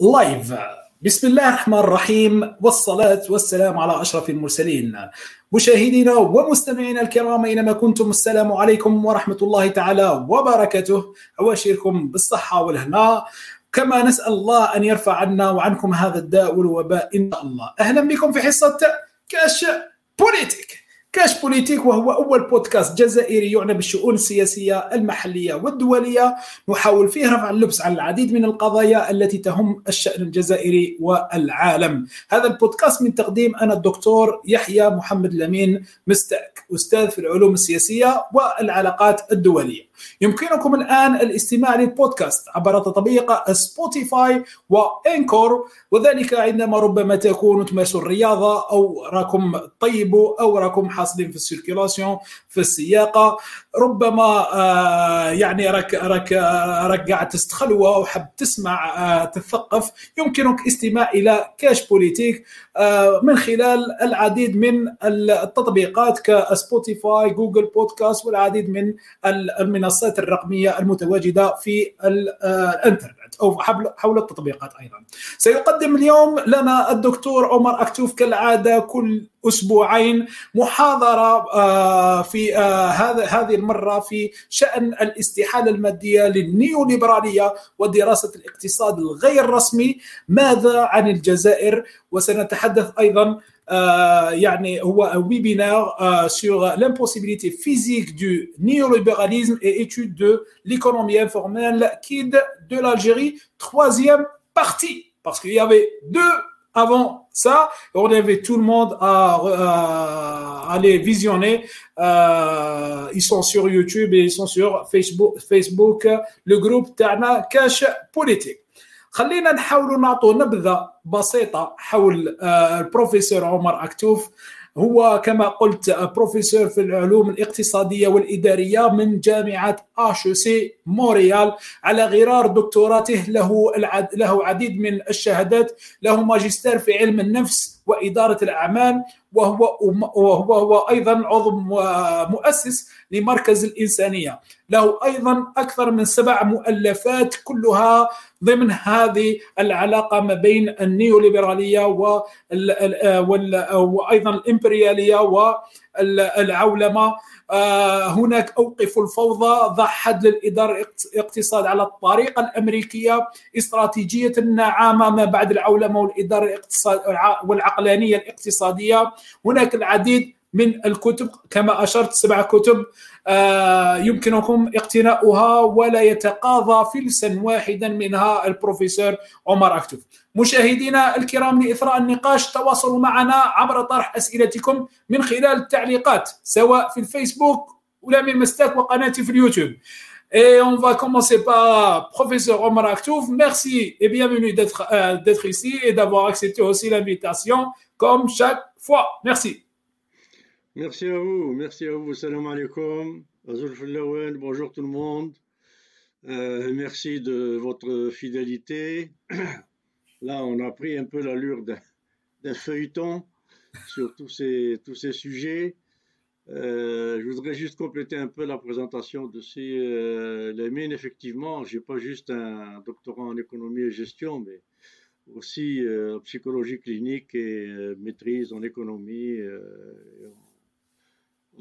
لايف بسم الله الرحمن الرحيم والصلاة والسلام على أشرف المرسلين. مشاهدينا ومستمعينا الكرام أينما كنتم السلام عليكم ورحمة الله تعالى وبركاته. أواشركم بالصحة والهنا كما نسأل الله أن يرفع عنا وعنكم هذا الداء والوباء إن شاء الله. أهلا بكم في حصة كاش بوليتيك. كاش بوليتيك وهو أول بودكاست جزائري يعنى بالشؤون السياسية المحلية والدولية. نحاول فيه رفع اللبس عن العديد من القضايا التي تهم الشأن الجزائري والعالم. هذا البودكاست من تقديم أنا الدكتور يحيى محمد لمين مستاك أستاذ في العلوم السياسية والعلاقات الدولية. يمكنكم الآن الاستماع للبودكاست عبر تطبيق سبوتيفاي وإنكور. وذلك عندما ربما تكونوا تمارسوا الرياضة أو راكم طيبوا أو راكم حاصلين في السيركيلاسيون في السياقة. ربما آه يعني راك راك راك قاعد تستخلوة وحب تسمع آه تثقف. يمكنك استماع إلى كاش بوليتيك آه من خلال العديد من التطبيقات كسبوتيفاي جوجل بودكاست والعديد من المنصات الرقمية المتواجدة في الإنترنت. أو حول التطبيقات أيضا. سيقدم اليوم لنا الدكتور عمر أكتوف كالعادة كل أسبوعين محاضرة في هذا هذه المرة في شأن الاستحالة المادية للنيوليبرالية ودراسة الاقتصاد الغير رسمي. ماذا عن الجزائر؟ وسنتحدث أيضا يعني هو ويبينار sur l'impossibilité physique du néolibéralisme et étude de l'économie informelle KID de l'Algérie troisième partie parce qu'il y avait deux avant ça, on avait tout le monde à, à, à les visionner. Euh, ils sont sur YouTube et ils sont sur Facebook, Facebook le groupe تاعنا كاش بوليتيك. خلينا نحاولوا نعطوا نبذة بسيطة حول البروفيسور عمر أكتوف. هو كما قلت بروفيسور في العلوم الاقتصادية والإدارية من جامعة سي موريال. على غرار دكتوراته له العد له عديد من الشهادات. له ماجستير في علم النفس وإدارة الأعمال وهو وهو هو أيضا عضو مؤسس لمركز الإنسانية. له أيضا أكثر من سبع مؤلفات كلها ضمن هذه العلاقة ما بين النيوليبرالية وأيضا الإمبريالية والعولمة آه، هناك أوقف الفوضى ضع حد للإدارة الاقتصاد على الطريقة الأمريكية استراتيجية النعامة ما بعد العولمة والإدارة الاقتصاد والعقلانية الاقتصادية. هناك العديد من الكتب كما أشرت سبع كتب يمكنكم اقتناؤها ولا يتقاضى فلسا واحدا منها البروفيسور عمر أكتوف مشاهدينا الكرام لإثراء النقاش تواصلوا معنا عبر طرح أسئلتكم من خلال التعليقات سواء في الفيسبوك ولا من مستاك وقناتي في اليوتيوب Et on va commencer par professeur Omar Aktouf. Merci et bienvenue d'être euh, ici et d'avoir accepté aussi l'invitation comme chaque fois. Merci. Merci à vous, merci à vous. Salam alaikum. Bonjour tout le monde. Euh, merci de votre fidélité. Là, on a pris un peu l'allure d'un feuilleton sur tous ces, tous ces sujets. Euh, je voudrais juste compléter un peu la présentation de ces euh, les mines. Effectivement, je n'ai pas juste un doctorat en économie et gestion, mais aussi euh, psychologie clinique et euh, maîtrise en économie, euh, en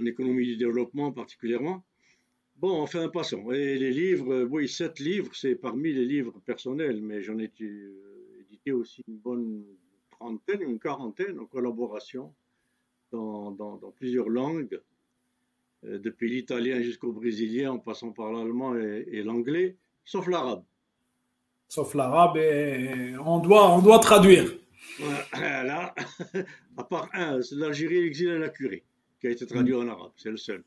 économie du développement particulièrement. Bon, enfin, passons. Et les livres, oui, sept livres, c'est parmi les livres personnels, mais j'en ai édité aussi une bonne trentaine, une quarantaine en collaboration dans, dans, dans plusieurs langues, euh, depuis l'italien jusqu'au brésilien, en passant par l'allemand et, et l'anglais, sauf l'arabe. Sauf l'arabe, et on doit, on doit traduire. Là, à part un, c'est l'Algérie, l'exil et la curée, qui a été traduit en arabe, c'est le seul.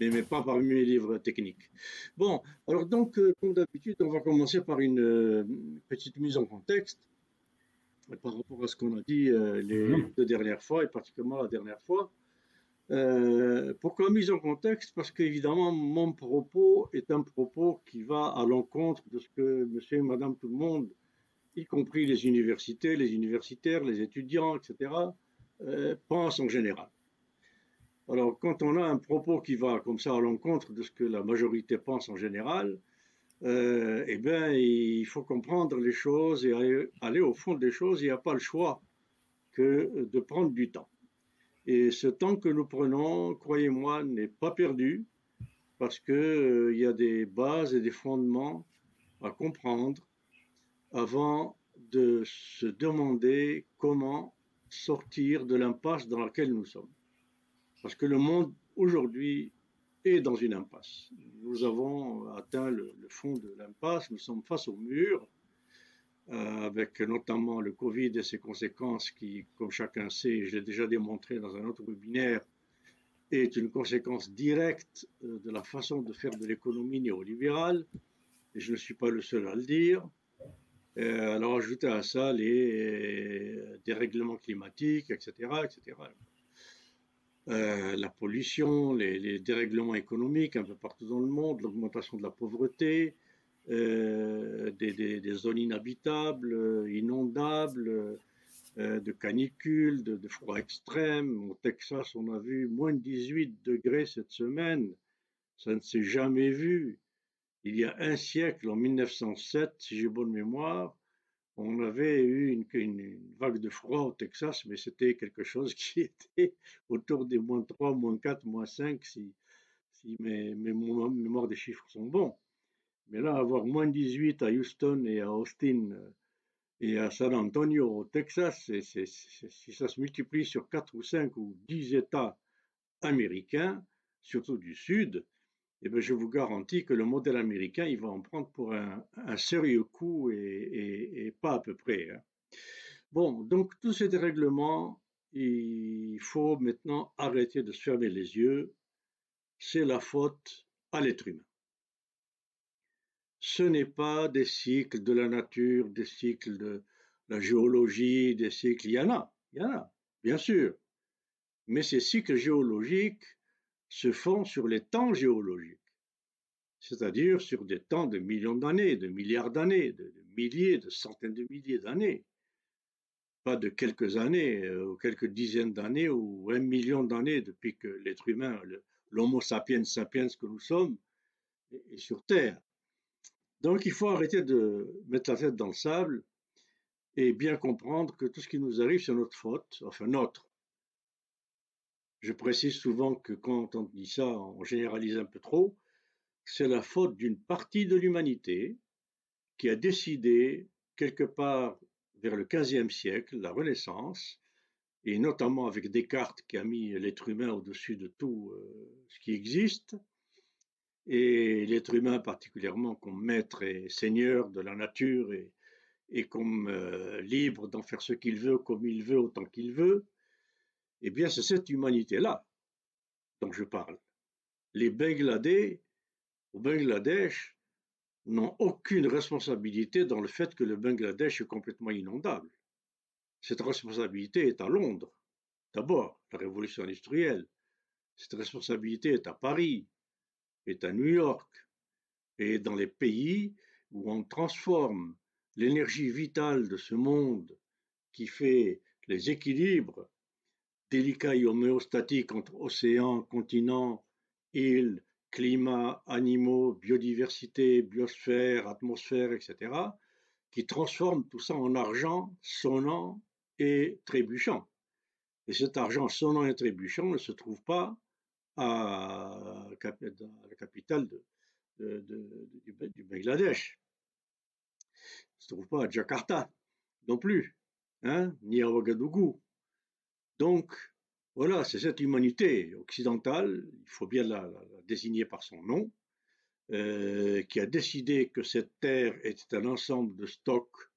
Mais, mais pas parmi les livres techniques. Bon, alors donc, euh, comme d'habitude, on va commencer par une euh, petite mise en contexte par rapport à ce qu'on a dit euh, les deux dernières fois, et particulièrement la dernière fois. Euh, pourquoi mise en contexte Parce qu'évidemment, mon propos est un propos qui va à l'encontre de ce que monsieur et madame tout le monde, y compris les universités, les universitaires, les étudiants, etc., euh, pensent en général. Alors, quand on a un propos qui va comme ça à l'encontre de ce que la majorité pense en général, euh, eh bien, il faut comprendre les choses et aller, au fond des choses. Il n'y a pas le choix que de prendre du temps. Et ce temps que nous prenons, croyez-moi, n'est pas perdu parce qu'il euh, y a des bases et des fondements à comprendre avant de se demander comment sortir de l'impasse dans laquelle nous sommes. Parce que le monde aujourd'hui est dans une impasse. Nous avons atteint le, fond de l'impasse, nous sommes face au mur, euh, avec notamment le Covid et ses conséquences qui, comme chacun sait, je l'ai déjà démontré dans un autre webinaire, est une conséquence directe euh, de la façon de faire de l'économie néolibérale, et je ne suis pas le seul à le dire. Euh, alors ajouter à ça les dérèglements climatiques, etc., etc. Euh, la pollution, les, dérèglements économiques un peu partout dans le monde, l'augmentation de la pauvreté, euh, des, zones inhabitables, inondables, euh, de canicules, de, de, froid extrême. Au Texas, on a vu moins de 18 degrés cette semaine. Ça ne s'est jamais vu. Il y a un siècle, en 1907, si j'ai bonne mémoire, on avait eu une, vague de froid au Texas, mais c'était quelque chose qui était autour des moins 3, moins 4, moins 5, si, si mes, mes mémoires des chiffres sont bons. Mais là, avoir moins 18 à Houston et à Austin euh, et à San Antonio au Texas, si ça se multiplie sur 4 ou 5 ou 10 États américains, surtout du Sud, eh bien, je vous garantis que le modèle américain, il va en prendre pour un, sérieux coup et, pas à peu près. Hein. Bon, donc tous ces dérèglements, il faut maintenant arrêter de se fermer les yeux. C'est la faute à l'être humain. Ce n'est pas des cycles de la nature, des cycles de la géologie, des cycles. Il y en a, il y en a, bien sûr. Mais ces cycles géologiques, se font sur les temps géologiques, c'est-à-dire sur des temps de millions d'années, de milliards d'années, de, milliers, de centaines de milliers d'années. Pas de quelques années, euh, ou quelques dizaines d'années, ou un million d'années depuis que l'être humain, l'homo sapiens sapiens que nous sommes, est sur Terre. Donc il faut arrêter de mettre la tête dans le sable et bien comprendre que tout ce qui nous arrive, c'est notre faute, enfin notre, je précise souvent que quand on dit ça, on généralise un peu trop. C'est la faute d'une partie de l'humanité qui a décidé, quelque part vers le XVe siècle, la Renaissance, et notamment avec Descartes qui a mis l'être humain au-dessus de tout euh, ce qui existe, et l'être humain particulièrement comme maître et seigneur de la nature et, comme euh, libre d'en faire ce qu'il veut, comme il veut, autant qu'il veut, eh bien, c'est cette humanité-là dont je parle. Les Bangladais au Bangladesh n'ont aucune responsabilité dans le fait que le Bangladesh est complètement inondable. Cette responsabilité est à Londres. D'abord, la révolution industrielle. Cette responsabilité est à Paris, est à New York, et dans les pays où on transforme l'énergie vitale de ce monde qui fait les équilibres délicat et homéostatique entre océans, continents, îles, climat, animaux, biodiversité, biosphère, atmosphère, etc., qui transforme tout ça en argent sonnant et trébuchant. Et cet argent sonnant et trébuchant ne se trouve pas à, la capitale du, Bangladesh. Il ne se trouve pas à Jakarta non plus, hein, ni à Ouagadougou, donc, voilà, c'est cette humanité occidentale, il faut bien la, désigner par son nom, euh, qui a décidé que cette terre était un ensemble de stocks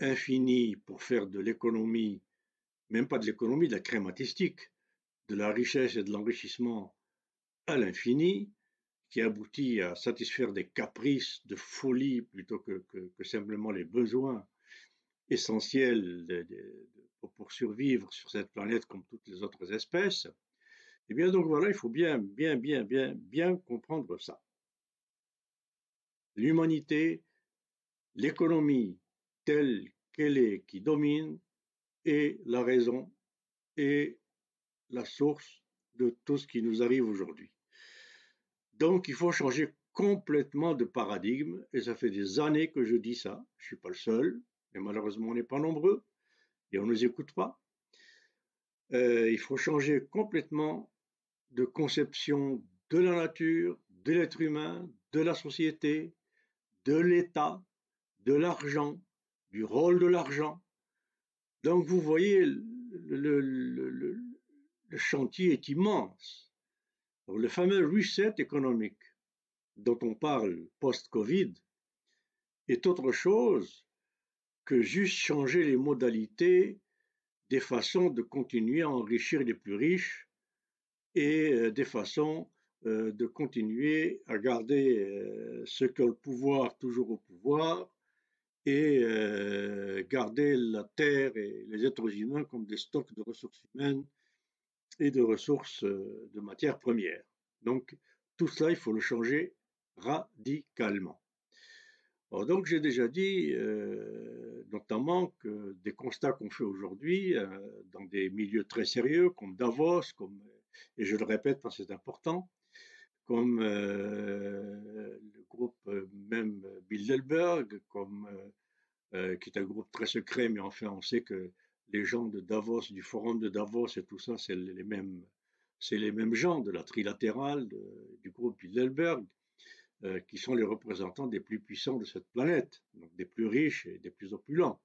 infinis pour faire de l'économie, même pas de l'économie, de la crématistique, de la richesse et de l'enrichissement à l'infini, qui aboutit à satisfaire des caprices de folie plutôt que, simplement les besoins essentiels pour survivre sur cette planète comme toutes les autres espèces, eh bien donc voilà, il faut bien, bien, bien, bien, bien comprendre ça. L'humanité, l'économie telle qu'elle est, qui domine, est la raison et la source de tout ce qui nous arrive aujourd'hui. Donc il faut changer complètement de paradigme, et ça fait des années que je dis ça. Je ne suis pas le seul, mais malheureusement on n'est pas nombreux, et on ne nous écoute pas. Euh, il faut changer complètement de conception de la nature, de l'être humain, de la société, de l'État, de l'argent, du rôle de l'argent. Donc vous voyez, le, le chantier est immense. le fameux reset économique dont on parle post-Covid est autre chose que juste changer les modalités des façons de continuer à enrichir les plus riches et euh, des façons euh, de continuer à garder euh, qui ont le pouvoir toujours au pouvoir et garder la terre et les êtres humains comme des stocks de ressources humaines et de ressources de matières premières. Donc tout cela, il faut le changer radicalement. Donc j'ai déjà dit notamment que des constats qu'on fait aujourd'hui dans des milieux très sérieux comme Davos, comme et je le répète parce que c'est important, comme euh, le groupe euh, même Bilderberg, comme, euh, qui est un groupe très secret, mais enfin on sait que les gens de Davos, du forum de Davos et tout ça, c'est les mêmes, c'est les mêmes gens de la trilatérale du groupe Bilderberg, qui sont les représentants des plus puissants de cette planète, donc des plus riches et des plus opulents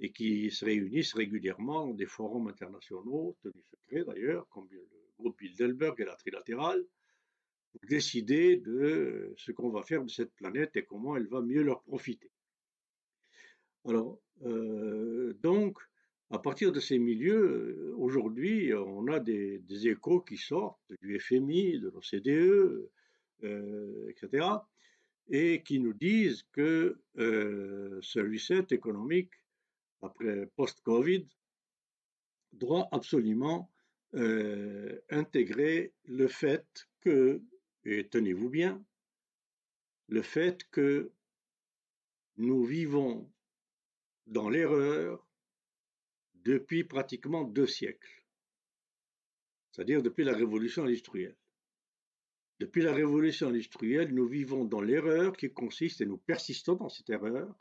et qui se réunissent régulièrement dans des forums internationaux, tenus secrets d'ailleurs, comme le groupe Bilderberg et la Trilatérale, pour décider de ce qu'on va faire de cette planète et comment elle va mieux leur profiter. Alors, euh, donc, à partir de ces milieux, aujourd'hui, on a des, échos qui sortent du FMI, de l'OCDE, euh, etc., et qui nous disent que euh, ce reset économique après post-Covid, doit absolument euh, intégrer le fait que, et tenez-vous bien, le fait que nous vivons dans l'erreur depuis pratiquement deux siècles, c'est-à-dire depuis la révolution industrielle. Depuis la révolution industrielle, nous vivons dans l'erreur qui consiste, et nous persistons dans cette erreur,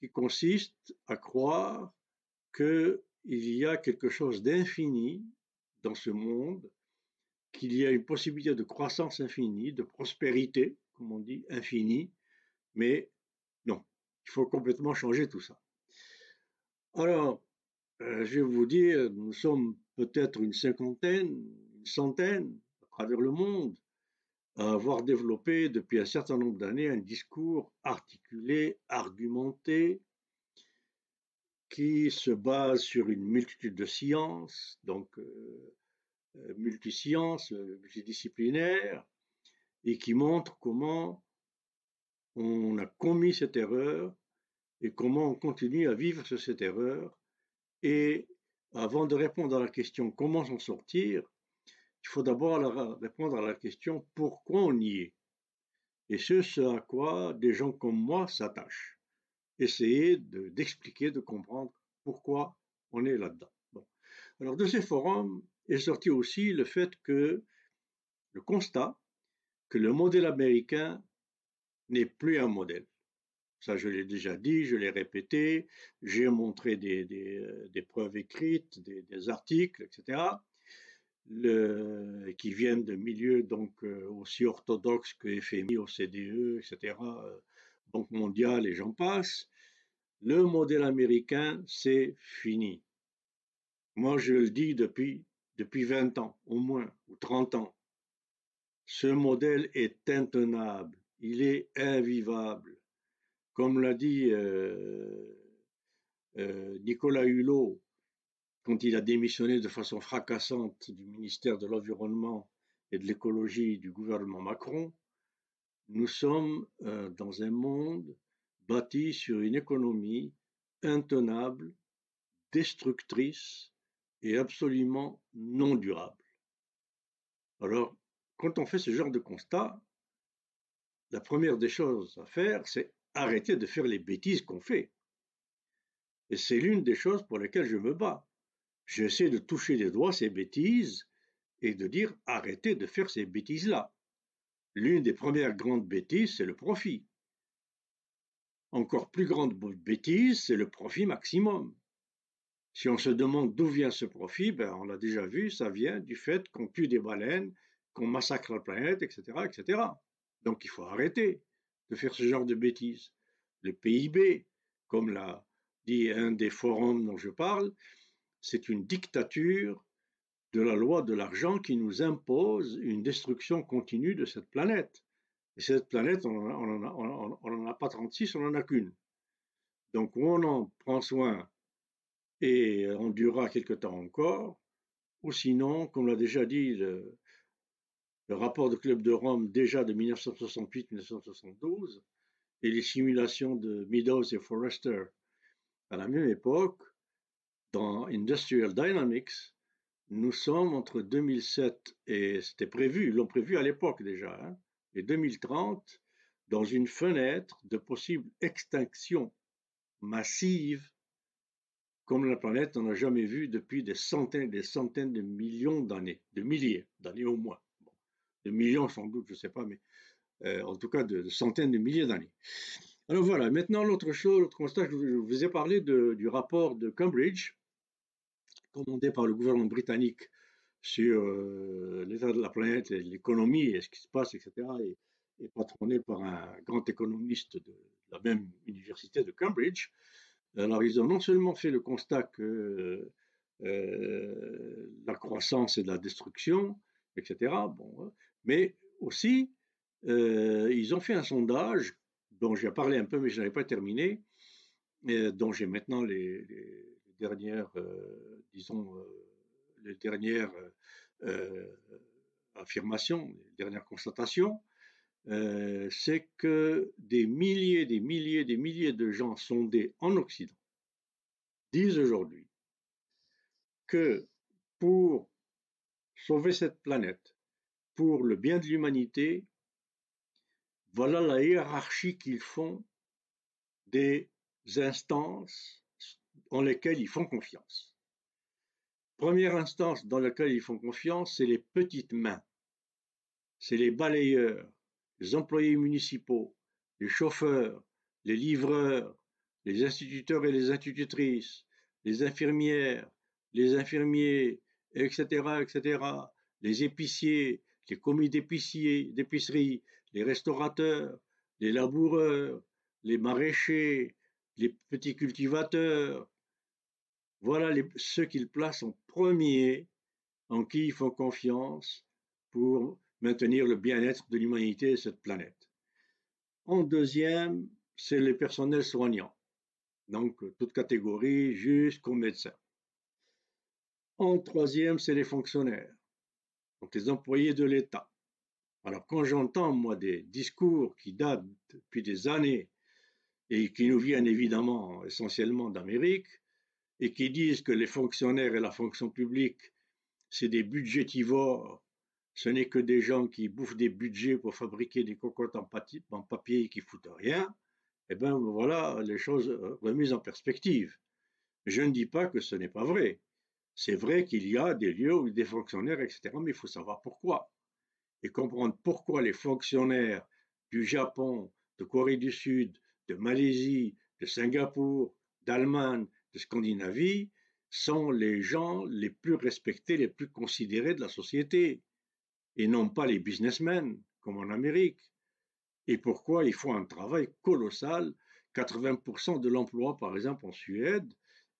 qui consiste à croire qu'il y a quelque chose d'infini dans ce monde, qu'il y a une possibilité de croissance infinie, de prospérité, comme on dit, infinie, mais non, il faut complètement changer tout ça. Alors, euh, je vais vous dire, nous sommes peut-être une cinquantaine, une centaine à travers le monde à avoir développé depuis un certain nombre d'années un discours articulé, argumenté, qui se base sur une multitude de sciences, donc euh, euh multisciences, euh, multidisciplinaires, et qui montre comment on a commis cette erreur et comment on continue à vivre sur cette erreur. Et avant de répondre à la question comment s'en sortir, il faut d'abord répondre à la question pourquoi on y est? Et c'est ce à quoi des gens comme moi s'attachent. Essayer d'expliquer, de, comprendre pourquoi on est là-dedans. Alors de ces forums est sorti aussi le fait que le constat que le modèle américain n'est plus un modèle. Ça, je l'ai déjà dit, je l'ai répété, j'ai montré des, des, preuves écrites, des, articles, etc qui viennent de milieux donc euh, aussi orthodoxes que FMI, OCDE, etc., euh, Banque mondiale et j'en passe, le modèle américain, c'est fini. Moi, je le dis depuis, depuis 20 ans, au moins, ou 30 ans. Ce modèle est intenable, il est invivable. Comme l'a dit euh, Nicolas Hulot, quand il a démissionné de façon fracassante du ministère de l'Environnement et de l'écologie du gouvernement Macron, nous sommes euh, dans un monde bâti sur une économie intenable, destructrice et absolument non durable. Alors, quand on fait ce genre de constat, la première des choses à faire, c'est arrêter de faire les bêtises qu'on fait. Et c'est l'une des choses pour lesquelles je me bats j'essaie de toucher les doigts ces bêtises et de dire arrêtez de faire ces bêtises-là. l'une des premières grandes bêtises, c'est le profit. Encore plus grande bêtise, c'est le profit maximum. Si on se demande d'où vient ce profit, ben on l'a déjà vu, ça vient du fait qu'on tue des baleines, qu'on massacre la planète, etc., etc. Donc il faut arrêter de faire ce genre de bêtises. Le PIB, comme l'a dit un des forums dont je parle, c'est une dictature de la loi de l'argent qui nous impose une destruction continue de cette planète. Et cette planète, on n'en a, pas 36, on n'en a qu'une. Donc, on en prend soin et on durera quelque temps encore, ou sinon, comme l'a déjà dit le, rapport du Club de Rome déjà de 1968-1972, et les simulations de Meadows et Forrester à la même époque, dans Industrial Dynamics, nous sommes entre 2007 et c'était prévu, l'ont prévu à l'époque déjà, hein, et 2030, dans une fenêtre de possible extinction massive comme la planète n'en a jamais vu depuis des centaines des centaines de millions d'années, de milliers d'années au moins. de millions sans doute, je ne sais pas, mais euh, en tout cas de, centaines de milliers d'années. Alors voilà, maintenant l'autre chose, l'autre constat, je vous ai parlé du rapport de Cambridge, commandé par le gouvernement britannique sur euh, l'état de la planète, l'économie et ce qui se passe, etc., et, et patronné par un grand économiste de la même université de Cambridge. Alors, ils ont non seulement fait le constat que euh, la croissance et la destruction, etc., bon, mais aussi, euh, ils ont fait un sondage dont j'ai parlé un peu, mais je n'avais pas terminé, dont j'ai maintenant les, dernières, euh, disons, les dernières affirmations, les dernières constatations, euh, c'est que des milliers, des milliers, des milliers de gens sondés en Occident disent aujourd'hui que pour sauver cette planète, pour le bien de l'humanité, voilà la hiérarchie qu'ils font des instances en lesquelles ils font confiance. Première instance dans laquelle ils font confiance, c'est les petites mains, c'est les balayeurs, les employés municipaux, les chauffeurs, les livreurs, les instituteurs et les institutrices, les infirmières, les infirmiers, etc., etc., les épiciers, les commis d'épiciers, d'épicerie, les restaurateurs, les laboureurs, les maraîchers, les petits cultivateurs. Voilà ceux qu'ils placent en premier, en qui ils font confiance pour maintenir le bien-être de l'humanité et cette planète. En deuxième, c'est les personnels soignants, donc toute catégorie jusqu'aux médecins. En troisième, c'est les fonctionnaires, donc les employés de l'État. Alors quand j'entends, moi, des discours qui datent depuis des années et qui nous viennent évidemment essentiellement d'Amérique, et qui disent que les fonctionnaires et la fonction publique, c'est des budgétivores ce n'est que des gens qui bouffent des budgets pour fabriquer des cocottes en, papier qui foutent rien, eh bien voilà les choses euh, remises en perspective. Je ne dis pas que ce n'est pas vrai. C'est vrai qu'il y a des lieux où des fonctionnaires, etc., mais il faut savoir pourquoi. Et comprendre pourquoi les fonctionnaires du Japon, de Corée du Sud, de Malaisie, de Singapour, d'Allemagne, de Scandinavie sont les gens les plus respectés, les plus considérés de la société et non pas les businessmen, comme en Amérique. Et pourquoi ils font un travail colossal 80% de l'emploi, par exemple, en Suède,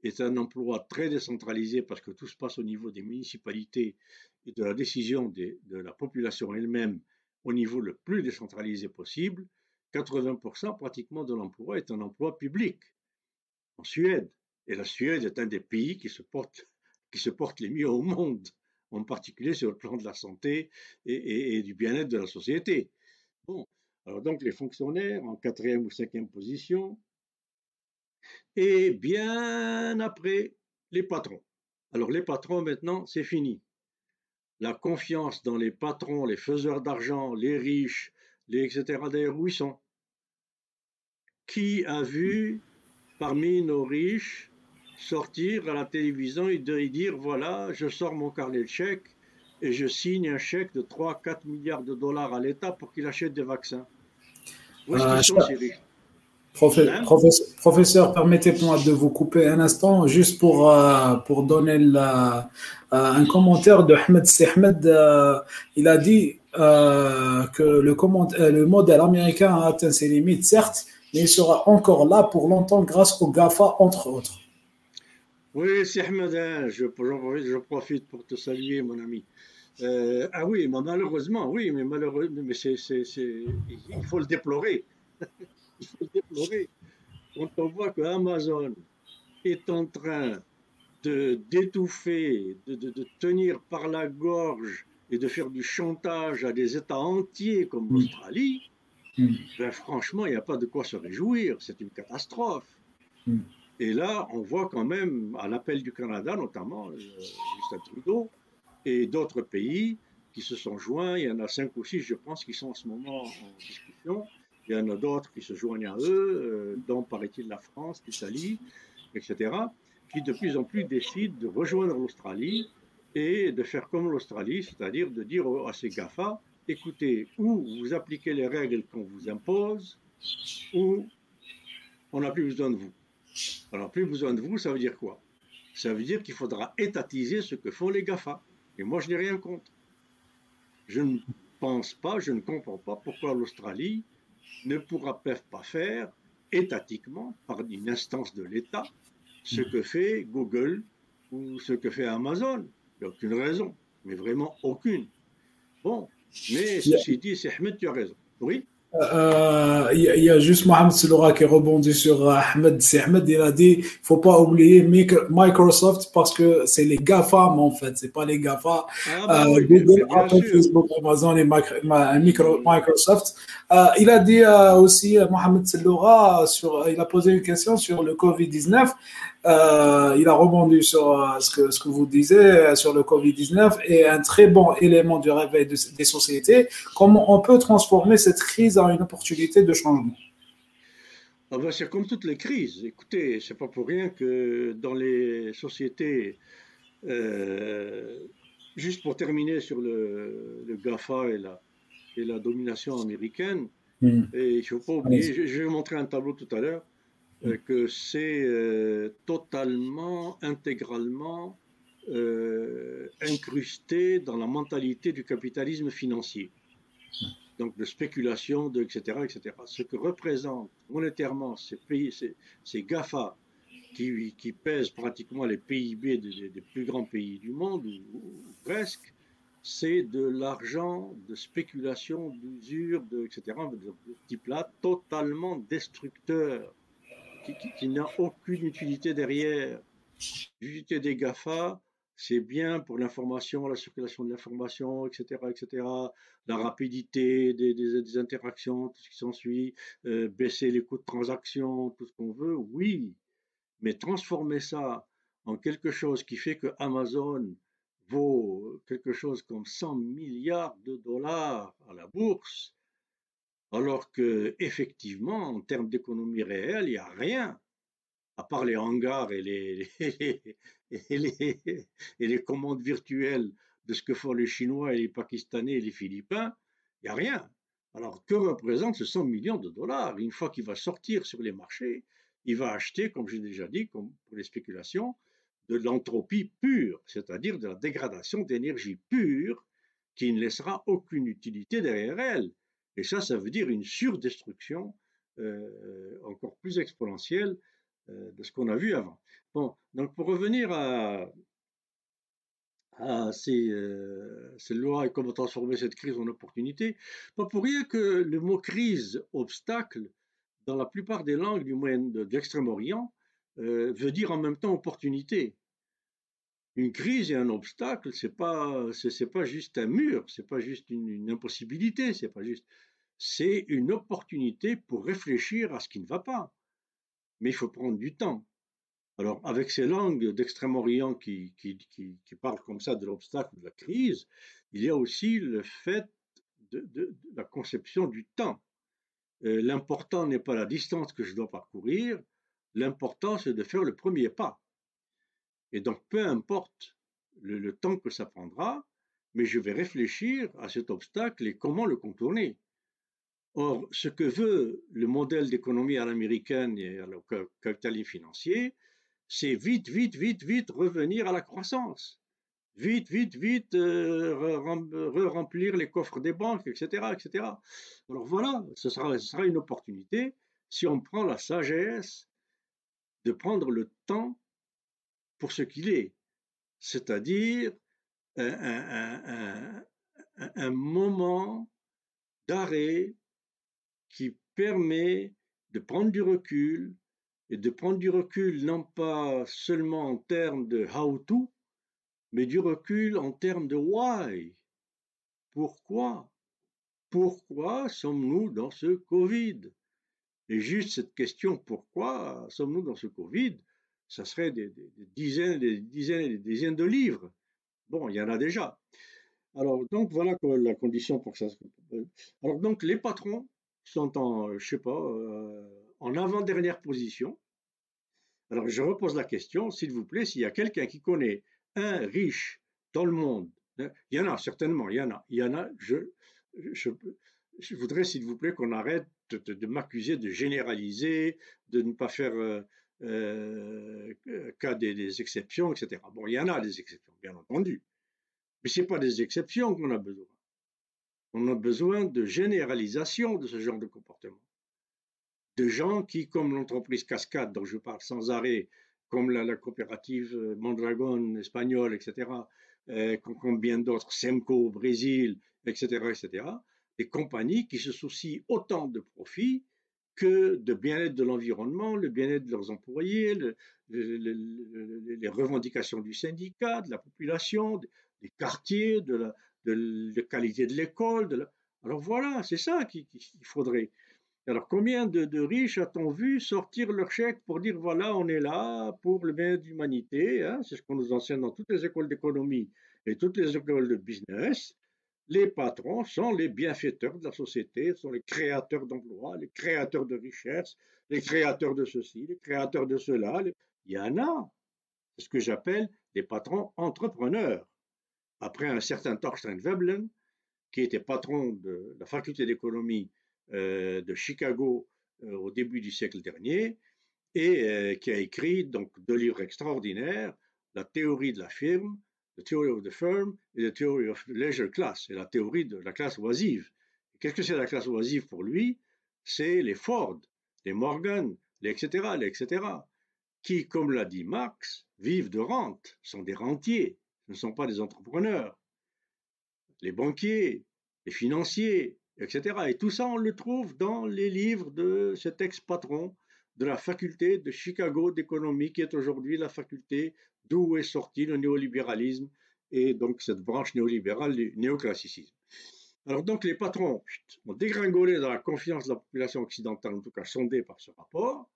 est un emploi très décentralisé parce que tout se passe au niveau des municipalités et de la décision de la population elle-même au niveau le plus décentralisé possible. 80% pratiquement de l'emploi est un emploi public en Suède. Et la Suède est un des pays qui se porte, qui les mieux au monde en particulier sur le plan de la santé et, du bien-être de la société. Bon, alors donc les fonctionnaires en quatrième ou cinquième position, et bien après les patrons. Alors les patrons maintenant, c'est fini. La confiance dans les patrons, les faiseurs d'argent, les riches, les etc. D'ailleurs, où ils sont? Qui a vu parmi nos riches sortir à la télévision et, dire voilà, je sors mon carnet de chèques et je signe un chèque de 3-4 milliards de dollars à l'État pour qu'il achète des vaccins. Où est-ce qu'ils sont, ces riches? Hein? professeur, permettez-moi de vous couper un instant juste pour, euh, pour donner la, euh, un commentaire de Ahmed Sehmed. Euh, il a dit que le, le modèle américain a atteint ses limites, certes, mais il sera encore là pour longtemps grâce au GAFA, entre autres. Oui, Sehmed, hein, je, je, profite pour te saluer, mon ami. ah oui, mais malheureusement, oui, mais malheureusement, mais c'est, il faut le déplorer. il faut déplorer. Quand on voit que Amazon est en train de d'étouffer, de, de, tenir par la gorge et de faire du chantage à des États entiers comme l'Australie, ben franchement, il n'y a pas de quoi se réjouir. C'est une catastrophe. Et là, on voit quand même, à l'appel du Canada notamment, euh, Justin Trudeau, et d'autres pays qui se sont joints, il y en a cinq ou six, je pense, qui sont en ce moment en discussion, il y en a d'autres qui se joignent à eux, euh, dont paraît-il la France, l'Italie, etc., qui de plus en plus décident de rejoindre l'Australie et de faire comme l'Australie, c'est-à-dire de dire à ces GAFA, écoutez, ou vous appliquez les règles qu'on vous impose, ou on n'a plus besoin de vous. Alors, plus besoin de vous, ça veut dire quoi? Ça veut dire qu'il faudra étatiser ce que font les GAFA. Et moi, je n'ai rien contre. Je ne pense pas, je ne comprends pas pourquoi l'Australie ne pourra pas faire étatiquement, par une instance de l'État, ce que fait Google ou ce que fait Amazon. Il n'y a aucune raison, mais vraiment aucune. Bon, mais ceci dit, c'est Ahmed, tu as raison. Oui? Euh, il y, a juste Mohamed Seloura qui rebondit sur Ahmed. C'est Ahmed, il a dit il faut pas oublier Microsoft parce que c'est les GAFAM en fait, c'est pas les GAFA. Ah bah euh, Google, Apple, Facebook, Amazon et Microsoft. Euh, il a dit aussi, Mohamed Seloura, sur, il a posé une question sur le Covid-19. Euh, il a rebondi sur euh, ce que, ce que vous disiez euh, sur le Covid-19 et un très bon élément du réveil des sociétés. Comment on peut transformer cette crise en une opportunité de changement? Ah ben, C'est comme toutes les crises. Écoutez, c'est pas pour rien que dans les sociétés, juste pour terminer sur le, GAFA et la, et la domination américaine, hmm. et il faut pas oublier, je, je vais montrer un tableau tout à l'heure. Euh, que c'est euh, totalement, intégralement euh, incrusté dans la mentalité du capitalisme financier. Donc de spéculation, de, etc., etc. Ce que représentent monétairement ces pays, GAFA, qui, pèsent pratiquement les PIB des, plus grands pays du monde, ou, presque, c'est de l'argent de spéculation, d'usure, de, etc., de ce type-là, totalement destructeur qui, n'a aucune utilité derrière. L'utilité des GAFA, c'est bien pour l'information, la circulation de l'information, etc., etc., la rapidité des, des, interactions, tout ce qui s'ensuit, euh, baisser les coûts de transaction, tout ce qu'on veut, oui, mais transformer ça en quelque chose qui fait que Amazon vaut quelque chose comme 100 milliards de dollars à la bourse, alors que effectivement, en termes d'économie réelle, il n'y a rien, à part les hangars et les, et les, commandes virtuelles de ce que font les Chinois et les Pakistanais et les Philippins, il n'y a rien. Alors que représente ce 100 millions de dollars? Une fois qu'il va sortir sur les marchés, il va acheter, comme j'ai déjà dit, comme pour les spéculations, de l'entropie pure, c'est-à-dire de la dégradation d'énergie pure qui ne laissera aucune utilité derrière elle. Et ça, ça veut dire une surdestruction euh, encore plus exponentielle euh, de ce qu'on a vu avant. Bon, donc pour revenir à, ces, euh, lois et comment transformer cette crise en opportunité, pas pour rien que le mot crise, obstacle, dans la plupart des langues du moyen d'Extrême-Orient, veut dire en même temps opportunité une crise et un obstacle, c'est pas c'est pas juste un mur, c'est pas juste une, une impossibilité, c'est pas juste c'est une opportunité pour réfléchir à ce qui ne va pas. Mais il faut prendre du temps. Alors, avec ces langues d'Extrême-Orient qui, parlent comme ça de l'obstacle, de la crise, il y a aussi le fait de, la conception du temps. Euh, l'important n'est pas la distance que je dois parcourir, l'important c'est de faire le premier pas. Et donc, peu importe le temps que ça prendra, mais je vais réfléchir à cet obstacle et comment le contourner. Or, ce que veut le modèle d'économie à l'américaine et le capitalisme financier, c'est vite, vite, vite, vite revenir à la croissance. Vite, vite, vite, euh, remplir les coffres des banques, etc., etc. Alors voilà, ce sera, une opportunité si on prend la sagesse de prendre le temps pour ce qu'il est, c'est-à-dire un, moment d'arrêt qui permet de prendre du recul et de prendre du recul non pas seulement en termes de how to, mais du recul en termes de why. Pourquoi? Pourquoi sommes-nous dans ce Covid? Et juste cette question pourquoi sommes-nous dans ce Covid? Ça serait des, dizaines, des dizaines et des dizaines de livres. Bon, il y en a déjà. Alors donc voilà la condition pour que ça. Alors donc les patrons sont en, je sais pas, euh, en avant-dernière position. Alors je repose la question, s'il vous plaît, s'il y a quelqu'un qui connaît un riche dans le monde, hein, il y en a certainement, il y en a, il y en a. Je, je, je voudrais, s'il vous plaît, qu'on arrête de, m'accuser de généraliser, de ne pas faire euh, euh, cas des, des, exceptions, etc. Bon, il y en a des exceptions, bien entendu, mais ce n'est pas des exceptions qu'on a besoin. On a besoin de généralisation de ce genre de comportement. De gens qui, comme l'entreprise Cascade dont je parle sans arrêt, comme la, coopérative euh, Mondragon espagnole, etc., euh, comme bien d'autres, Semco au Brésil, etc., etc., des compagnies qui se soucient autant de profits que de bien-être de l'environnement, le bien-être de leurs employés, les revendications du syndicat, de la population, des quartiers, de la, de, qualité de l'école. Alors voilà, c'est ça qu'il faudrait. Alors combien de, riches a-t-on vu sortir leur chèque pour dire voilà, on est là pour le bien de l'humanité hein? C'est ce qu'on nous enseigne dans toutes les écoles d'économie et toutes les écoles de business. Les patrons sont les bienfaiteurs de la société, sont les créateurs d'emplois, les créateurs de richesses, les créateurs de ceci, les créateurs de cela. Il y en a. C'est ce que j'appelle des patrons entrepreneurs après un certain Thorstein Veblen, qui était patron de la faculté d'économie euh, de Chicago euh, au début du siècle dernier, et euh, qui a écrit donc deux livres extraordinaires, La théorie de la firme, The Theory of the Firm et The Theory of Leisure Class, et la théorie de la classe oisive. Qu'est-ce que c'est la classe oisive pour lui? C'est les Ford, les Morgan, les etc., les etc., qui, comme l'a dit Marx, vivent de rente, sont des rentiers ce ne sont pas des entrepreneurs. Les banquiers, les financiers, etc. Et tout ça, on le trouve dans les livres de cet ex-patron de la faculté de Chicago d'économie, qui est aujourd'hui la faculté d'où est sorti le néolibéralisme et donc cette branche néolibérale du néoclassicisme. Alors donc les patrons ont dégringolé dans la confiance de la population occidentale, en tout cas sondée par ce rapport,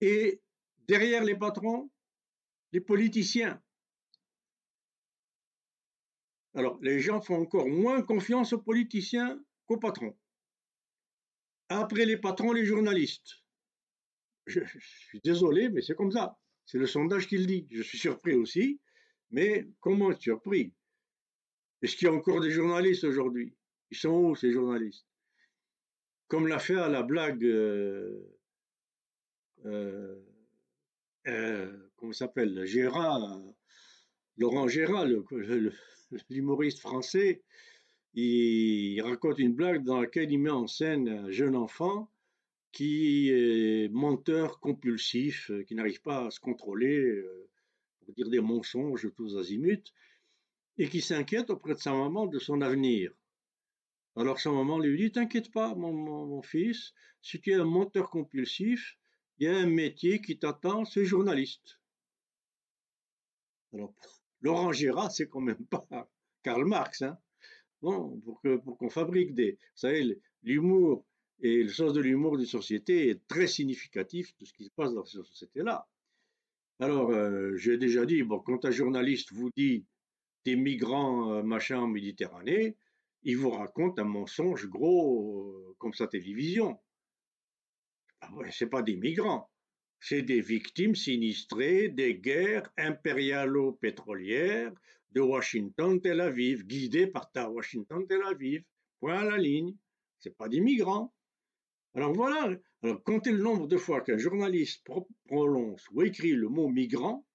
et derrière les patrons, les politiciens alors, les gens font encore moins confiance aux politiciens qu'aux patrons. Après les patrons, les journalistes. Je, suis désolé, mais c'est comme ça. C'est le sondage qui le dit. Je suis surpris aussi, mais comment être surpris? Est-ce qu'il y a encore des journalistes aujourd'hui? Ils sont où ces journalistes? Comme l'a fait à la blague, euh, euh, euh comment s'appelle? Gérard, Laurent Gérard, le, l'humoriste français, il raconte une blague dans laquelle il met en scène un jeune enfant qui est menteur compulsif, euh, qui n'arrive pas à se contrôler, euh, pour dire des mensonges tous azimuts, et qui s'inquiète auprès de sa maman de son avenir. Alors sa maman lui dit T'inquiète pas, mon, mon, fils, si tu es un menteur compulsif, il y a un métier qui t'attend, c'est journaliste. Alors, Laurent Gérard, c'est quand même pas Karl Marx. Hein. Bon, pour qu'on fabrique des. Vous savez, l'humour et le sens de l'humour d'une société est très significatif de ce qui se passe dans cette société-là. Alors, euh, j'ai déjà dit, bon, quand un journaliste vous dit des migrants euh, machin en Méditerranée, il vous raconte un mensonge gros euh, comme sa télévision. Ah c'est pas des migrants, c'est des victimes sinistrées des guerres impérialo-pétrolières de Washington-Tel Aviv, guidés par ta Washington-Tel Aviv, point à la ligne, c'est pas des migrants. Alors voilà, alors comptez le nombre de fois qu'un journaliste prononce ou écrit le mot migrant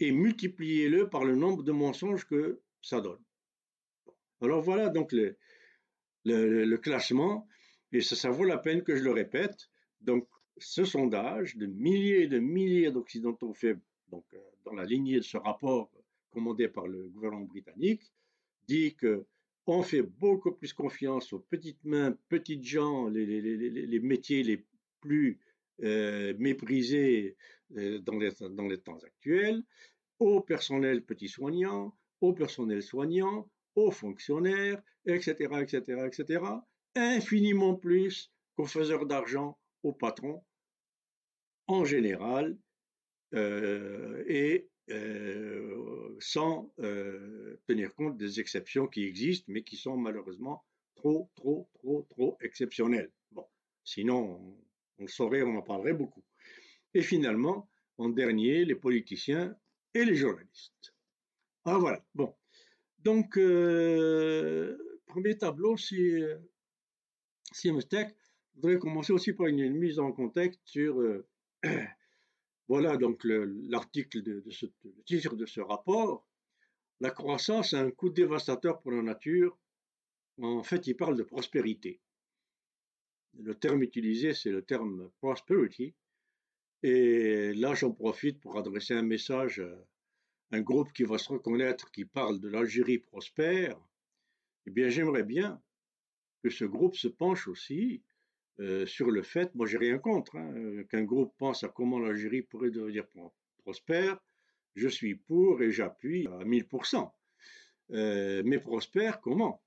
et multipliez-le par le nombre de mensonges que ça donne. Alors voilà donc le, le, classement, et ça, ça, vaut la peine que je le répète. Donc ce sondage de milliers et de milliers d'Occidentaux fait donc, euh, dans la lignée de ce rapport commandé par le gouvernement britannique, dit que on fait beaucoup plus confiance aux petites mains, petites gens, les, métiers les plus euh, méprisés euh, dans, les, dans les temps actuels, au personnel petit soignant, au personnel soignant, aux fonctionnaires, etc., etc., etc., infiniment plus qu'aux faiseurs d'argent, aux patrons, en général, euh, et euh, sans euh, tenir compte des exceptions qui existent, mais qui sont malheureusement trop, trop, trop, trop exceptionnelles. Bon, sinon, on, le saurait, on en parlerait beaucoup. Et finalement, en dernier, les politiciens et les journalistes. Ah voilà, bon. Donc, premier tableau, si, si un mistake, je voudrais commencer aussi par une, mise en contexte sur Voilà donc l'article de, ce, le titre de ce rapport. La croissance a un coût dévastateur pour la nature. En fait, il parle de prospérité. Le terme utilisé, c'est le terme prosperity. Et là, j'en profite pour adresser un message à un groupe qui va se reconnaître, qui parle de l'Algérie prospère. Eh bien, j'aimerais bien que ce groupe se penche aussi euh, sur le fait, moi j'ai rien contre, hein, euh, qu'un groupe pense à comment l'Algérie pourrait devenir prospère, je suis pour et j'appuie à 1000%. Euh, mais prospère, comment?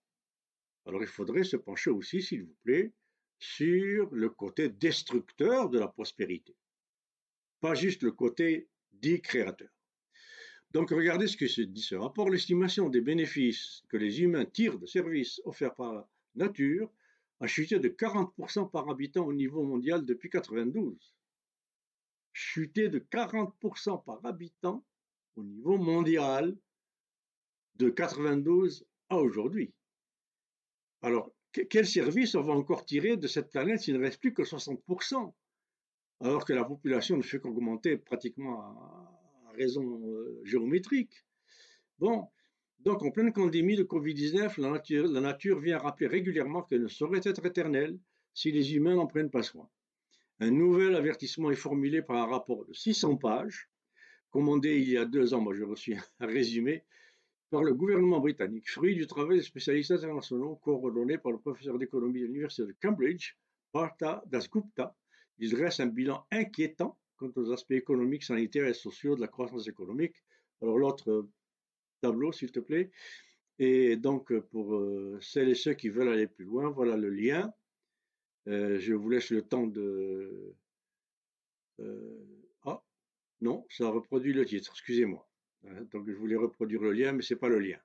Alors il faudrait se pencher aussi, s'il vous plaît, sur le côté destructeur de la prospérité, pas juste le côté dit créateur. Donc regardez ce que se dit ce rapport. L'estimation des bénéfices que les humains tirent de services offerts par la nature a chuté de 40% par habitant au niveau mondial depuis 92. Chuté de 40% par habitant au niveau mondial de 92 à aujourd'hui. Alors, quel service on va encore tirer de cette planète s'il ne reste plus que 60% alors que la population ne fait qu'augmenter pratiquement à, raison euh, géométrique Bon, donc, en pleine pandémie de Covid-19, la nature, vient rappeler régulièrement qu'elle ne saurait être éternelle si les humains n'en prennent pas soin. Un nouvel avertissement est formulé par un rapport de 600 pages, commandé il y a deux ans, moi j'ai reçu un résumé, par le gouvernement britannique, fruit du travail des spécialistes internationaux coordonnés par le professeur d'économie de l'université de Cambridge, Partha Dasgupta. Il dresse un bilan inquiétant quant aux aspects économiques, sanitaires et sociaux de la croissance économique. Alors l'autre tableau, s'il te plaît. Et donc, pour euh, celles et ceux qui veulent aller plus loin, voilà le lien. Euh, je vous laisse le temps de... Euh, ah, non, ça reproduit le titre, excusez-moi. Hein, donc, je voulais reproduire le lien, mais c'est pas le lien.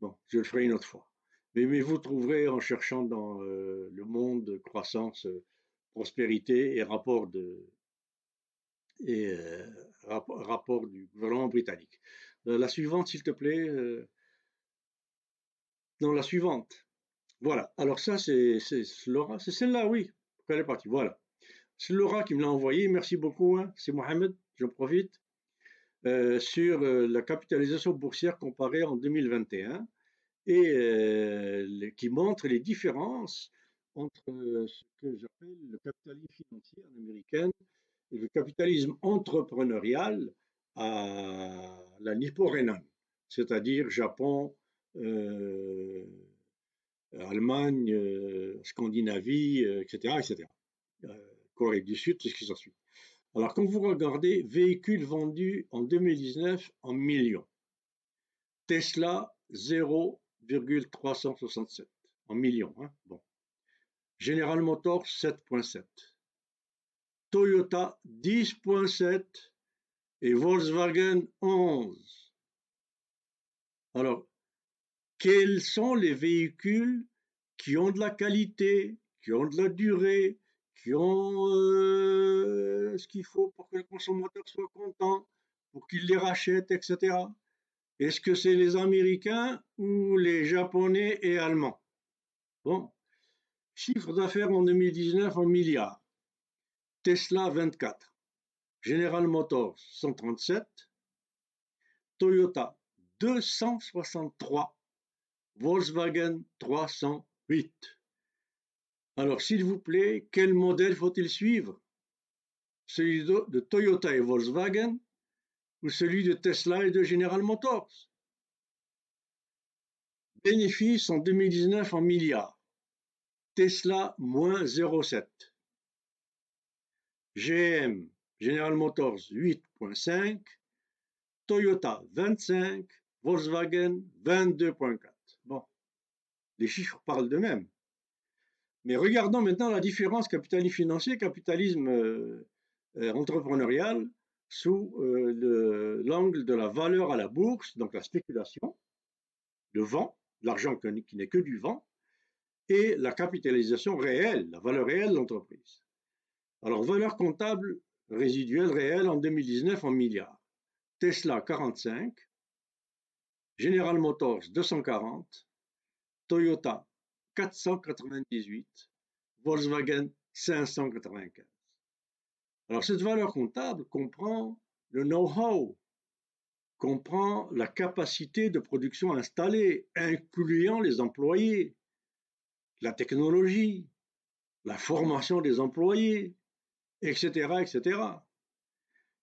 Bon, je le ferai une autre fois. Mais, vous trouverez en cherchant dans le monde croissance, prospérité et rapport de, et euh, rapport, du gouvernement britannique. Euh, la suivante, s'il te plaît. Euh, non, la suivante. Voilà. Alors ça, c'est Laura. C'est celle-là, oui. Elle est partie. Voilà. C'est Laura qui me l'a envoyé. Merci beaucoup. Hein. C'est Mohamed. J'en profite. sur la capitalisation boursière comparée en 2021 et qui montre les différences entre ce que j'appelle le capitalisme financier en américaine le capitalisme entrepreneurial à la Nippo-Renan, c'est-à-dire Japon, euh, Allemagne, euh, Scandinavie, etc., etc. Corée du Sud, c'est ce qui s'ensuit. Alors, quand vous regardez véhicules vendus en 2019 en millions, Tesla 0,367 en millions. Hein, bon. General Motors 7,7. Toyota 10.7 et Volkswagen 11. Alors, quels sont les véhicules qui ont de la qualité, qui ont de la durée, qui ont euh, ce qu'il faut pour que le consommateur soit content, pour qu'il les rachète, etc. Est-ce que c'est les Américains ou les Japonais et Allemands? Bon, chiffre d'affaires en 2019 en milliards. Tesla 24, General Motors 137, Toyota 263, Volkswagen 308. Alors, s'il vous plaît, quel modèle faut-il suivre? Celui de Toyota et Volkswagen ou celui de Tesla et de General Motors? Bénéfice en 2019 en milliards. Tesla moins 0,7. GM, General Motors 8,5. Toyota 25. Volkswagen 22,4. Bon, les chiffres parlent d'eux-mêmes. Mais regardons maintenant la différence capitalisme financier, capitalisme euh, euh, entrepreneurial sous euh, l'angle de la valeur à la bourse, donc la spéculation, le vent, l'argent qui n'est que du vent, et la capitalisation réelle, la valeur réelle de l'entreprise. Alors, valeur comptable résiduelle réelle en 2019 en milliards. Tesla 45, General Motors 240, Toyota 498, Volkswagen 595. Alors cette valeur comptable comprend le know-how, comprend la capacité de production installée, incluant les employés, la technologie, la formation des employés, etc., etc.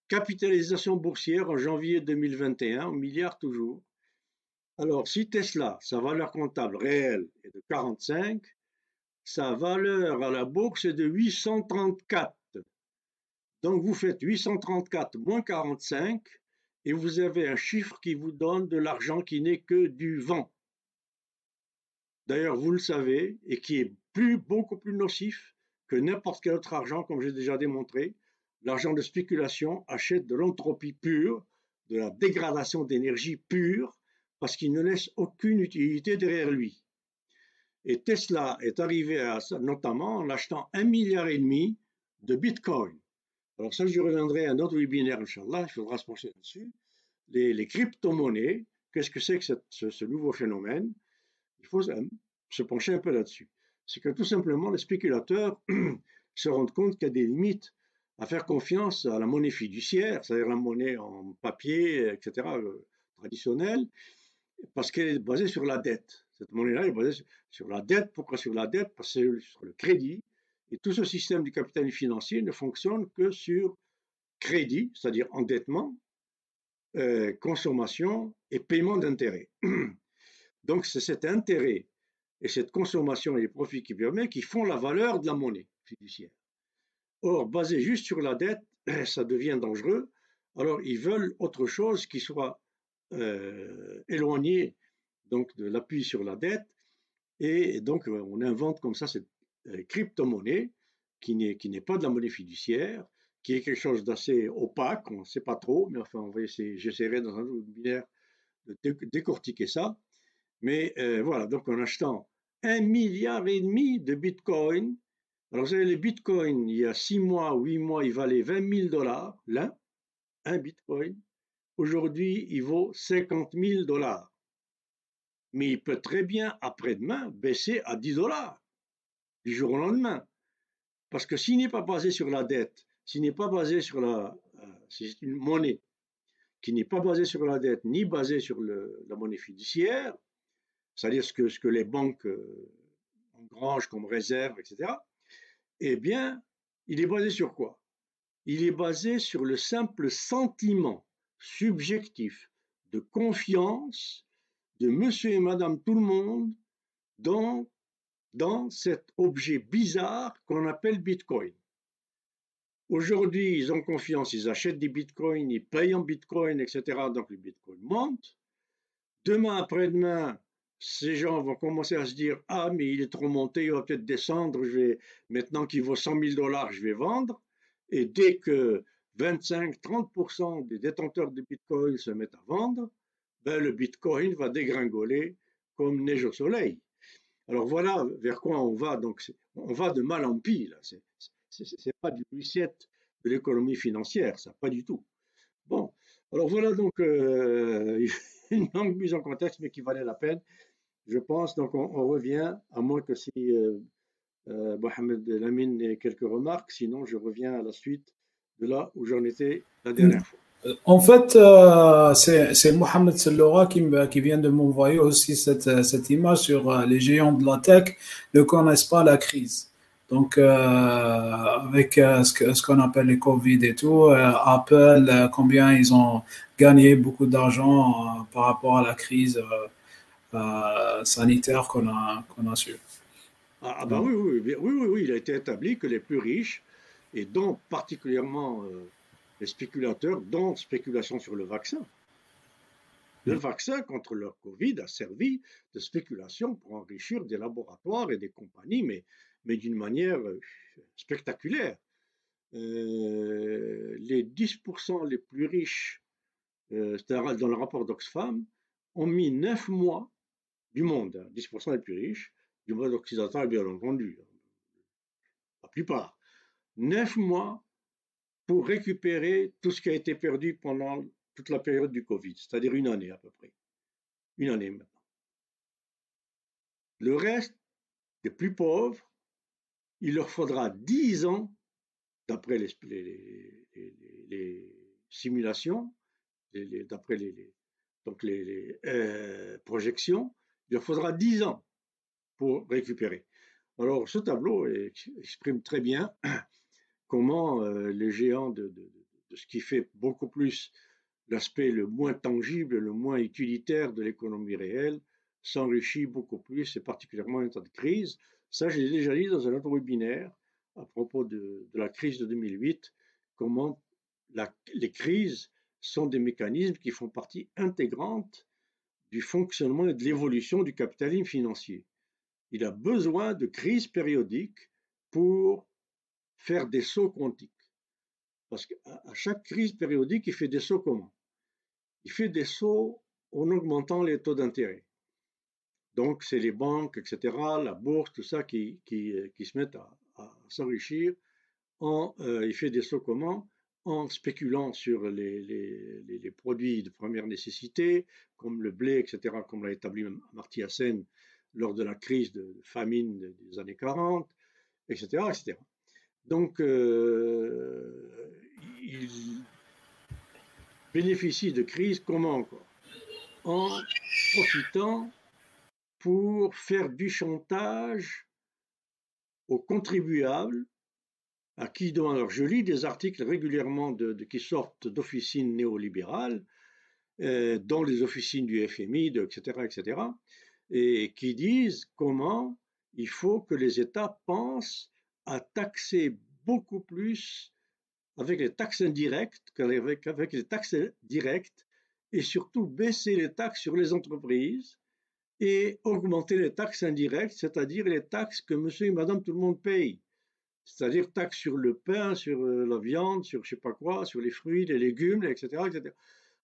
Capitalisation boursière en janvier 2021, milliard toujours, alors, si Tesla, sa valeur comptable réelle est de 45, sa valeur à la bourse est de 834. Donc, vous faites 834 moins 45 et vous avez un chiffre qui vous donne de l'argent qui n'est que du vent. D'ailleurs, vous le savez, et qui est plus, beaucoup plus nocif que n'importe quel autre argent, comme j'ai déjà démontré. L'argent de spéculation achète de l'entropie pure, de la dégradation d'énergie pure, parce qu'il ne laisse aucune utilité derrière lui. Et Tesla est arrivé à ça notamment en achetant un milliard et demi de Bitcoin. Alors ça, je reviendrai à un autre webinaire, Inch'Allah, il faudra se pencher là-dessus. Les, crypto-monnaies, qu'est-ce que c'est que ce, nouveau phénomène? Il faut se pencher un peu là-dessus. C'est que tout simplement, les spéculateurs se rendent compte qu'il y a des limites à faire confiance à la monnaie fiduciaire, c'est-à-dire la monnaie en papier, etc., euh, traditionnelle, parce qu'elle est basée sur la dette. Cette monnaie-là est basée sur la dette. Pourquoi sur la dette? Parce que c'est sur le crédit. Et tout ce système du capital financier ne fonctionne que sur crédit, c'est-à-dire endettement, euh, consommation et paiement d'intérêt. Donc c'est cet intérêt et cette consommation et les profits qui permettent qui font la valeur de la monnaie fiduciaire. Or, basé juste sur la dette, ça devient dangereux. Alors, ils veulent autre chose qui soit euh, éloigné donc de l'appui sur la dette et donc euh, on invente comme ça cette euh, crypto-monnaie qui n'est pas de la monnaie fiduciaire qui est quelque chose d'assez opaque on ne sait pas trop mais enfin on va essayer j'essaierai dans un webinaire de décortiquer ça mais voilà donc en achetant un milliard et demi de bitcoin alors vous savez les bitcoins il y a six mois huit mois ils valaient 20 000 dollars l'un un bitcoin Aujourd'hui, il vaut 50 000 dollars. Mais il peut très bien, après-demain, baisser à 10 dollars, du jour au lendemain. Parce que s'il n'est pas basé sur la dette, s'il n'est pas basé sur la... Euh, c'est une monnaie qui n'est pas basée sur la dette, ni basée sur la monnaie fiduciaire, c'est-à-dire ce que, ce que les banques euh, engrangent comme réserve, etc., eh bien, il est basé sur quoi? Il est basé sur le simple sentiment subjectif de confiance de monsieur et madame tout le monde dans, dans cet objet bizarre qu'on appelle Bitcoin. Aujourd'hui, ils ont confiance, ils achètent des bitcoins, ils payent en bitcoin, etc. Donc le bitcoin monte. Demain, après-demain, ces gens vont commencer à se dire Ah, mais il est trop monté, il va peut-être descendre, je vais, maintenant qu'il vaut 100 000 dollars, je vais vendre. Et dès que 25-30% des détenteurs de Bitcoin se mettent à vendre, ben le Bitcoin va dégringoler comme neige au soleil. Alors voilà vers quoi on va. Donc on va de mal en pis. Ce n'est pas du reset de l'économie financière, ça, pas du tout. Bon, Alors voilà donc euh, une longue mise en contexte, mais qui valait la peine, je pense. Donc on, revient, à moins que si euh, euh, Mohamed Lamine ait quelques remarques, sinon je reviens à la suite de là où j'en étais la dernière fois. En fait, c'est Mohamed Selloura qui, qui, vient de m'envoyer aussi cette, cette, image sur les géants de la tech ne connaissent pas la crise. Donc, euh, avec euh, ce qu'on appelle les Covid et tout, euh, Apple, combien ils ont gagné beaucoup d'argent par rapport à la crise sanitaire qu'on a, qu'on a su. Ah, bah oui, oui, oui, oui, oui, il a été établi que les plus riches, et dont particulièrement les spéculateurs, dont spéculation sur le vaccin. Le vaccin contre le Covid a servi de spéculation pour enrichir des laboratoires et des compagnies, mais mais d'une manière euh, spectaculaire. Euh, les 10% les plus riches, euh, dans le rapport d'Oxfam, ont mis 9 mois du monde, 10% hein, les plus riches, du monde occidental bien entendu, la plupart, 9 mois pour récupérer tout ce qui a été perdu pendant toute la période du Covid, c'est-à-dire une année à peu près. Une année maintenant. Le reste, des plus pauvres, il leur faudra 10 ans, d'après les, simulations, d'après les, donc les, euh, projections, il faudra 10 ans pour récupérer. Alors ce tableau exprime très bien comment euh, les géants de, ce qui fait beaucoup plus l'aspect le moins tangible, le moins utilitaire de l'économie réelle, s'enrichit beaucoup plus, et particulièrement en temps de crise, ça, j'ai déjà dit dans un autre webinaire à propos de, la crise de 2008, comment les crises sont des mécanismes qui font partie intégrante du fonctionnement et de l'évolution du capitalisme financier. Il a besoin de crises périodiques pour faire des sauts quantiques. Parce qu'à chaque crise périodique, il fait des sauts comment? Il fait des sauts en augmentant les taux d'intérêt. Donc, c'est les banques, etc., la bourse, tout ça qui, qui, euh, qui se mettent à, s'enrichir. En, euh, il fait des sauts comment? En spéculant sur les, produits de première nécessité, comme le blé, etc., comme l'a établi Marty Hassen lors de la crise de famine des années 40, etc. etc. Donc, euh, il bénéficie de crises comment encore? En profitant pour faire du chantage aux contribuables à qui demandent. Alors, je lis des articles régulièrement qui sortent d'officines néolibérales, euh, dont les officines du FMI, etc., etc., et qui disent comment il faut que les États pensent à taxer beaucoup plus avec les taxes indirectes qu'avec avec les taxes directes, et surtout baisser les taxes sur les entreprises et augmenter les taxes indirectes, c'est-à-dire les taxes que monsieur et madame tout le monde paye. C'est-à-dire taxes sur le pain, sur euh, la viande, sur je sais pas quoi, sur les fruits, les légumes, etc. etc.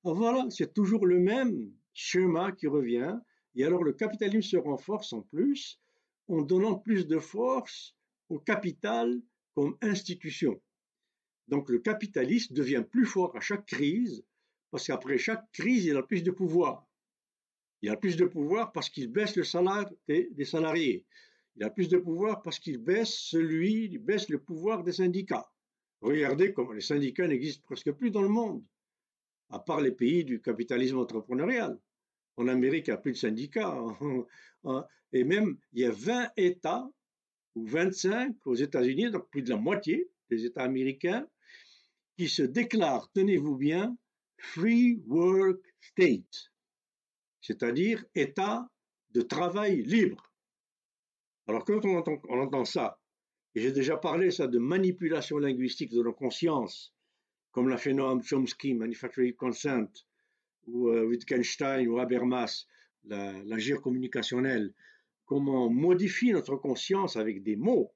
voilà, c'est toujours le même schéma qui revient. Et alors le capitalisme se renforce en plus en donnant plus de force au capital comme institution. Donc le capitalisme devient plus fort à chaque crise, parce qu'après chaque crise, il a plus de pouvoir. Il a plus de pouvoir parce qu'il baisse le salaire des, salariés. Il a plus de pouvoir parce qu'il baisse celui, il baisse le pouvoir des syndicats. Regardez comment les syndicats n'existent presque plus dans le monde, à part les pays du capitalisme entrepreneurial. En Amérique, il n'y a plus de syndicats. Et même, il y a 20 États, ou 25 aux États-Unis, donc plus de la moitié des États américains, qui se déclarent, tenez-vous bien, Free Work State c'est-à-dire état de travail libre. Alors quand on entend, ça, et j'ai déjà parlé ça de manipulation linguistique de nos consciences, comme l'a fait Noam Chomsky, Manufacturing Consent, ou euh, Wittgenstein ou Habermas, la, la gire communicationnelle, comment on modifie notre conscience avec des mots,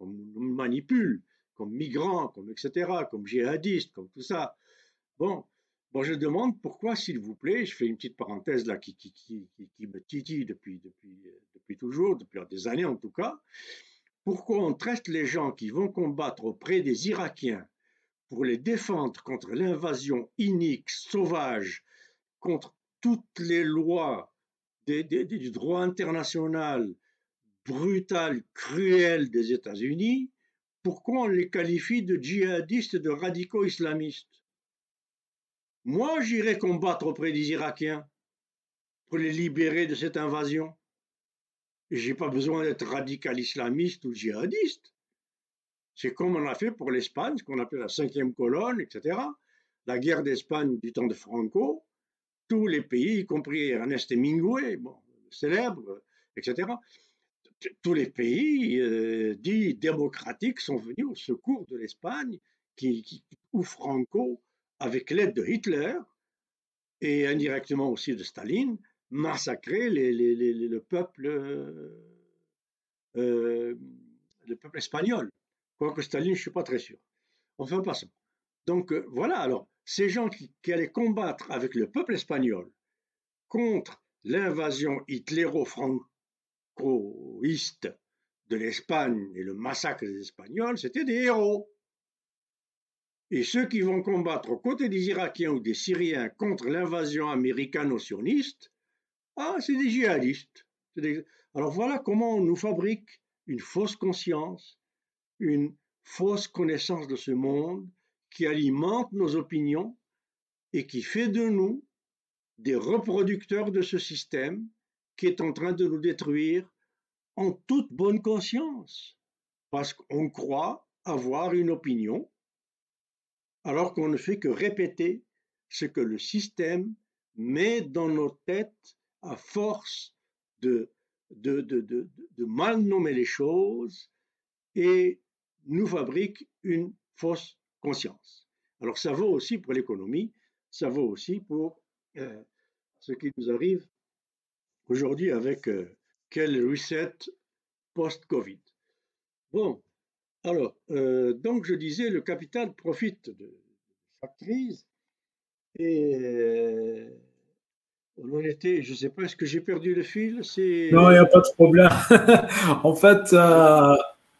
on manipule, comme migrant, comme etc., comme djihadiste, comme tout ça. Bon, Je demande pourquoi, s'il vous plaît, je fais une petite parenthèse là qui, me titille depuis, toujours, depuis des années en tout cas, pourquoi on traite les gens qui vont combattre auprès des Irakiens pour les défendre contre l'invasion inique, sauvage, contre toutes les lois du droit international brutal, cruel des États-Unis, pourquoi on les qualifie de djihadistes de radicaux islamistes? Moi, j'irai combattre auprès des Irakiens pour les libérer de cette invasion. Je n'ai pas besoin d'être radical islamiste ou djihadiste. C'est comme on a fait pour l'Espagne, ce qu'on appelle la cinquième colonne, etc. La guerre d'Espagne du temps de Franco, tous les pays, y compris Ernest Hemingway, bon, célèbre, etc., tous les pays euh, dits démocratiques sont venus au secours de l'Espagne, qui, ou Franco, avec l'aide de Hitler et indirectement aussi de Staline, massacrait le peuple, euh, le peuple espagnol. Quoique Staline, je ne suis pas très sûr. Enfin, passons. Donc euh, voilà, alors, ces gens qui, allaient combattre avec le peuple espagnol contre l'invasion hitléro-franco de l'Espagne et le massacre des Espagnols, c'était des héros. Et ceux qui vont combattre aux côtés des Irakiens ou des Syriens contre l'invasion américano-sioniste, ah, c'est des djihadistes. Alors voilà comment on nous fabrique une fausse conscience, une fausse connaissance de ce monde qui alimente nos opinions et qui fait de nous des reproducteurs de ce système qui est en train de nous détruire en toute bonne conscience, parce qu'on croit avoir une opinion, alors qu'on ne fait que répéter ce que le système met dans nos têtes à force de, mal nommer les choses et nous fabrique une fausse conscience. Alors ça vaut aussi pour l'économie, ça vaut aussi pour euh, ce qui nous arrive aujourd'hui avec euh, quel reset post-Covid. Bon, alors, euh, donc je disais, le capital profite de chaque crise et euh, on en était, je ne sais pas, est-ce que j'ai perdu le fil? Non, il n'y a pas de problème. en fait,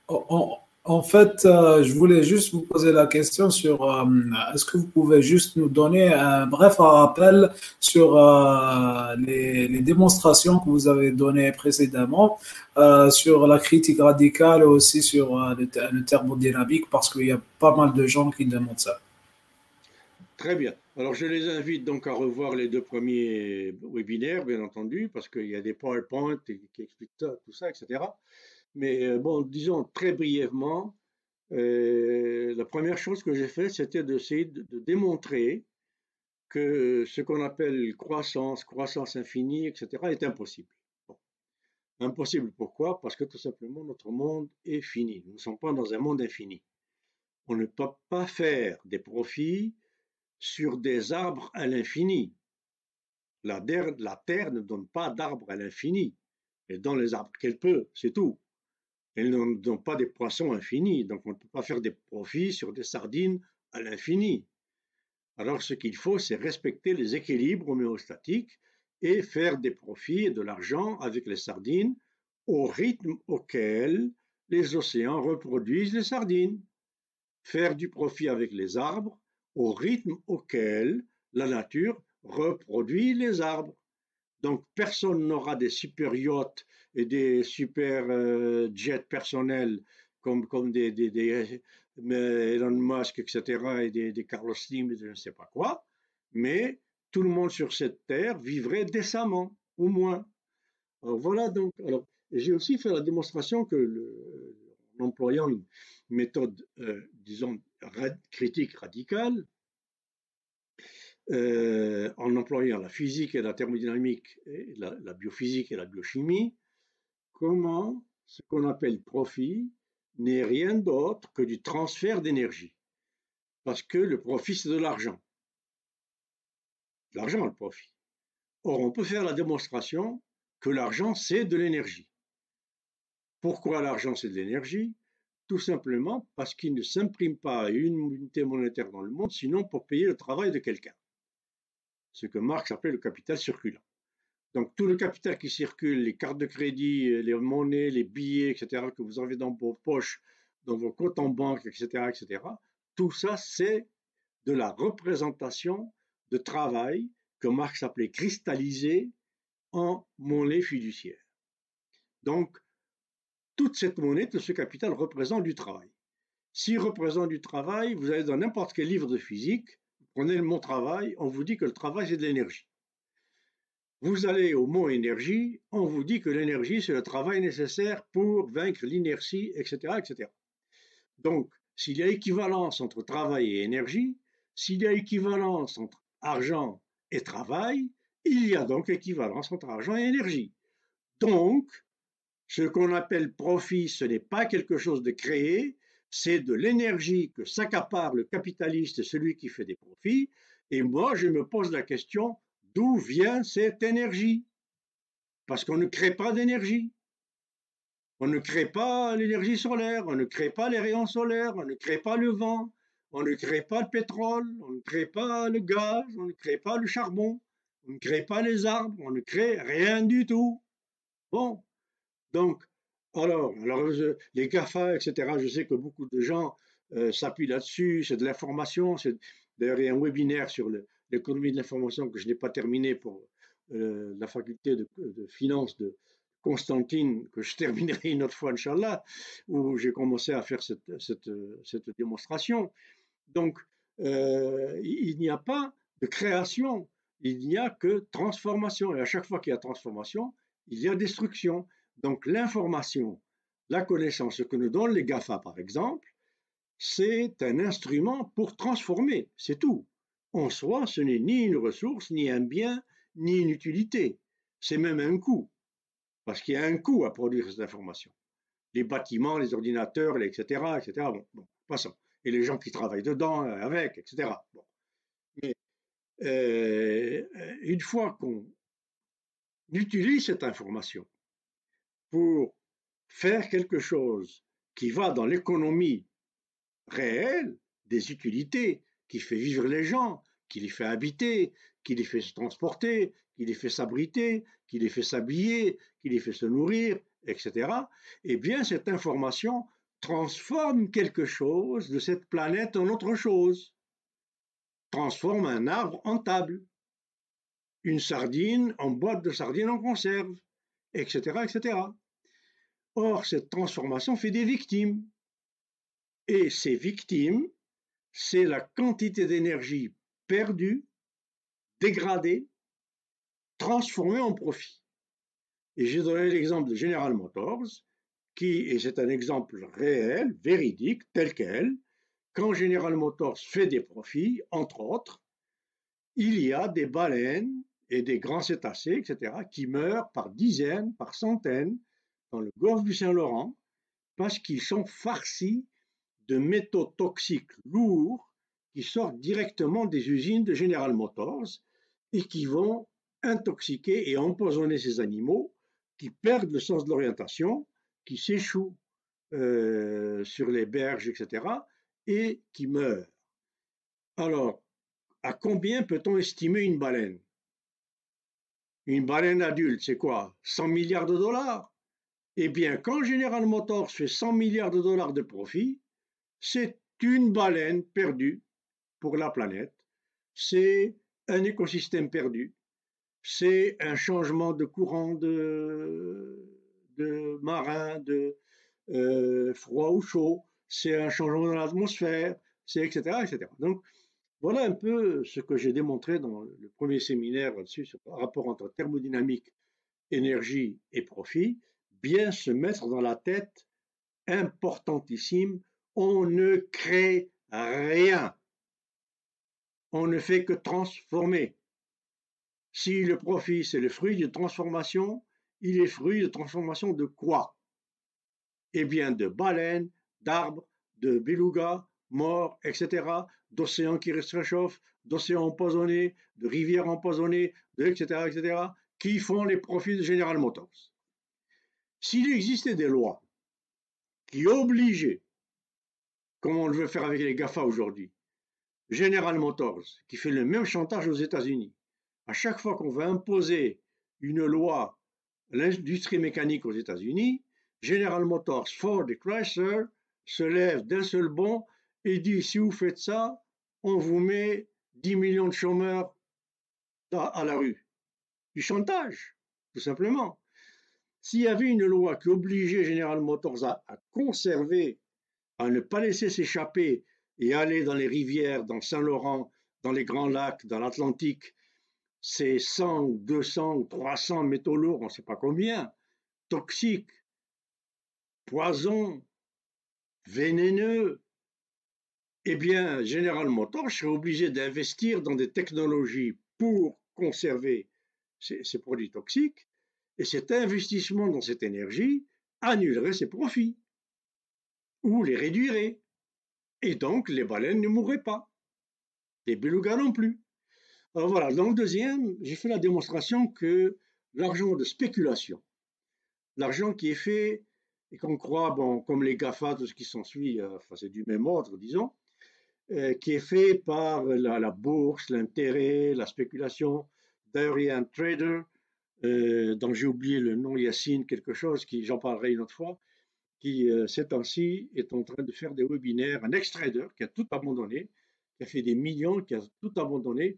on, en fait, euh, je voulais juste vous poser la question sur euh, est-ce que vous pouvez juste nous donner un bref rappel sur euh, les, démonstrations que vous avez données précédemment sur la critique radicale et aussi sur le, thermodynamique parce qu'il y a pas mal de gens qui demandent ça. Très bien. Alors, je les invite donc à revoir les deux premiers webinaires, bien entendu, parce qu'il y a des PowerPoint qui expliquent tout ça, etc. Mais euh, bon, disons très brièvement, euh, la première chose que j'ai fait, c'était d'essayer de, démontrer que ce qu'on appelle croissance, croissance infinie, etc., est impossible. Impossible pourquoi? Parce que tout simplement, notre monde est fini. Nous ne sommes pas dans un monde infini. On ne peut pas faire des profits sur des arbres à l'infini. La, la Terre ne donne pas d'arbres à l'infini. Elle donne les arbres qu'elle peut, c'est tout. Elles n'ont pas des poissons infinis, donc on ne peut pas faire des profits sur des sardines à l'infini. Alors ce qu'il faut, c'est respecter les équilibres homéostatiques et faire des profits et de l'argent avec les sardines au rythme auquel les océans reproduisent les sardines. Faire du profit avec les arbres au rythme auquel la nature reproduit les arbres. Donc personne n'aura des super yachts et des super euh, jets personnels comme, comme des, des, Elon Musk, etc., et des, Carlos Slim, je ne sais pas quoi, mais tout le monde sur cette terre vivrait décemment, au moins. Alors voilà donc. Alors, j'ai aussi fait la démonstration que, le, en employant une méthode, euh, disons, critique radicale, euh, en employant la physique et la thermodynamique, la, biophysique et la biochimie, comment ce qu'on appelle profit n'est rien d'autre que du transfert d'énergie. Parce que le profit, c'est de l'argent. L'argent, le profit. Or, on peut faire la démonstration que l'argent, c'est de l'énergie. Pourquoi l'argent, c'est de l'énergie? Tout simplement parce qu'il ne s'imprime pas à une unité monétaire dans le monde, sinon pour payer le travail de quelqu'un ce que Marx appelle le capital circulant. Donc tout le capital qui circule, les cartes de crédit, les monnaies, les billets, etc., que vous avez dans vos poches, dans vos comptes en banque, etc., etc., tout ça, c'est de la représentation de travail que Marx appelait cristallisé en monnaie fiduciaire. Donc, toute cette monnaie, tout ce capital représente du travail. S'il représente du travail, vous allez dans n'importe quel livre de physique, prenez mot travail, on vous dit que le travail c'est de l'énergie. Vous allez au mot énergie, on vous dit que l'énergie c'est le travail nécessaire pour vaincre l'inertie, etc., etc. Donc, s'il y a équivalence entre travail et énergie, s'il y a équivalence entre argent et travail, il y a donc équivalence entre argent et énergie. Donc, ce qu'on appelle profit, ce n'est pas quelque chose de créé, c'est de l'énergie que s'accapare le capitaliste, celui qui fait des profits. Et moi, je me pose la question, d'où vient cette énergie? Parce qu'on ne crée pas d'énergie. On ne crée pas l'énergie solaire, on ne crée pas les rayons solaires, on ne crée pas le vent, on ne crée pas le pétrole, on ne crée pas le gaz, on ne crée pas le charbon, on ne crée pas les arbres, on ne crée rien du tout. Bon, donc, alors, alors les GAFA, etc., je sais que beaucoup de gens euh, s'appuient là-dessus, c'est de l'information. D'ailleurs, il y a un webinaire sur l'économie de l'information que je n'ai pas terminé pour euh, la faculté de, de finance de Constantine, que je terminerai une autre fois, Inch'Allah, où j'ai commencé à faire cette, cette, cette démonstration. Donc, euh, il n'y a pas de création, il n'y a que transformation. Et à chaque fois qu'il y a transformation, il y a destruction. Donc l'information, la connaissance, ce que nous donnent les GAFA par exemple, c'est un instrument pour transformer, c'est tout. En soi, ce n'est ni une ressource, ni un bien, ni une utilité. C'est même un coût, parce qu'il y a un coût à produire cette information. Les bâtiments, les ordinateurs, etc., etc. Bon, passons. Et les gens qui travaillent dedans, euh, avec, etc. Bon. Mais euh, une fois qu'on utilise cette information, pour faire quelque chose qui va dans l'économie réelle des utilités, qui fait vivre les gens, qui les fait habiter, qui les fait se transporter, qui les fait s'abriter, qui les fait s'habiller, qui les fait se nourrir, etc., eh bien cette information transforme quelque chose de cette planète en autre chose, transforme un arbre en table, une sardine en boîte de sardines en conserve, etc.. Or, cette transformation fait des victimes. Et ces victimes, c'est la quantité d'énergie perdue, dégradée, transformée en profit. Et j'ai donné l'exemple de General Motors, qui, et c'est un exemple réel, véridique, tel quel, quand General Motors fait des profits, entre autres, il y a des baleines et des grands cétacés, etc., qui meurent par dizaines, par centaines dans le golfe du Saint-Laurent parce qu'ils sont farcis de métaux toxiques lourds qui sortent directement des usines de General Motors et qui vont intoxiquer et empoisonner ces animaux qui perdent le sens de l'orientation, qui s'échouent euh, sur les berges, etc., et qui meurent. Alors, à combien peut-on estimer une baleine? Une baleine adulte, c'est quoi? 100 milliards de dollars? Eh bien, quand General Motors fait 100 milliards de dollars de profit, c'est une baleine perdue pour la planète. C'est un écosystème perdu. C'est un changement de courant de, marin, de euh, froid ou chaud. C'est un changement dans l'atmosphère, c'est etc., etc. Donc, voilà un peu ce que j'ai démontré dans le premier séminaire là-dessus, sur le rapport entre thermodynamique, énergie et profit. Bien se mettre dans la tête, importantissime, on ne crée rien. On ne fait que transformer. Si le profit, c'est le fruit de transformation, il est fruit de transformation de quoi? Eh bien, de baleines, d'arbres, de belugas, morts, etc., d'océans qui se réchauffent, d'océans empoisonnés, de rivières empoisonnées, etc., etc., qui font les profits de General Motors. S'il existait des lois qui obligeaient, comme on le veut faire avec les GAFA aujourd'hui, General Motors, qui fait le même chantage aux États-Unis, à chaque fois qu'on veut imposer une loi à l'industrie mécanique aux États-Unis, General Motors, Ford et Chrysler se lèvent d'un seul bond et dit si vous faites ça, on vous met 10 millions de chômeurs à la rue. Du chantage, tout simplement. S'il y avait une loi qui obligeait General Motors à, conserver, à ne pas laisser s'échapper et aller dans les rivières, dans Saint-Laurent, dans les grands lacs, dans l'Atlantique, ces 100, 200 ou 300 métaux lourds, on ne sait pas combien, toxiques, poisons, vénéneux, eh bien, General Motors serait obligé d'investir dans des technologies pour conserver ces, produits toxiques, et cet investissement dans cette énergie annulerait ses profits, ou les réduirait, et donc les baleines ne mourraient pas, les belugas non plus. Alors voilà, dans le deuxième, j'ai fait la démonstration que l'argent de spéculation, l'argent qui est fait et qu'on croit, bon, comme les GAFA, tout ce qui s'ensuit, euh, enfin, c'est du même ordre, disons, qui est fait par la, bourse, l'intérêt, la spéculation. D'ailleurs, il y a un trader euh, dont j'ai oublié le nom, Yacine, quelque chose, qui j'en parlerai une autre fois, qui euh, ces temps-ci est en train de faire des webinaires, un ex-trader qui a tout abandonné, qui a fait des millions, qui a tout abandonné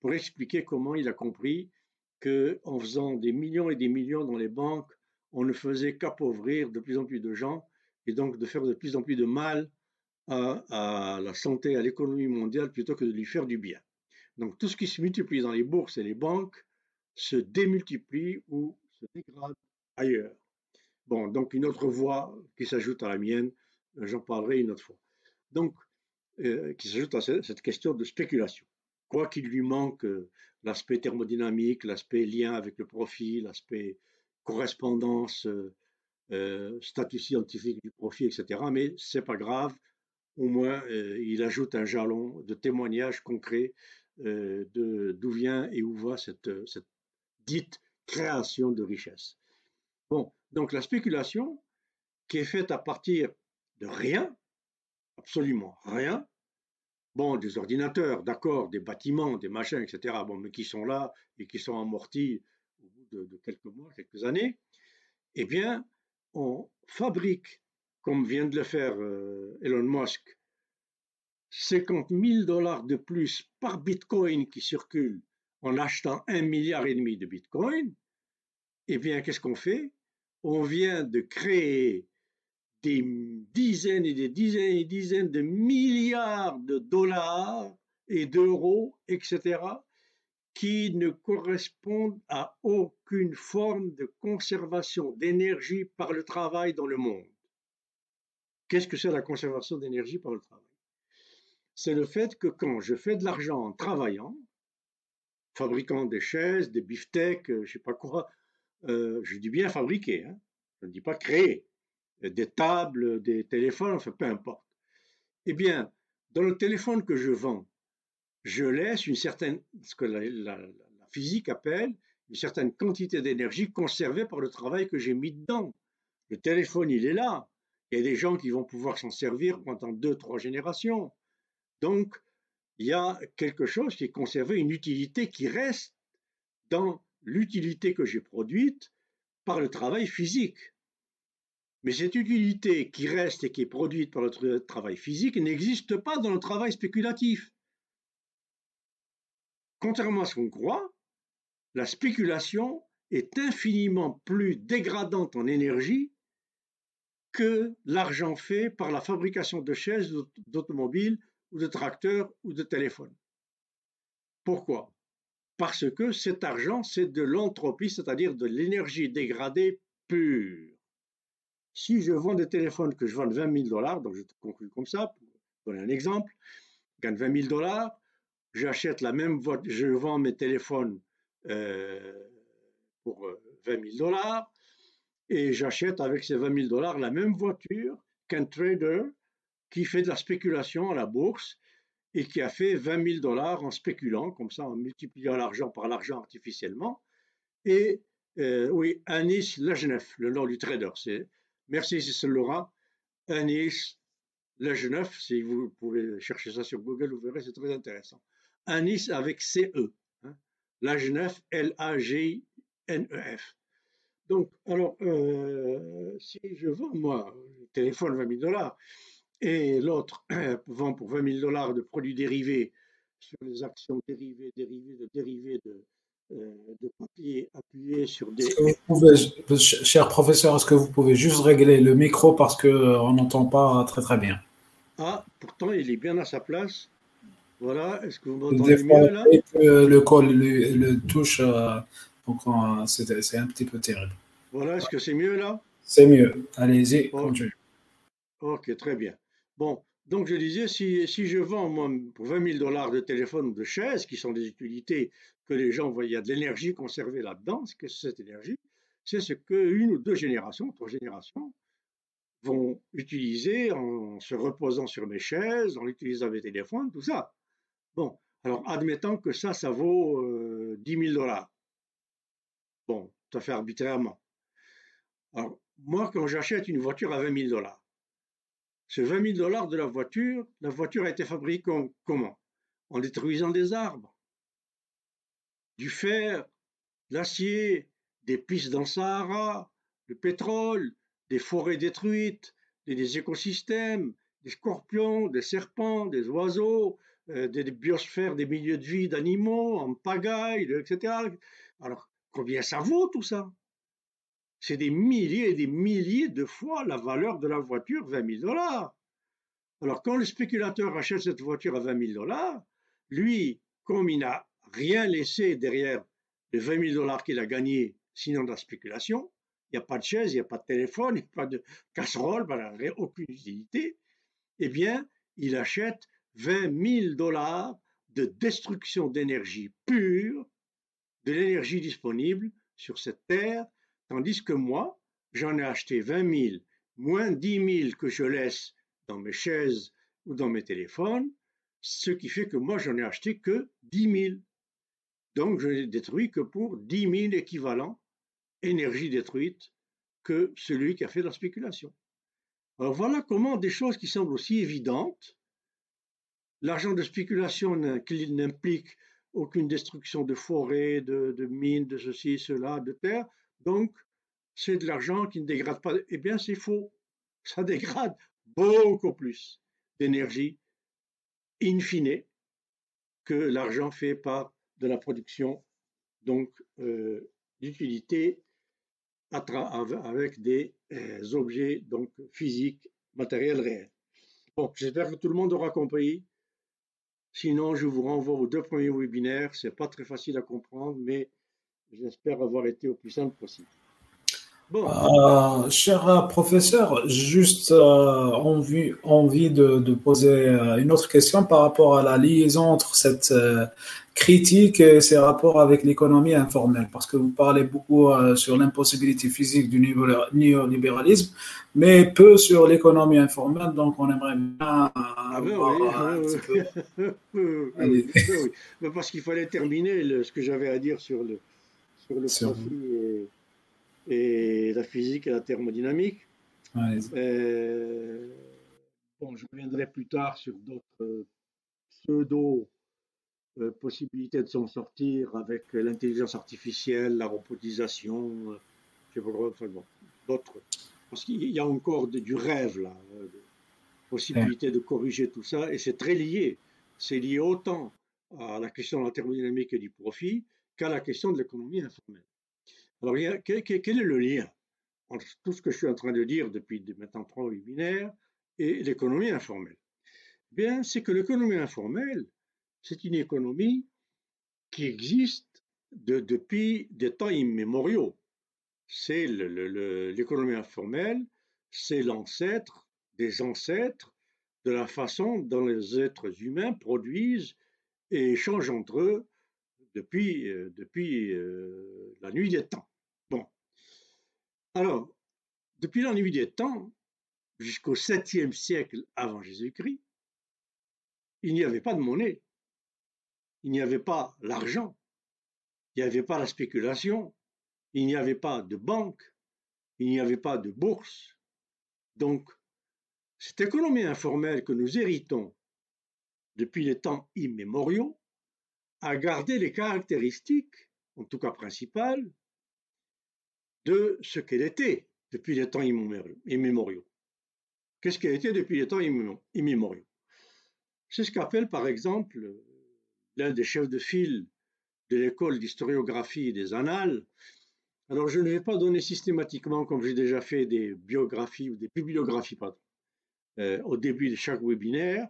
pour expliquer comment il a compris qu'en faisant des millions et des millions dans les banques, on ne faisait qu'appauvrir de plus en plus de gens et donc de faire de plus en plus de mal à, la santé, à l'économie mondiale, plutôt que de lui faire du bien. Donc tout ce qui se multiplie dans les bourses et les banques se démultiplie ou se dégrade ailleurs. Bon, donc une autre voie qui s'ajoute à la mienne, j'en parlerai une autre fois. Donc, euh, qui s'ajoute à cette question de spéculation. Quoi qu'il lui manque euh, l'aspect thermodynamique, l'aspect lien avec le profit, l'aspect correspondance, euh, statut scientifique du profit, etc. Mais c'est pas grave, au moins euh, il ajoute un jalon de témoignage concret euh, de d'où vient et où va cette, cette dite création de richesse. Bon, donc la spéculation qui est faite à partir de rien, absolument rien, bon, des ordinateurs, d'accord, des bâtiments, des machins, etc., bon, mais qui sont là et qui sont amortis au bout de quelques mois, quelques années, eh bien, on fabrique comme vient de le faire euh, Elon Musk, 50 000 dollars de plus par bitcoin qui circule en achetant un milliard et demi de bitcoin, eh bien, qu'est-ce qu'on fait? On vient de créer des dizaines et des dizaines et des dizaines de milliards de dollars et d'euros, etc., qui ne correspondent à aucune forme de conservation d'énergie par le travail dans le monde. Qu'est-ce que c'est la conservation d'énergie par le travail? C'est le fait que quand je fais de l'argent en travaillant, fabriquant des chaises, des beefsteaks, euh, je ne sais pas quoi, euh, je dis bien fabriquer, hein, je ne dis pas créer, des tables, des téléphones, enfin peu importe. Eh bien, dans le téléphone que je vends, je laisse une certaine, ce que la physique appelle une certaine quantité d'énergie conservée par le travail que j'ai mis dedans. Le téléphone, il est là, il y a des gens qui vont pouvoir s'en servir pendant deux, trois générations. Donc, il y a quelque chose qui est conservé, une utilité qui reste dans l'utilité que j'ai produite par le travail physique. Mais cette utilité qui reste et qui est produite par le travail physique n'existe pas dans le travail spéculatif. Contrairement à ce qu'on croit, la spéculation est infiniment plus dégradante en énergie que l'argent fait par la fabrication de chaises, d'automobiles ou de tracteurs ou de téléphones. Pourquoi? Parce que cet argent, c'est de l'entropie, c'est-à-dire de l'énergie dégradée pure. Si je vends des téléphones que je vends 20 000 dollars, donc je conclue comme ça, pour donner un exemple, je gagne 20 000 dollars, j'achète la même je vends mes téléphones euh, pour 20 euh, 000 dollars, et j'achète avec ces 20 000 dollars la même voiture qu'un trader qui fait de la spéculation à la bourse et qui a fait 20 000 dollars en spéculant, comme ça, en multipliant l'argent par l'argent artificiellement. Et euh, oui, Anis Lejnev, le nom du trader. C'est, merci, c'est Laura. Anis Lejnev, si vous pouvez chercher ça sur Google, vous verrez, c'est très intéressant. Anis avec CE. Hein. Lejnev, L-A-G-N-E-F. Donc, alors, euh, si je vends, moi, le téléphone 20 000 dollars, et l'autre vend pour 20 000 dollars de produits dérivés sur les actions dérivées, dérivées, de dérivés de, euh, de papier appuyé sur des. cher professeur, est-ce que vous pouvez juste régler le micro parce qu'on euh, n'entend pas très très bien? Ah, pourtant il est bien à sa place. Voilà, est-ce que vous m'entendez mieux là? Le col le, touche, euh, donc c'est un petit peu terrible. Voilà, est-ce que c'est mieux là? C'est mieux. Allez-y, continue. Ok, très bien. Bon, donc je disais, si, si je vends moi, pour 20 000 dollars de téléphone ou de chaises, qui sont des utilités que les gens voient, il y a de l'énergie conservée là-dedans, ce que cette énergie C'est ce qu'une ou deux générations, trois générations, vont utiliser en se reposant sur mes chaises, en utilisant mes téléphones, tout ça. Bon, alors admettons que ça, ça vaut 10 000 dollars. Bon, tout à fait arbitrairement. Alors, moi, quand j'achète une voiture à 20 000 dollars, ce 20 000 dollars de la voiture, la voiture a été fabriquée comment? En détruisant des arbres, du fer, l'acier, des pistes dans le Sahara, le pétrole, des forêts détruites, des, écosystèmes, des scorpions, des serpents, des oiseaux, euh, des, biosphères, des milieux de vie d'animaux, en pagaille, etc. Alors, combien ça vaut tout ça? C'est des milliers et des milliers de fois la valeur de la voiture, 20 000 dollars. Alors quand le spéculateur achète cette voiture à 20 000 dollars, lui, comme il n'a rien laissé derrière les 20 000 dollars qu'il a gagnés, sinon de la spéculation, il n'y a pas de chaise, il n'y a pas de téléphone, il n'y a pas de casserole, aucune utilité, eh bien, il achète 20 000 dollars de destruction d'énergie pure, de l'énergie disponible sur cette terre Tandis que moi, j'en ai acheté 20 000, moins 10 000 que je laisse dans mes chaises ou dans mes téléphones, ce qui fait que moi, j'en ai acheté que 10 000. Donc, je n'ai détruit que pour 10 000 équivalents énergie détruite que celui qui a fait la spéculation. Alors voilà comment des choses qui semblent aussi évidentes, l'argent de spéculation n'implique aucune destruction de forêts, de, de, mines, de ceci, cela, de terre, donc, c'est de l'argent qui ne dégrade pas. Eh bien, c'est faux. Ça dégrade beaucoup plus d'énergie in fine que l'argent fait par de la production donc euh, d'utilité avec des euh, objets donc physiques, matériels réels. Bon, j'espère que tout le monde aura compris. Sinon, je vous renvoie aux deux premiers webinaires. C'est pas très facile à comprendre, mais J'espère avoir été au plus simple possible. Euh, cher professeur, juste euh, envie, envie de, de, poser euh, une autre question par rapport à la liaison entre cette critique et ses rapports avec l'économie informelle, parce que vous parlez beaucoup sur l'impossibilité physique du néolibéralisme, mais peu sur l'économie informelle, donc on aimerait bien ah ben oui, oui, Parce qu'il fallait terminer ce que j'avais à dire sur le, sur le profit et, la physique et la thermodynamique. Euh, bon, je reviendrai plus tard sur d'autres pseudo euh, possibilités de s'en sortir avec l'intelligence artificielle, la robotisation, pas bon, d'autres. Parce qu'il y a encore du rêve là, euh, possibilité de corriger tout ça, et c'est très lié. C'est lié autant à la question de la thermodynamique et du profit qu'à la question de l'économie informelle. Alors, quel, est le lien entre tout ce que je suis en train de dire depuis maintenant trois webinaires et l'économie informelle? Eh Bien, c'est que l'économie informelle, c'est une économie qui existe depuis des temps immémoriaux. C'est l'économie informelle, c'est l'ancêtre des ancêtres de la façon dont les êtres humains produisent et échangent entre eux depuis, euh, depuis euh, la nuit des temps. Bon. Alors, depuis la nuit des temps, jusqu'au 7e siècle avant Jésus-Christ, il n'y avait pas de monnaie, il n'y avait pas l'argent, il n'y avait pas la spéculation, il n'y avait pas de banque, il n'y avait pas de bourse. Donc, cette économie informelle que nous héritons depuis les temps immémoriaux à garder les caractéristiques, en tout cas principales, de ce qu'elle était depuis les temps immémoriaux. Qu'est-ce a été depuis les temps immémoriaux? C'est ce qu'appelle par exemple l'un des chefs de file de l'école d'historiographie des annales. Alors je ne vais pas donner systématiquement, comme j'ai déjà fait, des biographies ou des bibliographies pardon, euh, au début de chaque webinaire.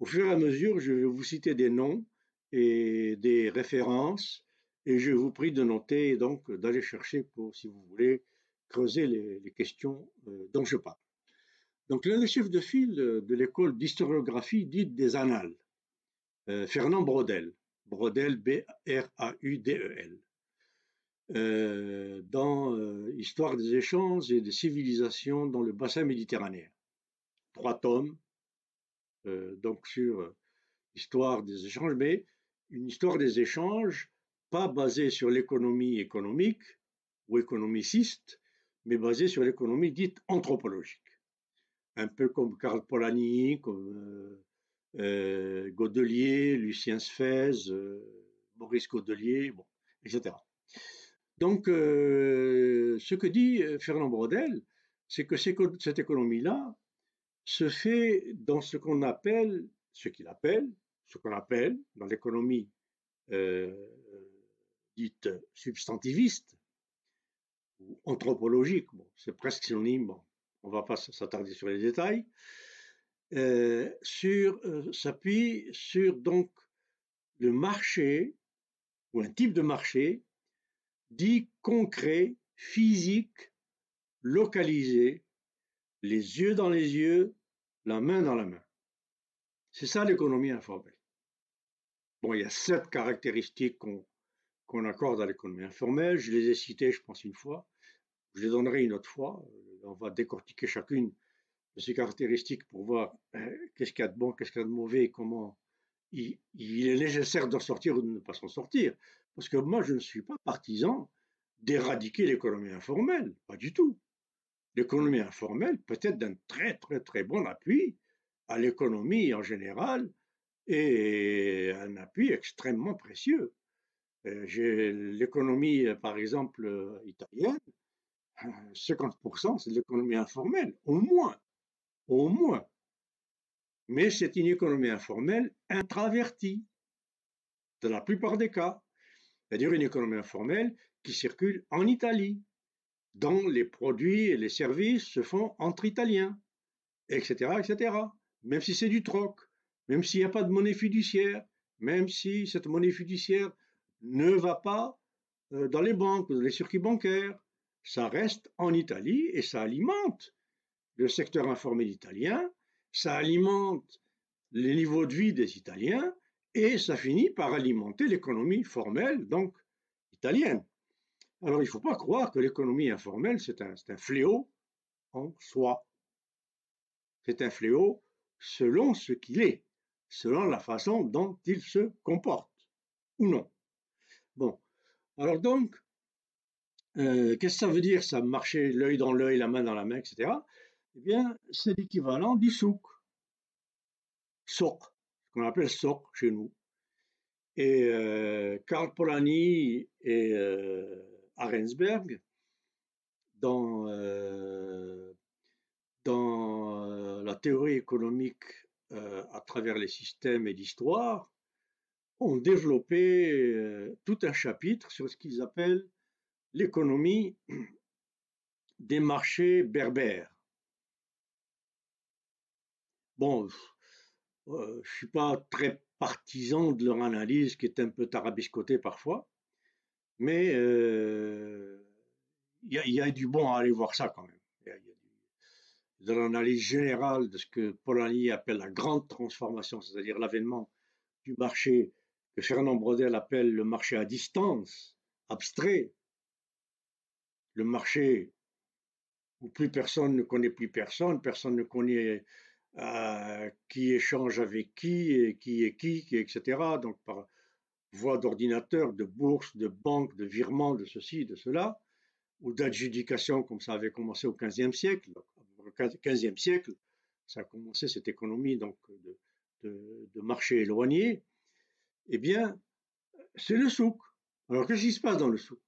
Au fur et à mesure, je vais vous citer des noms et des références et je vous prie de noter donc d'aller chercher pour, si vous voulez, creuser les, questions euh, dont je parle. Donc l'un des chefs de file de l'école d'historiographie dite des annales, euh, Fernand Brodel, Brodel B-R-A-U-D-E-L, euh, dans Histoire des échanges et des civilisations dans le bassin méditerranéen. Trois tomes, donc sur Histoire des échanges, mais une histoire des échanges pas basée sur l'économie économique ou économiciste, mais basée sur l'économie dite anthropologique. Un peu comme Karl Polanyi, comme euh, euh, Godelier, Lucien Sfez, euh, Maurice Godelier, bon, etc. Donc, ce que dit Fernand Brodel, c'est que cette économie-là se fait dans ce qu'on appelle, ce qu'il appelle, ce qu'on appelle dans l'économie dite substantiviste ou anthropologique, c'est presque synonyme, on ne va pas s'attarder sur les détails, euh, euh, s'appuie sur donc le marché ou un type de marché dit concret, physique, localisé, les yeux dans les yeux, la main dans la main. C'est ça l'économie informelle. Bon, il y a sept caractéristiques qu'on qu'on accorde à l'économie informelle. Je les ai cités, je pense, une fois. Je les donnerai une autre fois. On va décortiquer chacune de ces caractéristiques pour voir euh, qu'est-ce qu'il y a de bon, qu'est-ce qu'il y a de mauvais comment il, est nécessaire d'en sortir ou de ne pas s'en sortir. Parce que moi, je ne suis pas partisan d'éradiquer l'économie informelle, pas du tout. L'économie informelle peut être d'un très très très bon appui à l'économie en général et un appui extrêmement précieux. Euh, l'économie, euh, par exemple, euh, italienne, 50% c'est l'économie informelle, au moins, au moins. Mais c'est une économie informelle intravertie, dans la plupart des cas. C'est-à-dire une économie informelle qui circule en Italie, dont les produits et les services se font entre Italiens, etc., etc. Même si c'est du troc, même s'il n'y a pas de monnaie fiduciaire, même si cette monnaie fiduciaire ne va pas euh, dans les banques, dans les circuits bancaires. Ça reste en Italie et ça alimente le secteur informel italien, ça alimente les niveaux de vie des Italiens et ça finit par alimenter l'économie formelle, donc italienne. Alors il ne faut pas croire que l'économie informelle, c'est un, un fléau en soi. C'est un fléau selon ce qu'il est, selon la façon dont il se comporte, ou non. Bon, alors donc, euh, qu'est-ce que ça veut dire ça marcher l'œil dans l'œil, la main dans la main, etc. Eh bien, c'est l'équivalent du souk. Souk, ce qu'on appelle souk chez nous. Et euh, Karl Polanyi et euh, Arensberg, dans, dans la théorie économique à travers les systèmes et l'histoire, ont développé euh, tout un chapitre sur ce qu'ils appellent l'économie des marchés berbères. Bon, euh, je ne suis pas très partisan de leur analyse qui est un peu tarabiscotée parfois, mais euh, il y, a du bon à aller voir ça quand même. Il y de l'analyse générale de ce que Polanyi appelle la grande transformation, c'est-à-dire l'avènement du marché que Fernand Brodel appelle le marché à distance, abstrait, le marché où plus personne ne connaît plus personne, personne ne connaît euh, qui échange avec qui, et qui est qui, etc. Donc par voie d'ordinateur, de bourse, de banque, de virement, de ceci, de cela, ou d'adjudication comme ça avait commencé au XVe siècle. XVe siècle, ça a commencé cette économie donc de, marché éloigné eh bien, c'est le souk. Alors, qu'est-ce qui se passe dans le souk?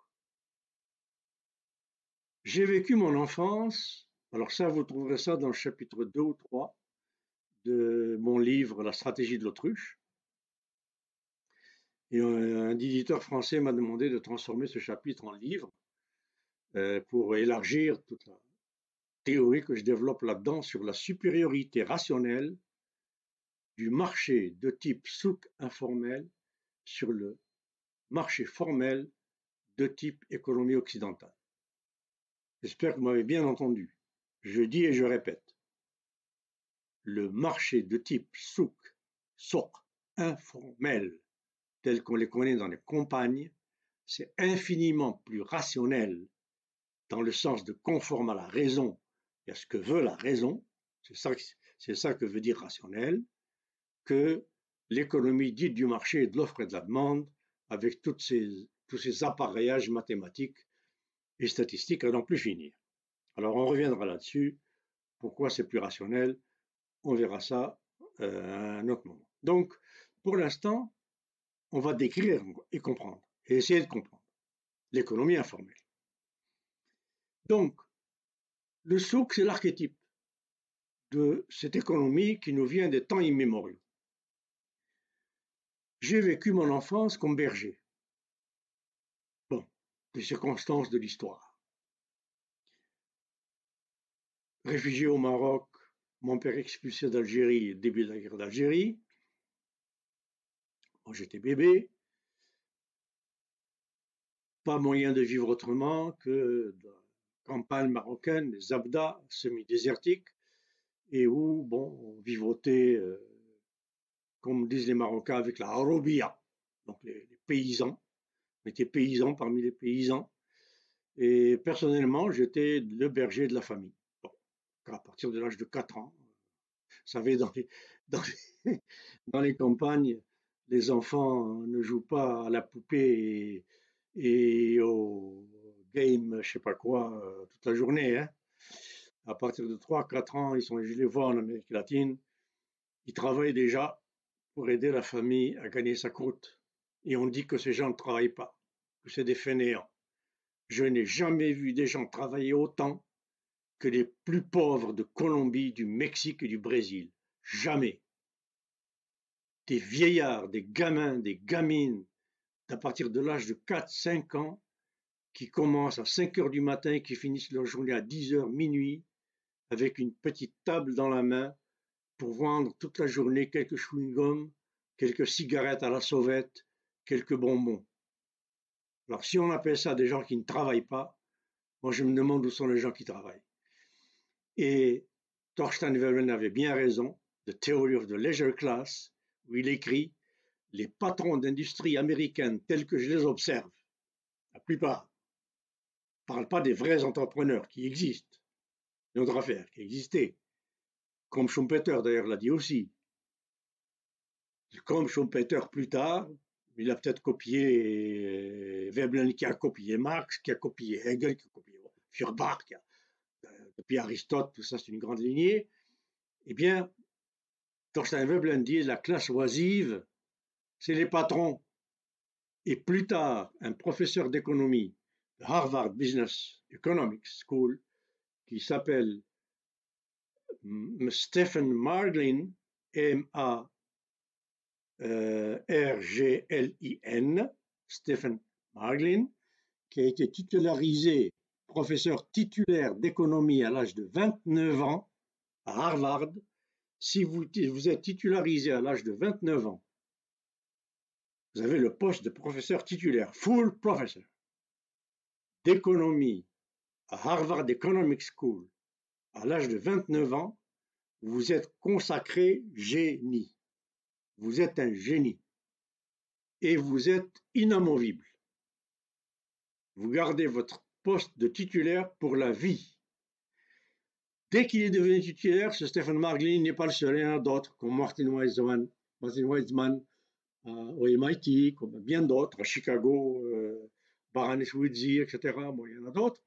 J'ai vécu mon enfance Alors ça, vous trouverez ça dans le chapitre 2 ou 3 de mon livre La stratégie de l'autruche. Et un éditeur français m'a demandé de transformer ce chapitre en livre euh, pour élargir toute la théorie que je développe là-dedans sur la supériorité rationnelle du marché de type souk informel sur le marché formel de type économie occidentale. J'espère que vous m'avez bien entendu. Je dis et je répète. Le marché de type souk, souk informel, tel qu'on les connaît dans les campagnes, c'est infiniment plus rationnel dans le sens de conforme à la raison et à ce que veut la raison, c'est ça, que veut dire rationnel, que l'économie dite du marché de l'offre et de la demande, avec tous ces appareillages mathématiques et statistiques à n'en plus finir. Alors on reviendra là-dessus. Pourquoi c'est plus rationnel? On verra ça euh, à un autre moment. Donc, pour l'instant, on va décrire et comprendre, et essayer de comprendre l'économie informelle. Donc, le souk, c'est l'archétype de cette économie qui nous vient des temps immémoriaux. J'ai vécu mon enfance comme berger. Bon, des circonstances de l'histoire. Réfugié au Maroc, mon père expulsé d'Algérie, début de la guerre d'Algérie. Moi, j'étais bébé. Pas moyen de vivre autrement que campagne marocaine, les abdas semi-désertiques, et où, bon, on vivotait euh, comme disent les Marocains, avec la Arobia, donc les, paysans. On était paysans parmi les paysans. Et personnellement, j'étais le berger de la famille. Bon, à partir de l'âge de 4 ans, vous savez, dans les, dans les, campagnes, les enfants ne jouent pas à la poupée et, au game, je sais pas quoi, euh, toute la journée. Hein. À partir de 3-4 ans, ils sont, je les vois en Amérique latine, ils travaillent déjà pour aider la famille à gagner sa croûte. Et on dit que ces gens ne travaillent pas, que c'est des fainéants. Je n'ai jamais vu des gens travailler autant que les plus pauvres de Colombie, du Mexique et du Brésil. Jamais. Des vieillards, des gamins, des gamines, à partir de l'âge de 4-5 ans, qui commencent à 5 heures du matin et qui finissent leur journée à 10 heures minuit, avec une petite table dans la main, pour vendre toute la journée quelques chewing-gums, quelques cigarettes à la sauvette, quelques bonbons. Alors si on appelle ça des gens qui ne travaillent pas, moi je me demande où sont les gens qui travaillent. Et Thorstein Veblen avait bien raison, The Theory of the Leisure Class, où il écrit Les patrons d'industrie américaine tels que je les observe, la plupart, ne parlent pas des vrais entrepreneurs qui existent, notre affaire, qui existaient, comme Schumpeter d'ailleurs l'a dit aussi. Comme Schumpeter plus tard, il a peut-être copié Veblen qui a copié Marx, qui a copié Hegel, qui a copié Feuerbach, qui a, euh, depuis Aristote, tout ça c'est une grande lignée. Eh bien, Thorstein Veblen dit la classe oisive, c'est les patrons. Et plus tard, un professeur d'économie Harvard Business Economics School, qui s'appelle Stephen Marglin, M-A-R-G-L-I-N, Stephen Marglin, qui a été titularisé professeur titulaire d'économie à l'âge de 29 ans à Harvard. Si vous, êtes titularisé à l'âge de 29 ans, vous avez le poste de professeur titulaire, full professor, d'économie à Harvard Economic School à l'âge de 29 ans, vous êtes consacré génie. Vous êtes un génie. Et vous êtes inamovible. Vous gardez votre poste de titulaire pour la vie. Dès qu'il est devenu titulaire, ce Stephen Marglin n'est pas le seul, il y en a d'autres, comme Martin Weizmann, Martin Weizmann euh, au MIT, comme bien d'autres, à Chicago, euh, Baranes Woodsy, etc. Bon, il y en a d'autres.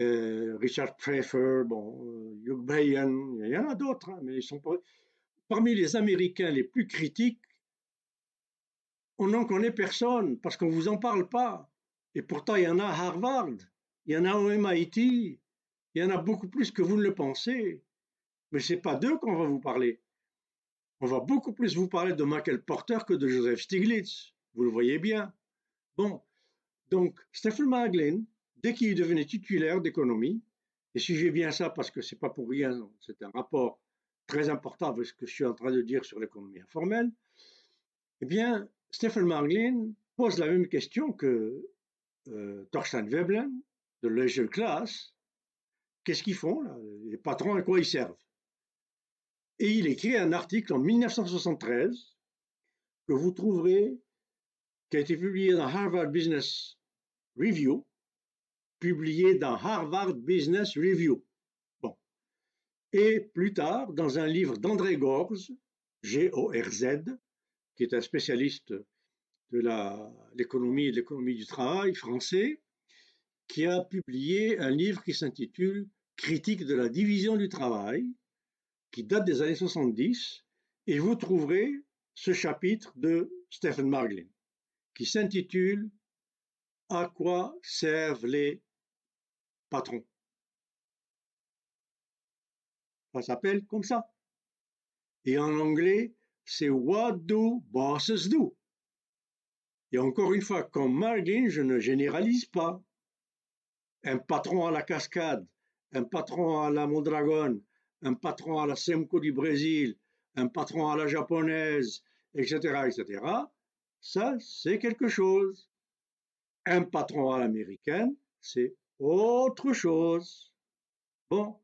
Euh, Richard Pfeiffer, bon, euh, Hugh Bayan, il y en a d'autres, hein, mais ils sont pas... parmi les Américains les plus critiques. On n'en connaît personne parce qu'on vous en parle pas. Et pourtant, il y en a à Harvard, il y en a au MIT, Il y en a beaucoup plus que vous ne le pensez. Mais ce n'est pas d'eux qu'on va vous parler. On va beaucoup plus vous parler de Michael Porter que de Joseph Stiglitz. Vous le voyez bien. Bon, donc Stephen Maglin, dès qu'il devenu titulaire d'économie, et si j'ai bien ça parce que c'est pas pour rien, c'est un rapport très important avec ce que je suis en train de dire sur l'économie informelle, eh bien, Stephen Maglin pose la même question que euh, Thorstein Veblen de Leisure Class. Qu'est-ce qu'ils font, là, les patrons, à quoi ils servent? Et il écrit un article en 1973 que vous trouverez, qui a été publié dans Harvard Business Review, publié dans Harvard Business Review. Bon. Et plus tard, dans un livre d'André Gorz, G-O-R-Z, qui est un spécialiste de l'économie et de l'économie du travail français, qui a publié un livre qui s'intitule Critique de la division du travail, qui date des années 70, et vous trouverez ce chapitre de Stephen Marglin, qui s'intitule À quoi servent les patrons Ça s'appelle comme ça. Et en anglais, c'est What do bosses do Et encore une fois, comme Marglin, je ne généralise pas. Un patron à la cascade, un patron à la Mondragon, un patron à la Semco du Brésil, un patron à la japonaise, etc., etc., ça, c'est quelque chose. Un patron à l'américaine, c'est autre chose. Bon,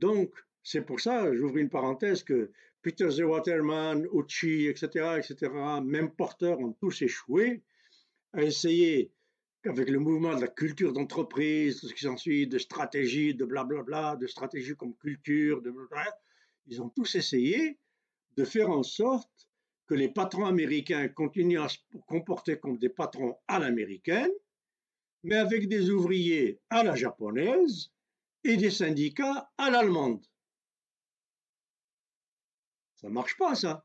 donc, c'est pour ça, j'ouvre une parenthèse, que Peter Z. Waterman, Uchi, etc., etc., même porteurs ont tous échoué à essayer, avec le mouvement de la culture d'entreprise, ce qui s'ensuit, de stratégie, de blablabla, de stratégie comme culture, de blablabla, ils ont tous essayé de faire en sorte que les patrons américains continuent à se comporter comme des patrons à l'américaine, mais avec des ouvriers à la japonaise et des syndicats à l'allemande. Ça ne marche pas, ça.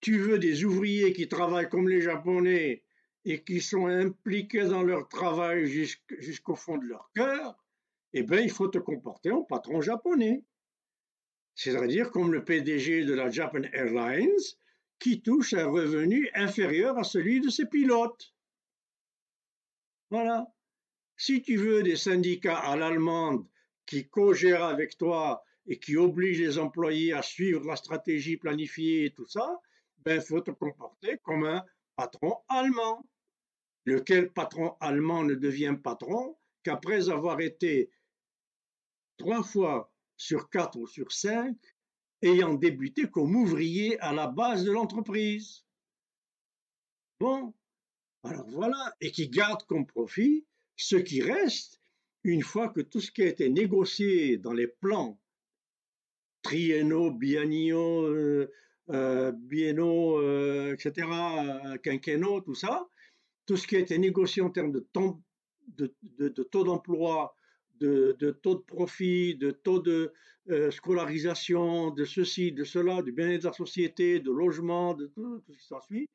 Tu veux des ouvriers qui travaillent comme les Japonais et qui sont impliqués dans leur travail jusqu'au fond de leur cœur, eh bien, il faut te comporter en patron japonais. C'est-à-dire comme le PDG de la Japan Airlines qui touche un revenu inférieur à celui de ses pilotes. Voilà. Si tu veux des syndicats à l'allemande qui co-gèrent avec toi et qui obligent les employés à suivre la stratégie planifiée et tout ça, ben, faut te comporter comme un patron allemand. Lequel patron allemand ne devient patron qu'après avoir été trois fois sur quatre ou sur cinq ayant débuté comme ouvrier à la base de l'entreprise. Bon, alors voilà, et qui garde comme profit ce qui reste une fois que tout ce qui a été négocié dans les plans triennaux, bienniaux, euh, euh, biennaux, euh, etc., quinquennaux, tout ça, tout ce qui a été négocié en termes de taux d'emploi, de, taux de profit, de taux de scolarisation, de ceci, de cela, du bien-être de la société, de logement, de tout, ce qui s'ensuit,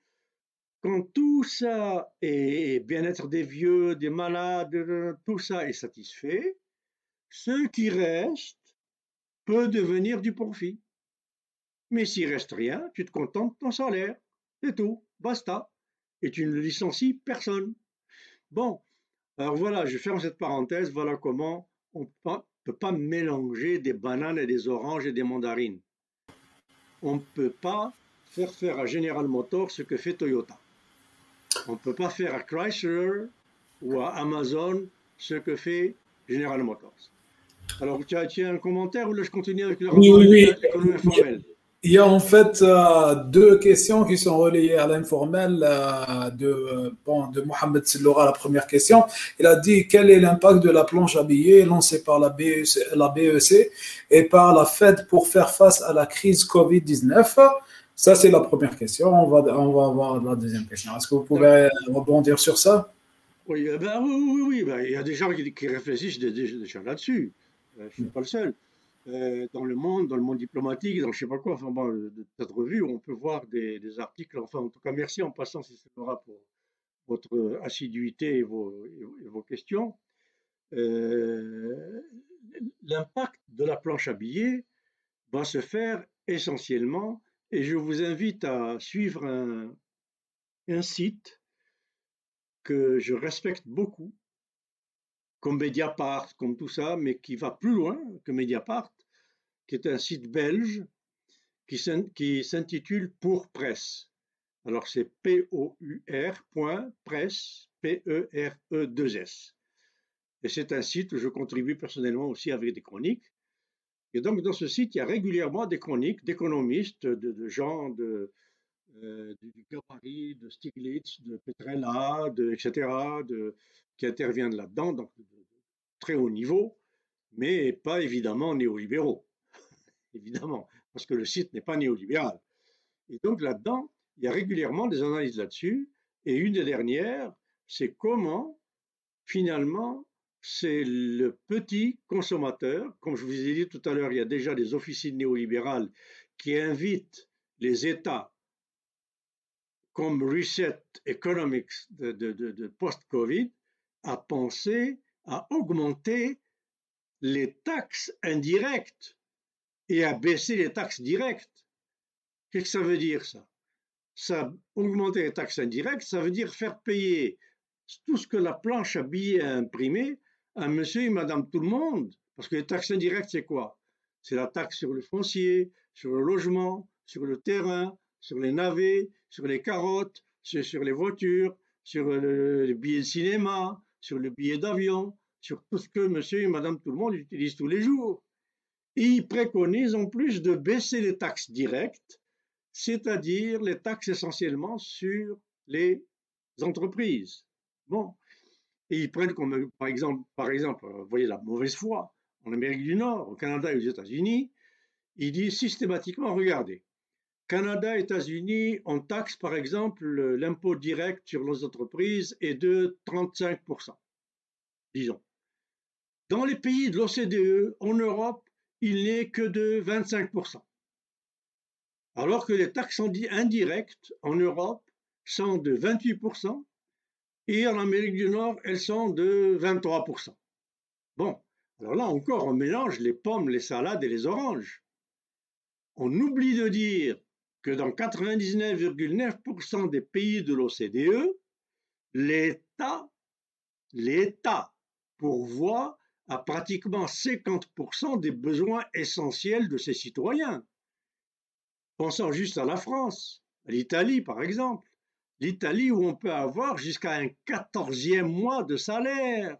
quand tout ça est bien-être des vieux, des malades, tout ça est satisfait, ce qui reste peut devenir du profit. Mais s'il reste rien, tu te contentes de ton salaire. C'est tout, basta. Et tu ne licencies personne. Bon, alors voilà, je ferme cette parenthèse. Voilà comment on peut pas mélanger des bananes et des oranges et des mandarines. On ne peut pas faire faire à General Motors ce que fait Toyota. On ne peut pas faire à Chrysler ou à Amazon ce que fait General Motors. Alors, tu as, un commentaire ou là je continue avec le oui, oui, informelle? Il y a en fait euh, deux questions qui sont reliées à l'informel euh, de, bon, de Mohamed Silloura. La première question, il a dit quel est l'impact de la planche à billets lancée par la BEC, la BEC et par la Fed pour faire face à la crise Covid-19 Ça, c'est la première question. On va, on va voir la deuxième question. Est-ce que vous pouvez rebondir sur ça? Oui, ben, oui, oui, oui. Ben, il y a des gens qui, qui réfléchissent déjà là-dessus. Euh, je ne suis pas le seul. Euh, dans le monde, dans le monde diplomatique, dans je sais pas quoi, enfin bon, cette revue, on peut voir des, articles. Enfin, en tout cas, merci en passant, c'est pour votre assiduité et vos, questions. l'impact de la planche à billets va se faire essentiellement, et je vous invite à suivre un site que je respecte beaucoup, comme Mediapart, comme tout ça, mais qui va plus loin que Mediapart, qui est un site belge qui s'intitule Pour Presse. Alors c'est P-O-U-R.presse, P-E-R-E-2-S. Et c'est un site où je contribue personnellement aussi avec des chroniques. Et donc dans ce site, il y a régulièrement des chroniques d'économistes, de, gens de, euh, du Gabarit, de Stiglitz, de Petrella, etc., qui interviennent là-dedans, donc de, très haut niveau, mais pas évidemment néolibéraux, évidemment, parce que le site n'est pas néolibéral. Et donc là-dedans, il y a régulièrement des analyses là-dessus, et une des dernières, c'est comment finalement c'est le petit consommateur, comme je vous ai dit tout à l'heure, il y a déjà des officines néolibérales qui invitent les États comme Reset Economics de, post-Covid à penser à augmenter les taxes indirectes et à baisser les taxes directes. Qu'est-ce que ça veut dire ça? Ça augmenter les taxes indirectes, ça veut dire faire payer tout ce que la planche à billets a imprimé à monsieur et madame tout le monde. Parce que les taxes indirectes, c'est quoi? C'est la taxe sur le foncier, sur le logement, sur le terrain, sur les navets, sur les carottes, sur, les voitures, sur le, billet de cinéma, sur le billet d'avion, sur tout ce que monsieur et madame tout le monde utilisent tous les jours. Et ils préconisent en plus de baisser les taxes directes, c'est-à-dire les taxes essentiellement sur les entreprises. Bon. Et ils prennent comme, par exemple, par exemple, vous voyez la mauvaise foi en Amérique du Nord, au Canada et aux États-Unis, ils disent systématiquement, regardez, Canada, États-Unis, on taxe par exemple l'impôt direct sur les entreprises est de 35%, disons. Dans les pays de l'OCDE, en Europe, il n'est que de 25%. Alors que les taxes indirectes en Europe sont de 28% et en Amérique du Nord, elles sont de 23%. Bon, alors là encore, on mélange les pommes, les salades et les oranges. On oublie de dire que dans 99,9% des pays de l'OCDE, l'État, l'État pourvoit à pratiquement 50% des besoins essentiels de ses citoyens. Pensons juste à la France, à l'Italie par exemple. L'Italie où on peut avoir jusqu'à un quatorzième mois de salaire,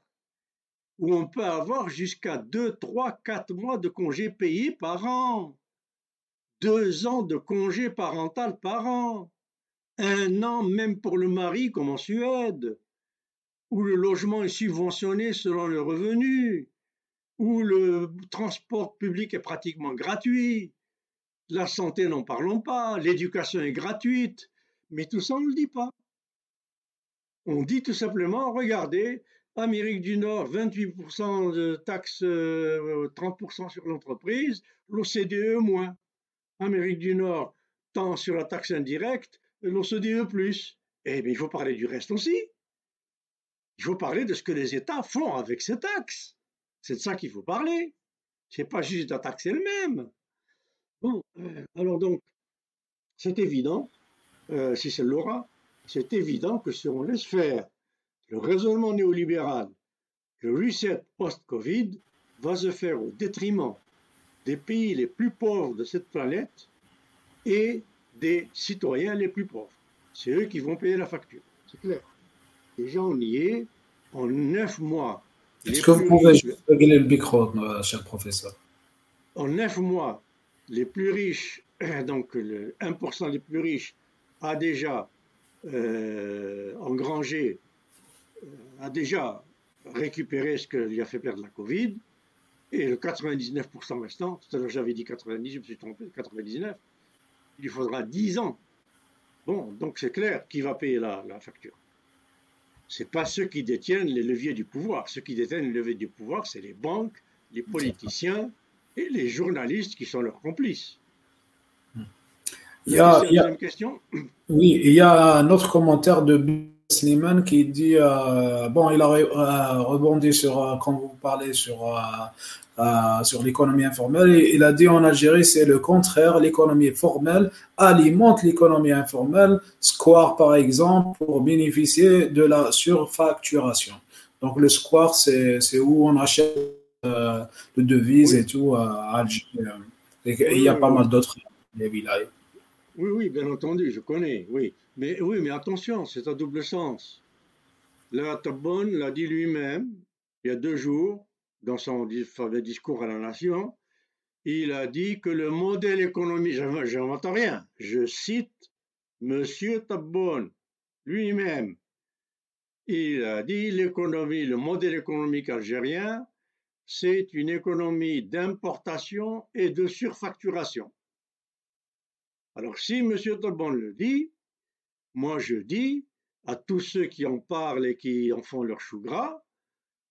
où on peut avoir jusqu'à 2, 3, 4 mois de congés payés par an deux ans de congé parental par an, un an même pour le mari comme en Suède, où le logement est subventionné selon le revenu, où le transport public est pratiquement gratuit, la santé n'en parlons pas, l'éducation est gratuite, mais tout ça on ne le dit pas. On dit tout simplement, regardez, Amérique du Nord, 28% de taxes, 30% euh, sur l'entreprise, l'OCDE moins. Amérique du Nord tant sur la taxe indirecte, l'OCDE plus. Eh bien, il faut parler du reste aussi. Il faut parler de ce que les États font avec ces taxes. C'est de ça qu'il faut parler. Ce n'est pas juste la taxe elle-même. Bon, euh, alors donc, c'est évident, euh, si c'est Laura, c'est évident que si on laisse faire le raisonnement néolibéral, le reset post-Covid va se faire au détriment des pays les plus pauvres de cette planète et des citoyens les plus pauvres. C'est eux qui vont payer la facture. C'est clair. Déjà, on y est en neuf mois. Est-ce que vous pouvez régler le micro, euh, cher professeur En neuf mois, les plus riches, donc le 1% les plus riches, a déjà euh, engrangé, euh, a déjà récupéré ce que lui a fait perdre la Covid. Et le 99% restant, j'avais dit 90, je me suis trompé, 99, il lui faudra 10 ans. Bon, donc c'est clair qui va payer la, facture. Ce n'est pas ceux qui détiennent les leviers du pouvoir. Ceux qui détiennent les leviers du pouvoir, c'est les banques, les politiciens et les journalistes qui sont leurs complices. Il y a, il y a, une question? Oui, il y a un autre commentaire de Slimane qui dit, euh, bon, il a euh, rebondi sur, euh, quand vous parlez sur, sur l'économie informelle, il a dit en Algérie, c'est le contraire, l'économie formelle alimente l'économie informelle, Square par exemple, pour bénéficier de la surfacturation. Donc le Square, c'est où on achète de devises et tout à Alger. Et il y a pas mal d'autres villages. Oui, oui, bien entendu, je connais, oui. Mais oui, mais attention, c'est à double sens. Le Tabon l'a dit lui-même il y a deux jours dans son discours à la nation. Il a dit que le modèle économique, je n'invente rien, je cite Monsieur Tabon lui-même. Il a dit l'économie, le modèle économique algérien, c'est une économie d'importation et de surfacturation. Alors si M. Tabon le dit, moi, je dis à tous ceux qui en parlent et qui en font leur chou gras,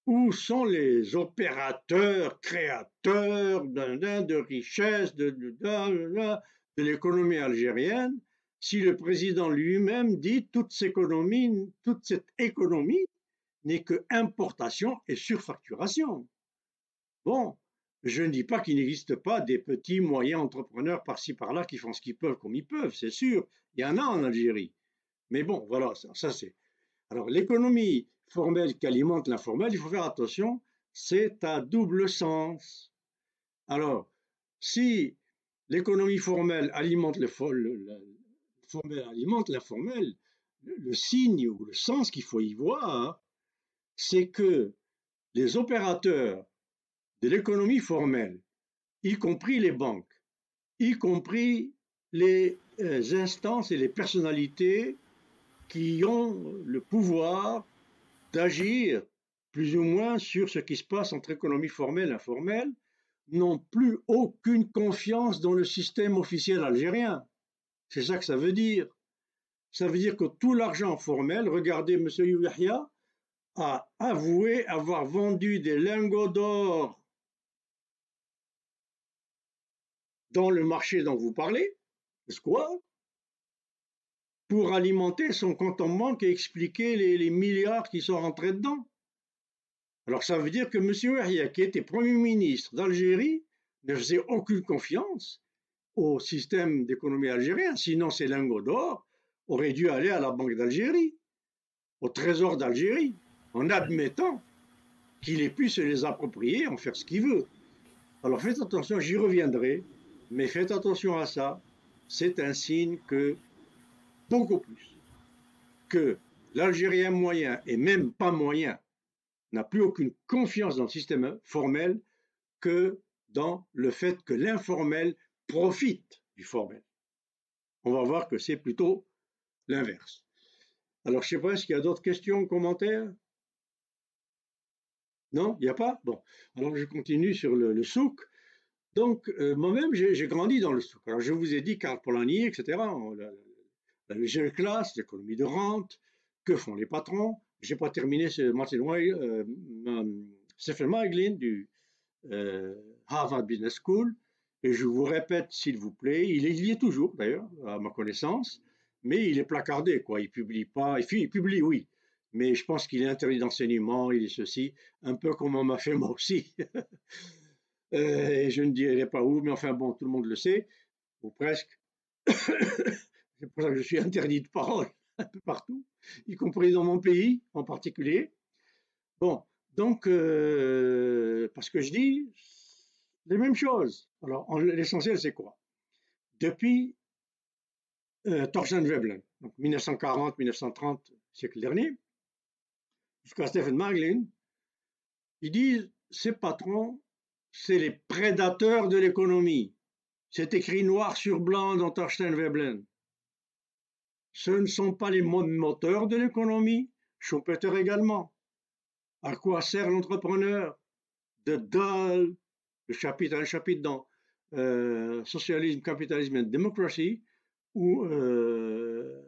où sont les opérateurs, créateurs de richesse, de, de, l'économie algérienne, si le président lui-même dit toute cette économie, toute cette économie n'est que importation et surfacturation. Bon, je ne dis pas qu'il n'existe pas des petits moyens entrepreneurs par-ci par-là qui font ce qu'ils peuvent comme ils peuvent, c'est sûr, il y en a en Algérie. Mais bon, voilà, ça, c'est. Alors, l'économie formelle qui alimente l'informel, il faut faire attention, c'est à double sens. Alors, si l'économie formelle alimente le, formel l'informel, le, le signe ou le sens qu'il faut y voir, c'est que les opérateurs de l'économie formelle, y compris les banques, y compris les euh, instances et les personnalités qui ont le pouvoir d'agir plus ou moins sur ce qui se passe entre économie formelle et informelle, n'ont plus aucune confiance dans le système officiel algérien. C'est ça que ça veut dire. Ça veut dire que tout l'argent formel, regardez, M. Yahya a avoué avoir vendu des lingots d'or dans le marché dont vous parlez, c'est quoi? Pour alimenter son compte en banque et expliquer les, milliards qui sont rentrés dedans. Alors ça veut dire que M. Yahya, qui était Premier ministre d'Algérie, ne faisait aucune confiance au système d'économie algérien, sinon ces lingots d'or auraient dû aller à la Banque d'Algérie, au Trésor d'Algérie, en admettant qu'il ait pu se les approprier, en faire ce qu'il veut. Alors faites attention, j'y reviendrai, mais faites attention à ça, c'est un signe que beaucoup plus que l'Algérien moyen, et même pas moyen, n'a plus aucune confiance dans le système formel que dans le fait que l'informel profite du formel. On va voir que c'est plutôt l'inverse. Alors, je ne sais pas, est-ce qu'il y a d'autres questions, commentaires? Non, il n'y a pas? Bon, alors je continue sur le, souk. Donc, euh, moi-même, j'ai grandi dans le souk. Alors, je vous ai dit Karl Polanyi, etc légère classe, l'économie de rente, que font les patrons? Je n'ai pas terminé ce Martin euh, Stephen Meiglin du euh, Harvard Business School. Et je vous répète, s'il vous plaît, il, y est toujours d'ailleurs, à ma connaissance, mais il est placardé, quoi. Il publie pas, il, il publie, oui, mais je pense qu'il est interdit d'enseignement, il est ceci, un peu comme on m'a fait moi aussi. Euh, et je ne dirai pas où, mais enfin bon, tout le monde le sait, ou presque. C'est pour ça que je suis interdit de parole un peu partout, y compris dans mon pays en particulier. Bon, donc, euh, parce que je dis les mêmes choses. Alors, l'essentiel, c'est quoi? Depuis euh, Veblen, donc 1940-1930, siècle dernier, jusqu'à Stephen Maglin, ils disent ces patrons, c'est les prédateurs de l'économie. C'est écrit noir sur blanc dans Thorsten Veblen ce ne sont pas les moteurs de l'économie, Schumpeter également. À quoi sert l'entrepreneur De Dahl, le chapitre, un chapitre dans euh, Socialisme, Capitalisme et Démocratie, où euh,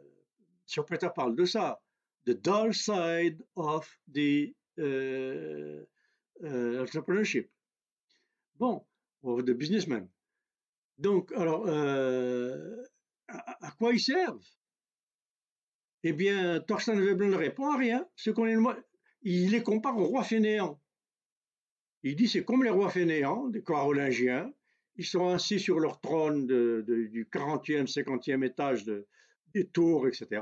Schumpeter parle de ça, the dull side of the euh, entrepreneurship. Bon, of the businessman. Donc, alors, à, quoi ils servent? Eh bien, Thorsten Veblen ne répond à rien. Il les compare aux rois fainéants. Il dit c'est comme les rois fainéants, des carolingiens. Ils sont assis sur leur trône du 40e, 50e étage des tours, etc.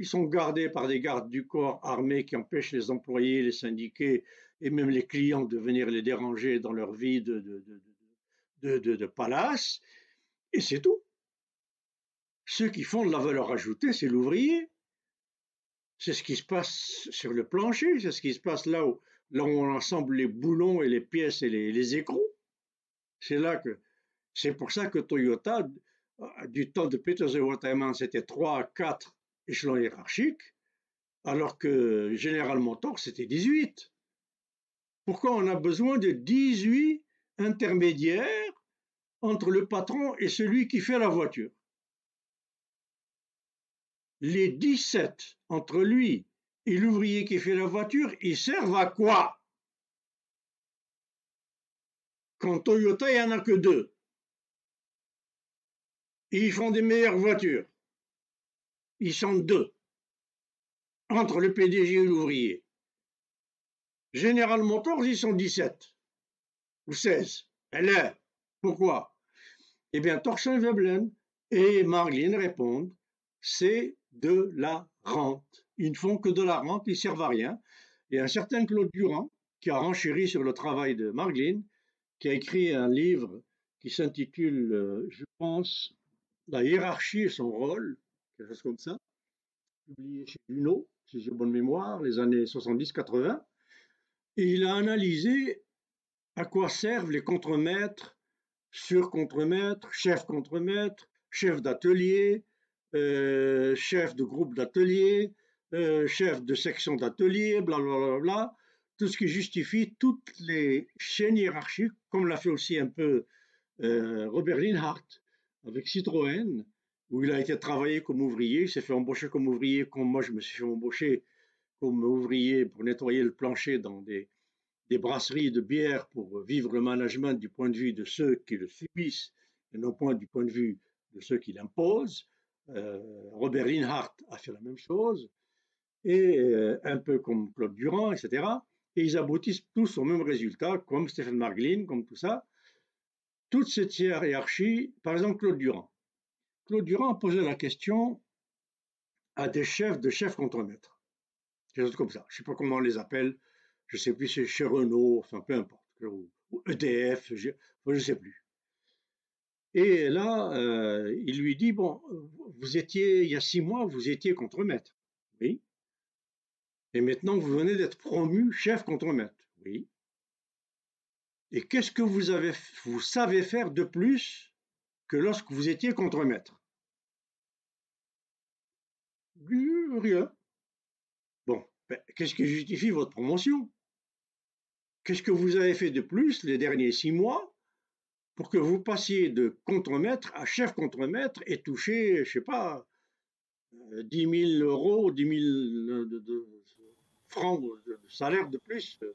Ils sont gardés par des gardes du corps armés qui empêchent les employés, les syndiqués et même les clients de venir les déranger dans leur vie de, de, palace. Et c'est tout. Ceux qui font de la valeur ajoutée, c'est l'ouvrier. C'est ce qui se passe sur le plancher, c'est ce qui se passe là où, on assemble les boulons et les pièces et les, écrous. C'est là que, c'est pour ça que Toyota, du temps de Peter Waterman, c'était 3 à 4 échelon hiérarchique, alors que General Motors, c'était 18. Pourquoi on a besoin de 18 intermédiaires entre le patron et celui qui fait la voiture? Les 17 entre lui et l'ouvrier qui fait la voiture, ils servent à quoi? Quand Toyota, il n'y en a que deux. Ils font des meilleures voitures ils sont deux, entre le PDG et l'ouvrier. Général Motors, ils sont 17 ou 16. Elle est. Pourquoi? Eh bien, Thorsten Veblen et Marlene répondent c'est de la rente. Ils ne font que de la rente, ils ne servent à rien. Et un certain Claude Durand, qui a renchéri sur le travail de Marlene, qui a écrit un livre qui s'intitule, euh, je pense, La hiérarchie et son rôle, quelque chose comme ça, publié chez Luno, si j'ai bonne mémoire, les années 70-80. Et il a analysé à quoi servent les contremaîtres, sur-contremaîtres, chefs-contremaîtres, chefs d'atelier, euh, chefs de groupe d'atelier, euh, chefs de section d'atelier, blablabla, tout ce qui justifie toutes les chaînes hiérarchiques, comme l'a fait aussi un peu euh, Robert Linhart avec Citroën, où il a été travaillé comme ouvrier, il s'est fait embaucher comme ouvrier, comme moi je me suis fait embaucher comme ouvrier pour nettoyer le plancher dans des, des brasseries de bière pour vivre le management du point de vue de ceux qui le subissent et non point du point de vue de ceux qui l'imposent. Euh, Robert Linhart a fait la même chose, et euh, un peu comme Claude Durand, etc. Et ils aboutissent tous au même résultat, comme Stéphane Marglin, comme tout ça. Toute cette hiérarchie, par exemple Claude Durand. Claude Durand a posé la question à des chefs de chefs contre-maîtres. Des choses comme ça. Je ne sais pas comment on les appelle. Je ne sais plus, c'est chez Renault, enfin peu importe. Ou, EDF, je ne sais plus. Et là, euh, il lui dit, bon, vous étiez, il y a six mois, vous étiez contre-maître. Oui. Et maintenant, vous venez d'être promu chef contre-maître. Oui. Et qu'est-ce que vous, avez, vous savez faire de plus que lorsque vous étiez contre-maître? Rien. Bon, ben, qu'est-ce qui justifie votre promotion? Qu'est-ce que vous avez fait de plus les derniers six mois pour que vous passiez de contre-maître à chef contre-maître et toucher, je sais pas, 10 euh, 000 euros, 10 000 de, francs de salaire de plus de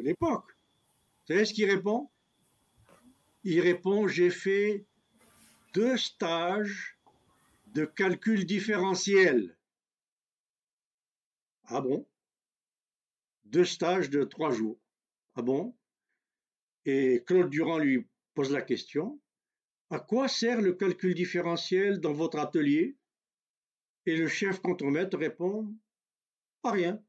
l'époque Vous savez ce qu'il répond? Il répond, j'ai fait deux stages de calcul différentiel. Ah bon? Deux stages de trois jours. Ah bon? Et Claude Durand lui pose la question, à quoi sert le calcul différentiel dans votre atelier? Et le chef contremaître répond, à rien.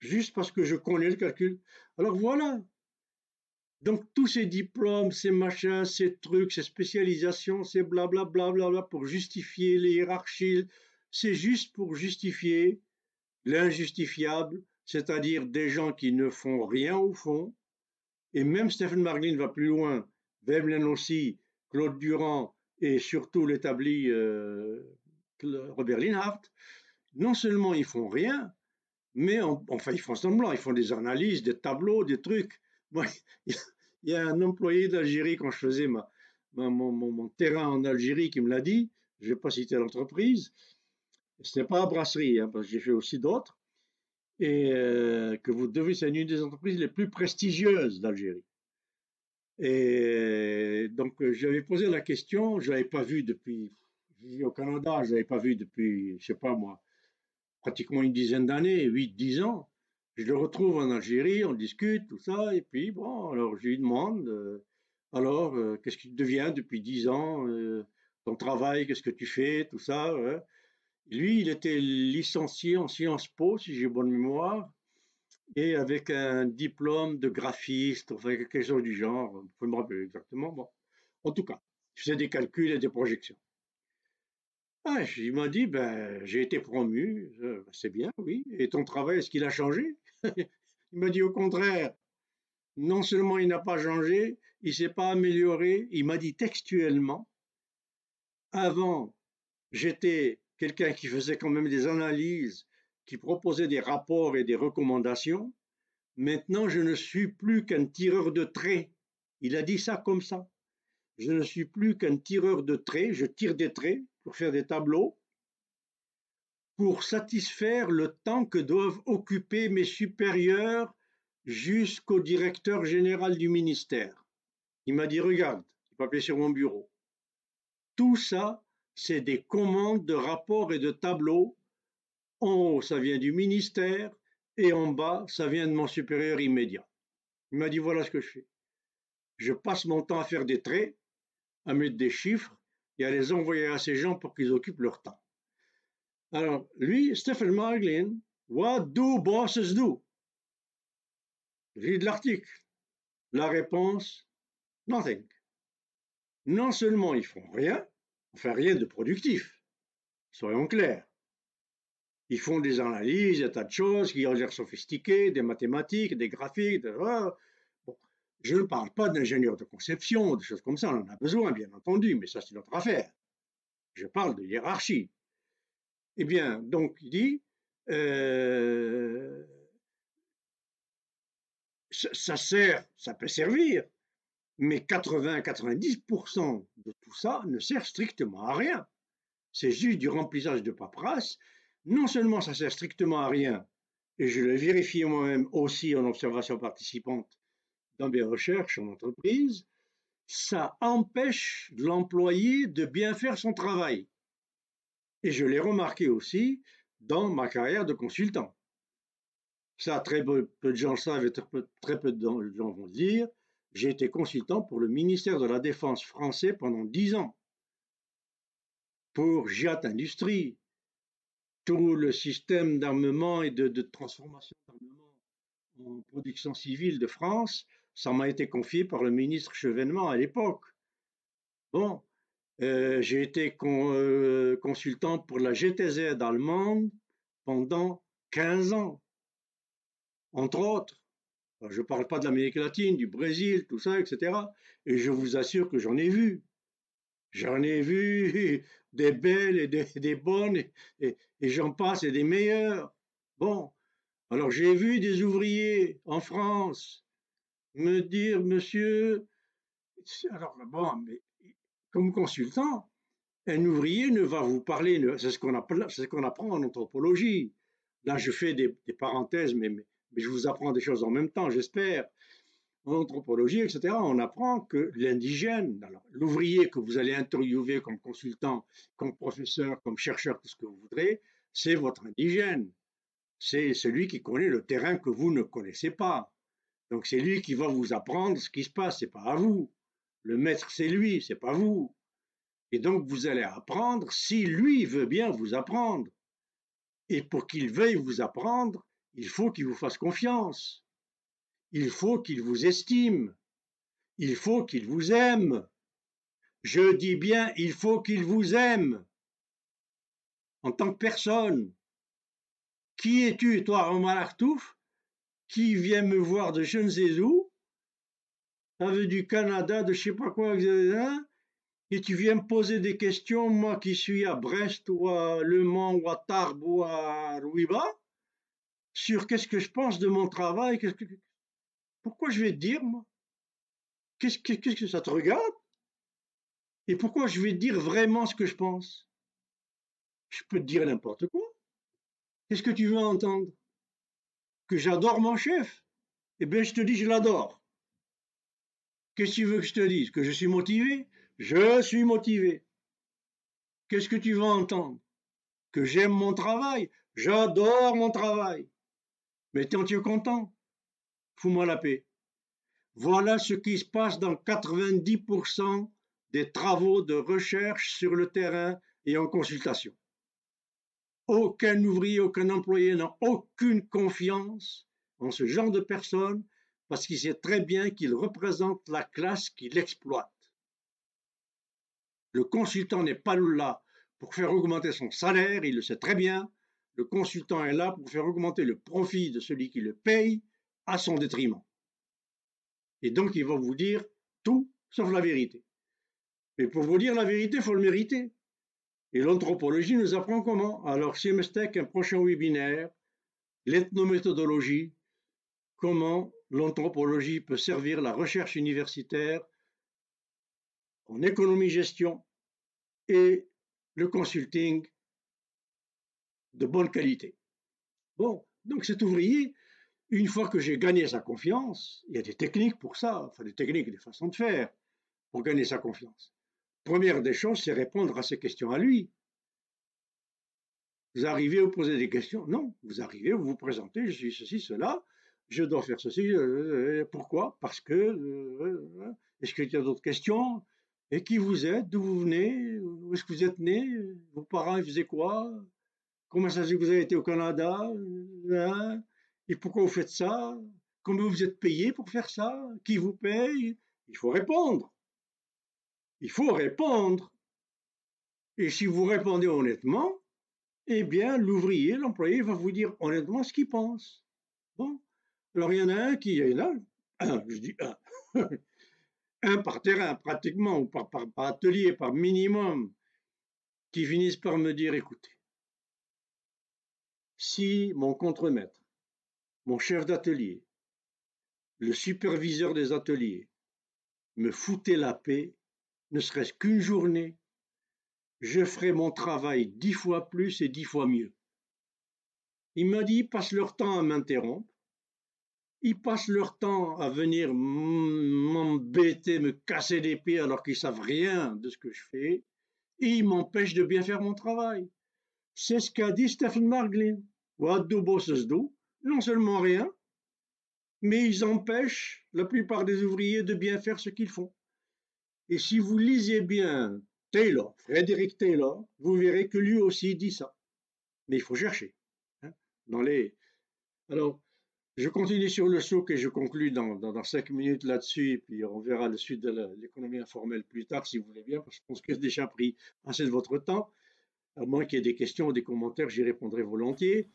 Juste parce que je connais le calcul. Alors voilà, donc tous ces diplômes, ces machins, ces trucs, ces spécialisations, ces blablabla bla, bla, pour justifier les hiérarchies, c'est juste pour justifier l'injustifiable, c'est-à-dire des gens qui ne font rien au fond. Et même Stephen Marglin va plus loin, Veblen aussi, Claude Durand et surtout l'établi euh, Robert Linhart. Non seulement ils font rien, mais enfin ils font semblant, ils font des analyses, des tableaux, des trucs il y a un employé d'Algérie quand je faisais mon, terrain en Algérie qui me l'a dit. Je ne vais pas citer l'entreprise. Ce n'est pas la brasserie, hein, parce que j'ai fait aussi d'autres. Et euh, que vous devez, c'est une des entreprises les plus prestigieuses d'Algérie. Et donc, j'avais posé la question, je ne l'avais pas vu depuis au Canada, je l'avais pas vu depuis, je sais pas moi, pratiquement une dizaine d'années, 8, 10 ans. Je le retrouve en Algérie, on discute, tout ça, et puis bon, alors je lui demande, euh, alors, euh, qu'est-ce que tu deviens depuis 10 ans, euh, ton travail, qu'est-ce que tu fais, tout ça. Lui, il était licencié en Sciences Po, si j'ai bonne mémoire, et avec un diplôme de graphiste, enfin quelque chose du genre, vous pouvez me rappeler exactement. Bon. En tout cas, je faisais des calculs et des projections. Ah, il m'a dit, ben, j'ai été promu, euh, c'est bien, oui. Et ton travail, est-ce qu'il a changé? Il m'a dit au contraire. Non seulement il n'a pas changé, il s'est pas amélioré. Il m'a dit textuellement, avant, j'étais quelqu'un qui faisait quand même des analyses, qui proposait des rapports et des recommandations. Maintenant, je ne suis plus qu'un tireur de traits. Il a dit ça comme ça. Je ne suis plus qu'un tireur de traits, je tire des traits pour faire des tableaux, pour satisfaire le temps que doivent occuper mes supérieurs jusqu'au directeur général du ministère. Il m'a dit, regarde, papier sur mon bureau. Tout ça, c'est des commandes de rapports et de tableaux. En haut, ça vient du ministère, et en bas, ça vient de mon supérieur immédiat. Il m'a dit, voilà ce que je fais. Je passe mon temps à faire des traits, à mettre des chiffres et à les envoyer à ces gens pour qu'ils occupent leur temps. Alors, lui, Stephen Marglin, What do bosses do? Lis de l'article. La réponse, nothing. Non seulement ils font rien, enfin rien de productif, soyons clairs. Ils font des analyses, des tas de choses qui ont l'air sophistiquées, des mathématiques, des graphiques, je ne parle pas d'ingénieur de conception, de choses comme ça, on en a besoin, bien entendu, mais ça c'est notre affaire. Je parle de hiérarchie. Eh bien, donc il dit, euh, ça, sert, ça peut servir, mais 80-90% de tout ça ne sert strictement à rien. C'est juste du remplissage de paperasse. Non seulement ça sert strictement à rien, et je l'ai vérifié moi-même aussi en observation participante, dans mes recherches en entreprise, ça empêche l'employé de bien faire son travail. Et je l'ai remarqué aussi dans ma carrière de consultant. Ça, très peu, de gens savent et très peu, de gens vont le dire. J'ai été consultant pour le ministère de la Défense français pendant dix ans. Pour JAT Industrie, tout le système d'armement et de, de transformation d'armement en production civile de France, ça m'a été confié par le ministre Chevènement à l'époque. Bon, euh, j'ai été euh, consultant pour la GTZ allemande pendant 15 ans, entre autres. Je ne parle pas de l'Amérique latine, du Brésil, tout ça, etc. Et je vous assure que j'en ai vu. J'en ai vu des belles et des, bonnes, et, j'en passe, et des meilleures. Bon, alors j'ai vu des ouvriers en France me dire, monsieur, alors bon, mais comme consultant, un ouvrier ne va vous parler, c'est ce qu'on apprend, ce apprend en anthropologie. Là, je fais des, parenthèses, mais, je vous apprends des choses en même temps, j'espère. En anthropologie, etc., on apprend que l'indigène, l'ouvrier que vous allez interviewer comme consultant, comme professeur, comme chercheur, tout ce que vous voudrez, c'est votre indigène. C'est celui qui connaît le terrain que vous ne connaissez pas. Donc c'est lui qui va vous apprendre ce qui se passe, c'est pas à vous. Le maître c'est lui, c'est pas vous. Et donc vous allez apprendre si lui veut bien vous apprendre. Et pour qu'il veuille vous apprendre, il faut qu'il vous fasse confiance. Il faut qu'il vous estime. Il faut qu'il vous aime. Je dis bien, il faut qu'il vous aime. En tant que personne. Qui es-tu, toi, Omar Artouf qui vient me voir de je ne sais du Canada, de je sais pas quoi, et tu viens me poser des questions, moi qui suis à Brest ou à Le Mans ou à Tarbes ou à Rouiba, sur qu'est-ce que je pense de mon travail, pourquoi je vais te dire, moi? Qu'est-ce que, que ça te regarde? Et pourquoi je vais te dire vraiment ce que je pense? Je peux te dire n'importe quoi. Qu'est-ce que tu veux entendre? Que j'adore mon chef, eh bien, je te dis, je l'adore. Qu'est-ce que tu veux que je te dise? Que je suis motivé? Je suis motivé. Qu'est-ce que tu vas entendre? Que j'aime mon travail? J'adore mon travail. Mais t'es content Fous-moi la paix. Voilà ce qui se passe dans 90% des travaux de recherche sur le terrain et en consultation. Aucun ouvrier, aucun employé n'a aucune confiance en ce genre de personnes parce qu'il sait très bien qu'il représente la classe qui l'exploite. Le consultant n'est pas là pour faire augmenter son salaire, il le sait très bien. Le consultant est là pour faire augmenter le profit de celui qui le paye à son détriment. Et donc il va vous dire tout sauf la vérité. Mais pour vous dire la vérité, il faut le mériter. Et l'anthropologie nous apprend comment. Alors, Siemestek, un prochain webinaire, l'ethnométhodologie, comment l'anthropologie peut servir la recherche universitaire en économie-gestion et le consulting de bonne qualité. Bon, donc cet ouvrier, une fois que j'ai gagné sa confiance, il y a des techniques pour ça, enfin des techniques, des façons de faire pour gagner sa confiance. Première des choses, c'est répondre à ces questions à lui. Vous arrivez, vous posez des questions? Non, vous arrivez, vous vous présentez, je suis ceci, cela, je dois faire ceci, euh, euh, pourquoi? Parce que, euh, est-ce qu'il y a d'autres questions? Et qui vous êtes? D'où vous venez? Où est-ce que vous êtes né? Vos parents, ils faisaient quoi? Comment ça se fait que vous avez été au Canada hein? Et pourquoi vous faites ça? Comment vous êtes payé pour faire ça? Qui vous paye? Il faut répondre. Il faut répondre. Et si vous répondez honnêtement, eh bien, l'ouvrier, l'employé va vous dire honnêtement ce qu'il pense. Bon. Alors, il y en a un qui, il y en a un, je dis un, un par terrain, pratiquement, ou par, par atelier, par minimum, qui finissent par me dire, écoutez, si mon contremaître, mon chef d'atelier, le superviseur des ateliers, me foutait la paix, ne serait-ce qu'une journée, je ferai mon travail dix fois plus et dix fois mieux. Il m'a dit, ils passent leur temps à m'interrompre, ils passent leur temps à venir m'embêter, me casser les pieds alors qu'ils savent rien de ce que je fais, et ils m'empêchent de bien faire mon travail. C'est ce qu'a dit Stephen Marglin. Non seulement rien, mais ils empêchent la plupart des ouvriers de bien faire ce qu'ils font. Et si vous lisez bien Taylor, Frédéric Taylor, vous verrez que lui aussi dit ça. Mais il faut chercher. Hein, dans les... Alors, je continue sur le souk et je conclus dans, dans, cinq minutes là-dessus, puis on verra le suite de l'économie informelle plus tard, si vous voulez bien, parce que je pense que j'ai déjà pris assez de votre temps. À moins qu'il y ait des questions ou des commentaires, j'y répondrai volontiers.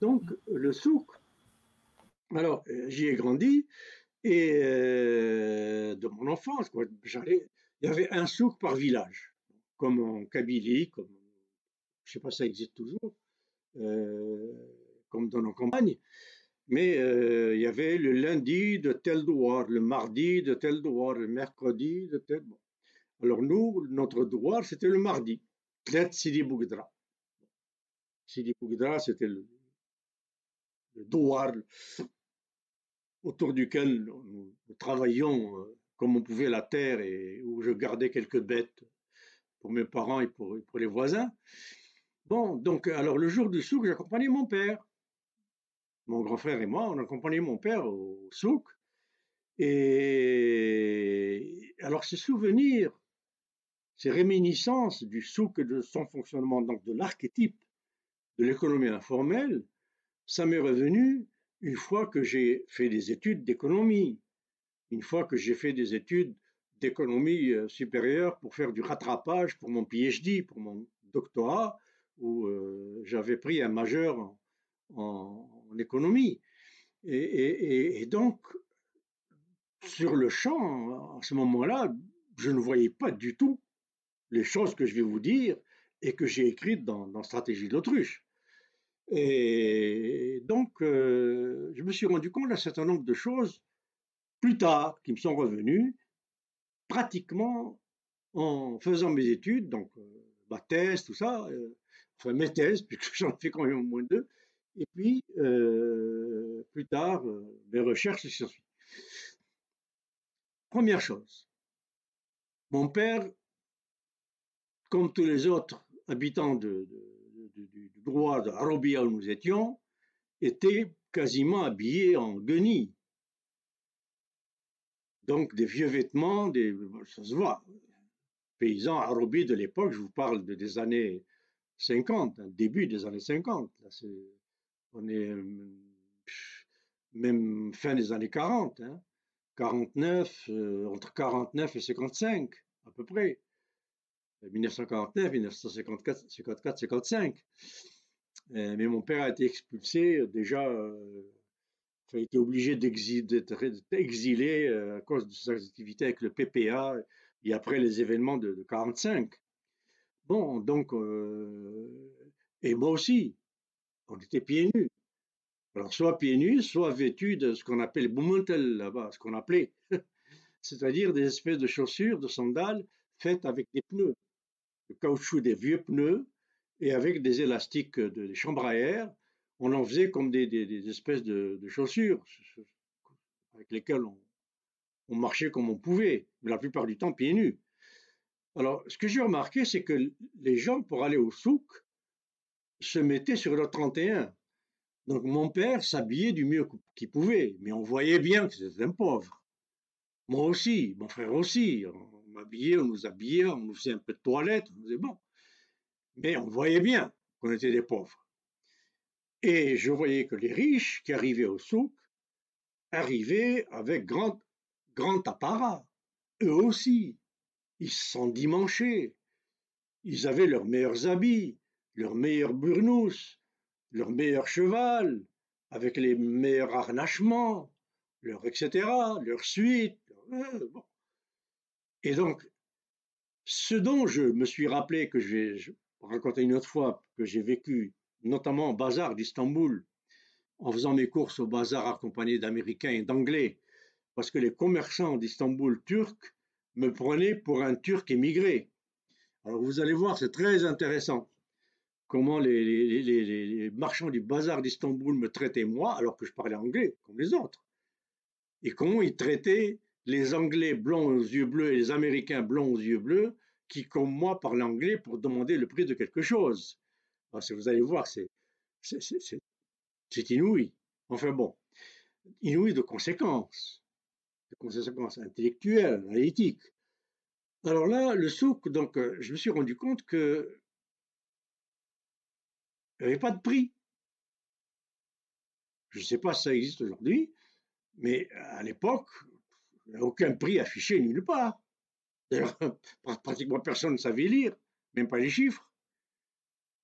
Donc, le souk, alors, euh, j'y ai grandi, et euh, de mon enfance, j'allais, il y avait un souk par village, comme en Kabylie, comme je sais pas, ça existe toujours, euh, comme dans nos campagnes. Mais il y avait le lundi de tel douar, le mardi de tel douar, le mercredi de tel. Alors nous, notre douar, c'était le mardi, Tlet Sidi Bougdra. Sidi Bougdra, c'était le, le douar, autour duquel nous, travaillions euh, comme on pouvait la terre et où je gardais quelques bêtes pour mes parents et pour, les voisins. Bon, donc, alors le jour du souk, j'accompagnais mon père. Mon grand frère et moi, on accompagnait mon père au souk. Et alors, ces souvenirs, ces réminiscences du souk et de son fonctionnement, donc de l'archétype de l'économie informelle, ça m'est revenu une fois que j'ai fait des études d'économie, une fois que j'ai fait des études d'économie euh, supérieure pour faire du rattrapage pour mon PhD, pour mon doctorat, où euh, j'avais pris un majeur en, économie. Et, et, donc, sur le champ, à ce moment-là, je ne voyais pas du tout les choses que je vais vous dire et que j'ai écrites dans, Stratégie de l'autruche. Et donc, euh, je me suis rendu compte d'un certain nombre de choses plus tard qui me sont revenues, pratiquement en faisant mes études, donc euh, ma thèse, tout ça, euh, enfin mes thèses, puisque j'en ai fait quand même au moins deux, et puis plus tard, mes recherches suite. Première chose, mon père comme tous les autres habitants du droit de Arabia où nous étions, étaient quasiment habillés en guenilles. Donc des vieux vêtements, des, ça se voit. Paysans arabes de l'époque, je vous parle de, des années 50, hein, début des années 50. Là, on est euh, même fin des années 40, 49, hein. euh, entre 49 et 55 à peu près. 1949, 1954, 54, 55. mais mon père a été expulsé euh, déjà, il a été obligé d'être exilé à cause de ses activités avec le PPA et après les événements de, de 45. Bon, donc, et moi aussi, on était pieds nus. Alors, soit pieds nus, soit vêtus de ce qu'on appelle boumontel là-bas, ce qu'on appelait, c'est-à-dire des espèces de chaussures, de sandales faites avec des pneus, caoutchouc des vieux pneus et avec des élastiques de, des chambres à air. On en faisait comme des, espèces de, chaussures avec lesquelles on, marchait comme on pouvait, mais la plupart du temps pieds nus. Alors, ce que j'ai remarqué, c'est que les gens, pour aller au souk, se mettaient sur le 31. Donc, mon père s'habillait du mieux qu'il pouvait, mais on voyait bien que c'était un pauvre. Moi aussi, mon frère aussi. On nous habillait, on nous faisait un peu de toilette, on faisait bon. Mais on voyait bien qu'on était des pauvres. Et je voyais que les riches qui arrivaient au souk arrivaient avec grand, grand apparat. Eux aussi, ils se sont dimanchés. Ils avaient leurs meilleurs habits, leurs meilleurs burnous, leur meilleur cheval, avec les meilleurs harnachements, leur etc., leur suite. Euh, Et donc, ce dont je me suis rappelé, que je vais raconter une autre fois, que j'ai vécu, notamment au bazar d'Istanbul, en faisant mes courses au bazar accompagné d'Américains et d'Anglais, parce que les commerçants d'Istanbul turcs me prenait pour un Turc émigré. Alors vous allez voir, c'est très intéressant comment les, marchands du bazar d'Istanbul me traitaient moi, alors que je parlais anglais, comme les autres. Et comment ils traitaient les Anglais blancs aux yeux bleus et les Américains blancs aux yeux bleus, qui, comme moi, parlaient anglais pour demander le prix de quelque chose. Alors, vous allez voir, c'est, inouï. Enfin bon, inouï de conséquences de conséquences intellectuelles, analytiques. Alors là, le souk, donc, euh, je me suis rendu compte que il n'y avait pas de prix. Je ne sais pas si ça existe aujourd'hui, mais à l'époque, aucun prix affiché nulle part. Pratiquement personne ne savait lire, même pas les chiffres.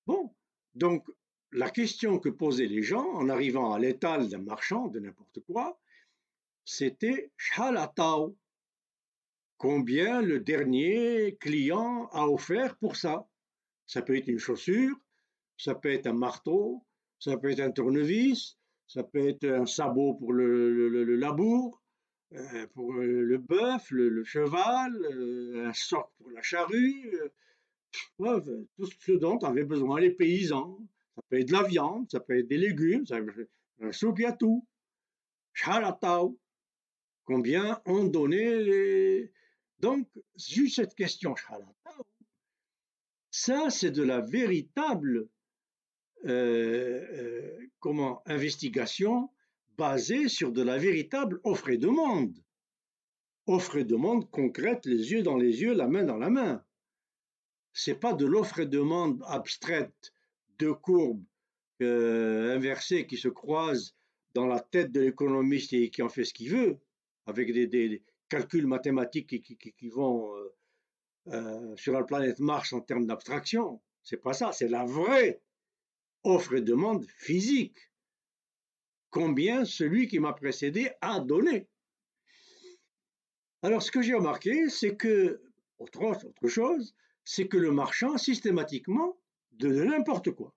Bon, donc la question que posaient les gens en arrivant à l'étal d'un marchand de n'importe quoi, c'était Shalatao. Combien le dernier client a offert pour ça? Ça peut être une chaussure, ça peut être un marteau, ça peut être un tournevis, ça peut être un sabot pour le, labour, euh, pour le bœuf, le, cheval, euh, un soc pour la charrue, euh, tout ce dont avaient besoin les paysans. Ça peut être de la viande, ça peut être des légumes, ça peut être un tout. Shalatao combien ont donné les... Donc, juste cette question, ça, c'est de la véritable euh, euh, comment, investigation basée sur de la véritable offre et demande. Offre et demande concrète, les yeux dans les yeux, la main dans la main. C'est pas de l'offre et demande abstraite, deux courbes euh, inversées qui se croisent dans la tête de l'économiste et qui en fait ce qu'il veut avec des, calculs mathématiques qui, vont euh, euh, sur la planète Mars en termes d'abstraction. C'est pas ça, c'est la vraie offre et demande physique. Combien celui qui m'a précédé a donné. Alors, ce que j'ai remarqué, c'est que, autre, chose, c'est que le marchand, systématiquement, de n'importe quoi.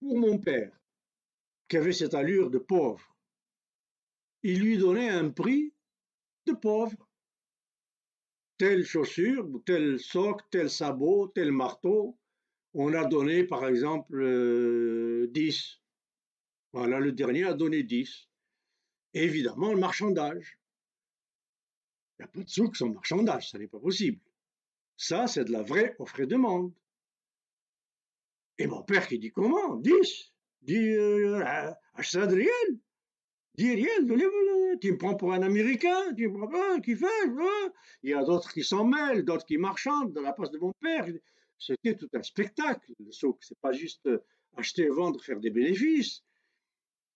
Pour mon père, qui avait cette allure de pauvre, il lui donnait un prix de pauvre. Telle chaussure, tel soc, tel sabot, tel marteau, on a donné par exemple 10. Euh, voilà, le dernier a donné 10. évidemment, le marchandage. Il n'y a pas de souk sans marchandage, ça n'est pas possible. Ça, c'est de la vraie offre et demande. Et mon père qui dit comment? 10 Dit euh, achète ça de réel. Dit réel, tu me prends pour un Américain, tu me prends pas, qui fait Il y a d'autres qui s'en mêlent, d'autres qui marchandent dans la place de mon père. C'était tout un spectacle, le souk. C'est pas juste euh, acheter, vendre, faire des bénéfices.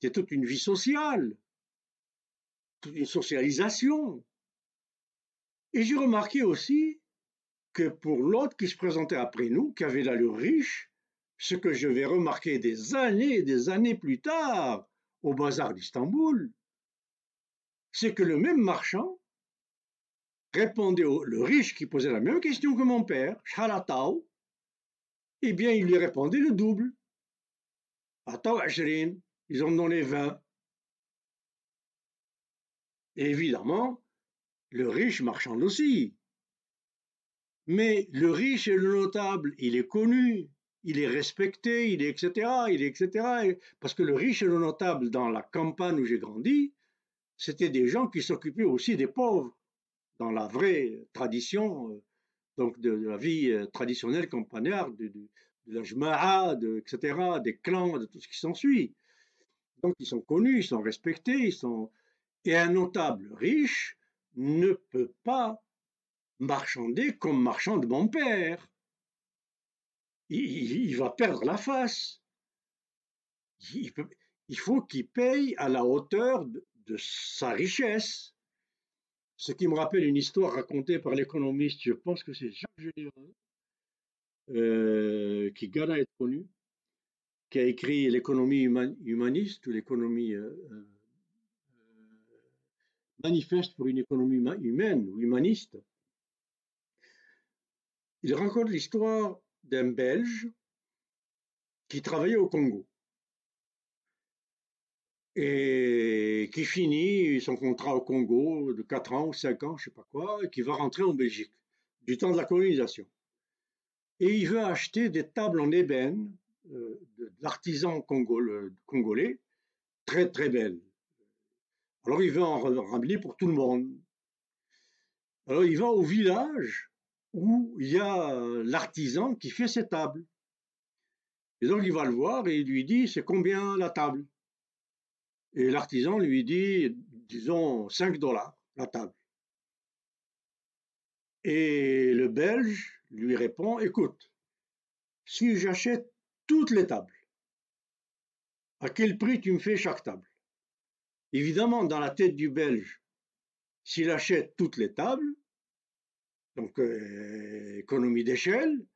C'est toute une vie sociale, toute une socialisation. Et j'ai remarqué aussi que pour l'autre qui se présentait après nous, qui avait l'allure riche, ce que je vais remarquer des années et des années plus tard au bazar d'Istanbul, c'est que le même marchand répondait au le riche qui posait la même question que mon père, Shalatao, eh bien il lui répondait le double. Attends, ils ont donné 20. Et évidemment, le riche marchand aussi. Mais le riche et le notable, il est connu, il est respecté, il est etc., il est etc. Parce que le riche et le notable dans la campagne où j'ai grandi, c'était des gens qui s'occupaient aussi des pauvres dans la vraie tradition euh, donc de, la vie euh, traditionnelle campagnarde, de, de, la jma'a, etc., des clans, de tout ce qui s'ensuit. Donc ils sont connus, ils sont respectés, ils sont... Et un notable riche ne peut pas marchander comme marchand de mon père il, va perdre la face. Il, faut qu'il paye à la hauteur de, sa richesse. Ce qui me rappelle une histoire racontée par l'économiste, je pense que c'est Jacques Général, euh, qui gana être connu, qui a écrit l'économie humaniste ou l'économie euh, euh, manifeste pour une économie humaine ou humaniste. Il raconte l'histoire d'un Belge qui travaillait au Congo et qui finit son contrat au Congo de 4 ans ou 5 ans, je sais pas quoi, et qui va rentrer en Belgique du temps de la colonisation. Et il veut acheter des tables en ébène euh, d'artisans congolais, très très belles. Alors il veut en ramener pour tout le monde. Alors il va au village où il y a euh, l'artisan qui fait ses tables. Et donc il va le voir et il lui dit c'est combien la table? Et l'artisan lui dit disons 5 dollars la table. Et le Belge lui répond écoute, si j'achète toutes les tables, à quel prix tu me fais chaque table? Évidemment, dans la tête du Belge, s'il achète toutes les tables, donc euh, économie d'échelle,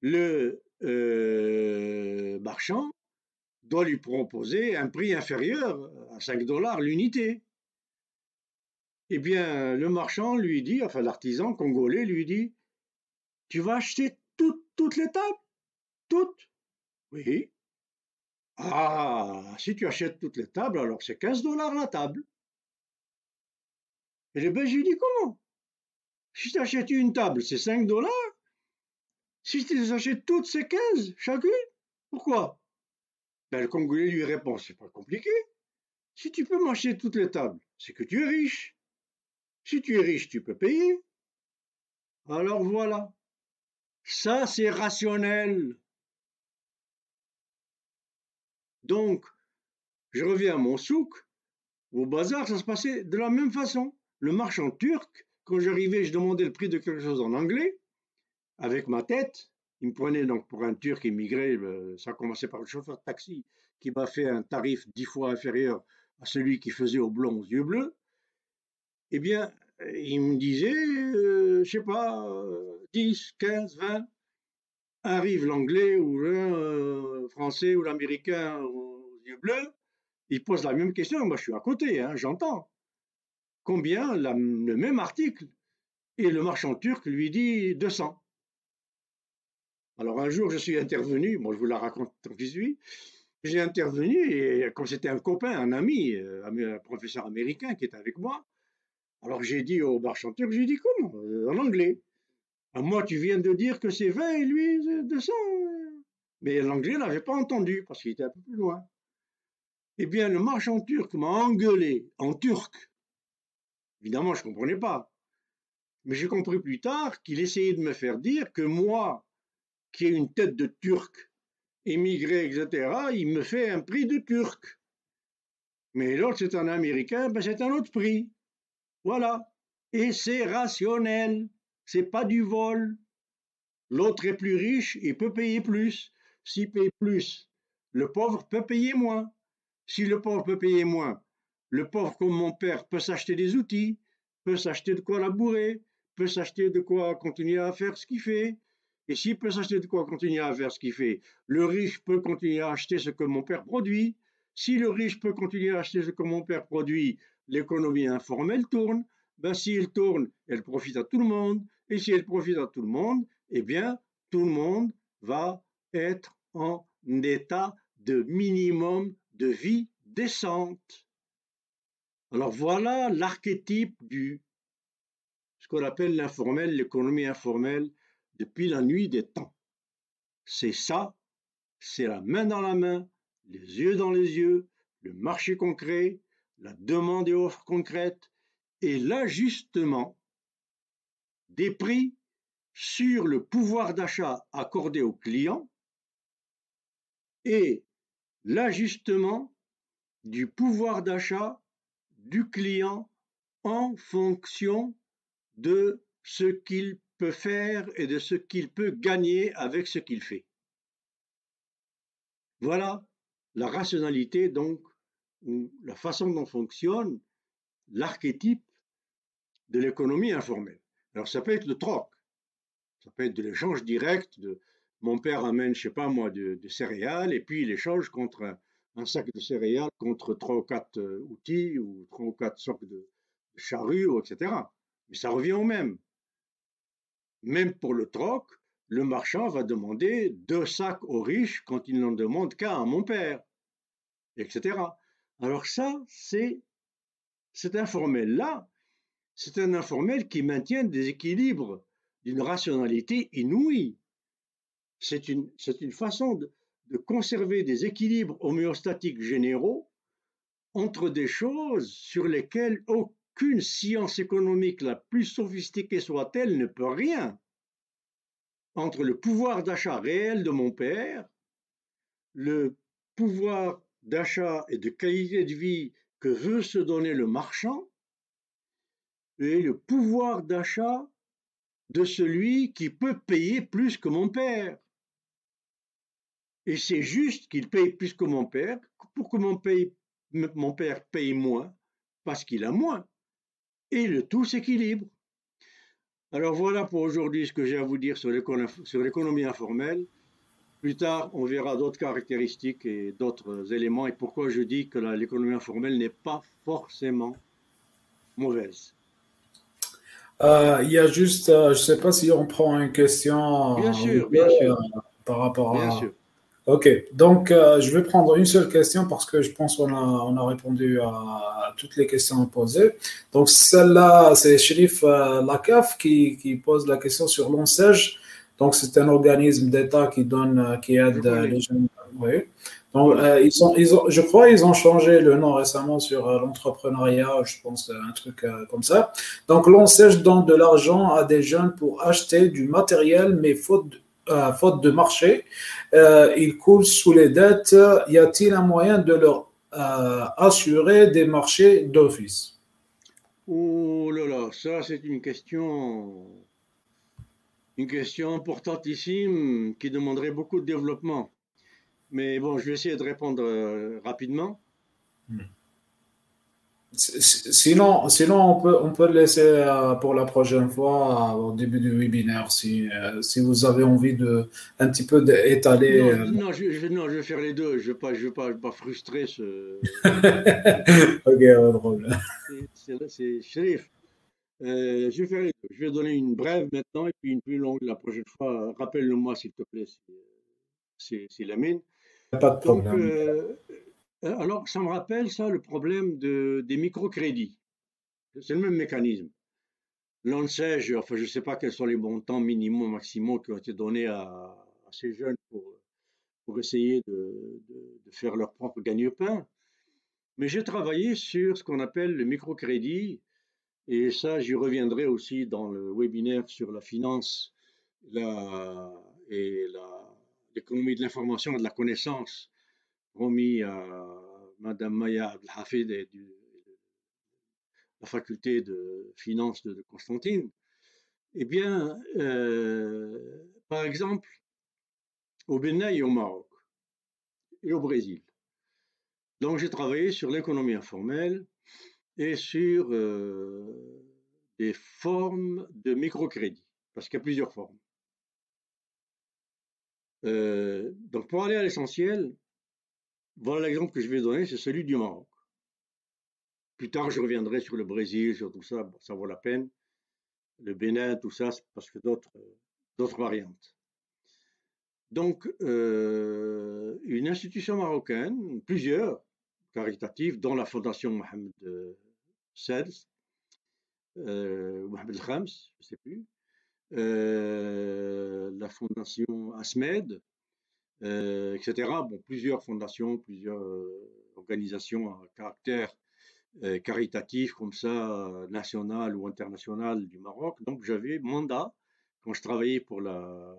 le euh, marchand doit lui proposer un prix inférieur à 5 dollars l'unité. Eh bien, le marchand lui dit, enfin l'artisan congolais lui dit, tu vas acheter toutes les tables? Toutes Oui. Ah, si tu achètes toutes les tables, alors c'est 15 dollars la table. Et le Belge lui dit, comment? Si tu achètes une table, c'est 5 dollars. Si tu les achètes toutes, c'est 15 chacune. Pourquoi? Ben, Le Congolais lui répond, c'est pas compliqué. Si tu peux m'acheter toutes les tables, c'est que tu es riche. Si tu es riche, tu peux payer. Alors voilà. Ça, c'est rationnel. Donc, je reviens à mon souk. Au bazar, ça se passait de la même façon. Le marchand turc quand j'arrivais, je demandais le prix de quelque chose en anglais, avec ma tête. Il me prenait donc pour un Turc immigré, ça commençait par le chauffeur de taxi, qui m'a fait un tarif dix fois inférieur à celui qui faisait au blond aux yeux bleus. Eh bien, il me disait, euh, je sais pas, 10, 15, 20, arrive l'anglais ou le euh, français ou l'américain aux yeux bleus, il pose la même question, moi je suis à côté, hein, j'entends combien le même article et le marchand turc lui dit 200. Alors un jour, je suis intervenu, moi je vous la raconte tant que j'ai intervenu et comme c'était un copain, un ami, euh, un professeur américain qui était avec moi, alors j'ai dit au marchand turc, j'ai dit comment euh, En anglais? Moi, tu viens de dire que c'est 20 et lui 200. Mais l'anglais n'avait pas entendu parce qu'il était un peu plus loin. Eh bien, le marchand turc m'a engueulé en turc Évidemment, je ne comprenais pas. Mais j'ai compris plus tard qu'il essayait de me faire dire que moi, qui ai une tête de turc, émigré, etc., il me fait un prix de turc. Mais l'autre, c'est un Américain, ben c'est un autre prix. Voilà. Et c'est rationnel. C'est pas du vol. L'autre est plus riche, il peut payer plus. S'il paye plus, le pauvre peut payer moins. Si le pauvre peut payer moins, le pauvre comme mon père peut s'acheter des outils, peut s'acheter de quoi labourer, peut s'acheter de quoi continuer à faire ce qu'il fait. Et s'il peut s'acheter de quoi continuer à faire ce qu'il fait, le riche peut continuer à acheter ce que mon père produit. Si le riche peut continuer à acheter ce que mon père produit, l'économie informelle tourne. Ben, s'il tourne, elle profite à tout le monde. Et si elle profite à tout le monde, eh bien, tout le monde va être en état de minimum de vie décente. Alors voilà l'archétype du ce qu'on appelle l'informel, l'économie informelle, depuis la nuit des temps. C'est ça, c'est la main dans la main, les yeux dans les yeux, le marché concret, la demande et offre concrète et l'ajustement des prix sur le pouvoir d'achat accordé aux clients et l'ajustement du pouvoir d'achat du client en fonction de ce qu'il peut faire et de ce qu'il peut gagner avec ce qu'il fait. Voilà la rationalité donc, ou la façon dont fonctionne l'archétype de l'économie informelle. Alors ça peut être le troc, ça peut être de l'échange direct de mon père amène, je sais pas moi, de, céréales et puis il échange contre un, sac de céréales contre trois ou quatre euh, outils ou trois ou quatre sortes de, charrues, etc. Mais ça revient au même. Même pour le troc, le marchand va demander deux sacs aux riches quand il n'en demande qu'un à mon père, etc. Alors ça, c'est cet informel-là, c'est un informel qui maintient des équilibres d'une rationalité inouïe. C'est une, une, façon de, de conserver des équilibres homéostatiques généraux entre des choses sur lesquelles aucune science économique, la plus sophistiquée soit-elle, ne peut rien. Entre le pouvoir d'achat réel de mon père, le pouvoir d'achat et de qualité de vie que veut se donner le marchand, et le pouvoir d'achat de celui qui peut payer plus que mon père. Et c'est juste qu'il paye plus que mon père pour que mon, père paye moins, parce qu'il a moins. Et le tout s'équilibre. Alors voilà pour aujourd'hui ce que j'ai à vous dire sur l'économie informelle. Plus tard, on verra d'autres caractéristiques et d'autres éléments et pourquoi je dis que l'économie informelle n'est pas forcément mauvaise. Euh, il y a juste, euh, je ne sais pas si on prend une question. Bien sûr, bien sûr. Euh, par rapport bien à. Sûr. Ok, donc je vais prendre une seule question parce que je pense qu'on a, on a répondu à, toutes les questions posées. Donc celle-là, c'est Sherif Lacaf qui, qui, pose la question sur l'ONSEJ. Donc c'est un organisme d'État qui donne, qui aide les jeunes. Oui. Donc, ils ont, ils ont, je crois qu'ils ont changé le nom récemment sur l'entrepreneuriat, je pense un truc comme ça. Donc l'ONSEJ donne de l'argent à des jeunes pour acheter du matériel, mais faute de marché, euh, ils coulent sous les dettes. Y a-t-il un moyen de leur euh, assurer des marchés d'office? Oh là là, ça c'est une question, une question importantissime qui demanderait beaucoup de développement. Mais bon, je vais essayer de répondre euh, rapidement. Hmm. Sinon, sinon on, peut, on peut le laisser euh, pour la prochaine fois euh, au début du webinaire si, euh, si vous avez envie de un petit peu d'étaler. Non, je, non, je, vais faire les deux. Je ne veux pas, je pas, pas frustrer ce. ok, pas de problème. C'est shérif. je vais faire les deux. Je vais donner une brève maintenant et puis une plus longue la prochaine fois. Rappelle-le-moi s'il te plaît, c'est la mine. Pas de problème. Euh, alors, ça me rappelle ça, le problème de, des microcrédits. C'est le même mécanisme. L'ANSEJ, enfin, je ne sais pas quels sont les montants minimaux, maximaux qui ont été donnés à, ces jeunes pour, pour essayer de, de, faire leur propre gagne-pain. Mais j'ai travaillé sur ce qu'on appelle le microcrédit Et ça, j'y reviendrai aussi dans le webinaire sur la finance la, et l'économie de l'information et de la connaissance remis à Madame Maya Abdelhafid et de la faculté de finance de, Constantine. Eh bien, euh, par exemple, au Bénin et au Maroc et au Brésil. Donc j'ai travaillé sur l'économie informelle et sur euh, des formes de microcrédit, parce qu'il y a plusieurs formes. Euh, donc pour aller à l'essentiel, voilà l'exemple que je vais donner, c'est celui du Maroc. Plus tard, je reviendrai sur le Brésil, sur tout ça, ça vaut la peine. Le Bénin, tout ça, parce que d'autres, variantes. Donc, euh, une institution marocaine, plusieurs caritatives, dont la fondation Mohamed XVI, euh, Mohamed Khams, je ne sais plus, euh, la fondation Asmed, euh, etc. Bon, plusieurs fondations, plusieurs euh, organisations à caractère euh, caritatif comme ça, national ou international du Maroc. Donc j'avais mandat, quand je travaillais pour la,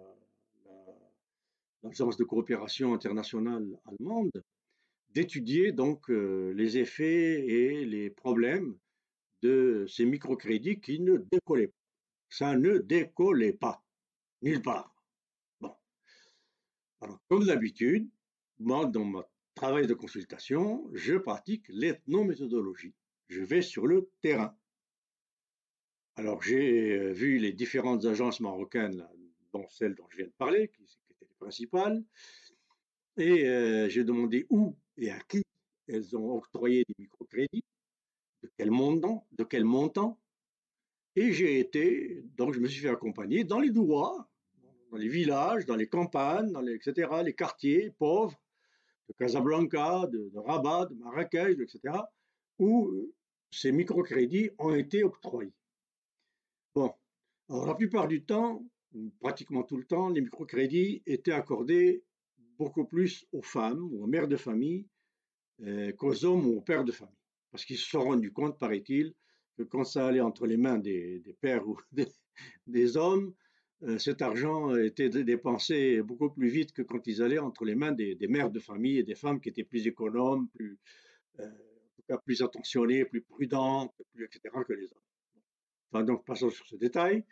l'agence de coopération internationale allemande, d'étudier donc les effets et les problèmes de ces microcrédits qui ne décollaient pas. Ça ne décollait pas, nulle part. Alors, comme d'habitude, moi, dans mon travail de consultation, je pratique l'ethnométhodologie. Je vais sur le terrain. Alors, j'ai euh, vu les différentes agences marocaines, dont celle dont je viens de parler, qui, étaient les principales, et euh, j'ai demandé où et à qui elles ont octroyé des microcrédits, de quel montant, de quel montant, et j'ai été, donc je me suis fait accompagner dans les doigts dans les villages, dans les campagnes, dans les, etc., les quartiers pauvres de Casablanca, de, Rabat, de Marrakech, etc., où euh, ces microcrédits ont été octroyés. Bon, alors la plupart du temps, pratiquement tout le temps, les microcrédits étaient accordés beaucoup plus aux femmes ou aux mères de famille euh, qu'aux hommes ou aux pères de famille. Parce qu'ils se sont rendus compte, paraît-il, quand ça allait entre les mains des, pères ou des hommes, euh, cet argent était dépensé beaucoup plus vite que quand ils allaient entre les mains des, mères de famille et des femmes qui étaient plus économes, plus, euh, en tout cas plus attentionnées, plus prudentes, plus etc. que les hommes. Enfin, donc passons sur ce détail.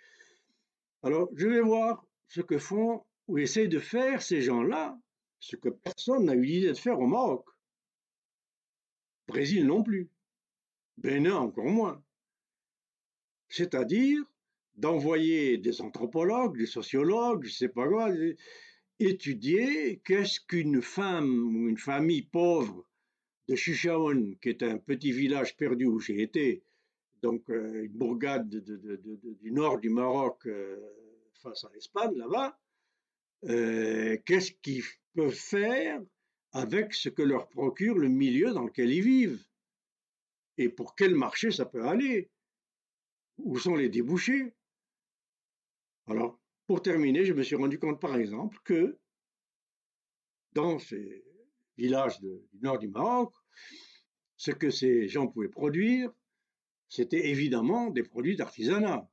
Alors, je vais voir ce que font ou essayent de faire ces gens-là, ce que personne n'a eu l'idée de faire au Maroc. Brésil non plus. Bénin encore moins. C'est-à-dire d'envoyer des anthropologues, des sociologues, je ne sais pas quoi, étudier qu'est-ce qu'une femme ou une famille pauvre de Chichaoun, qui est un petit village perdu où j'ai été, donc euh, une bourgade du nord du Maroc euh, face à l'Espagne, là-bas, euh, qu'est-ce qu'ils peuvent faire avec ce que leur procure le milieu dans lequel ils vivent? Et pour quel marché ça peut aller? Où sont les débouchés alors, pour terminer, je me suis rendu compte, par exemple, que dans ces villages du nord du Maroc, ce que ces gens pouvaient produire, c'était évidemment des produits d'artisanat,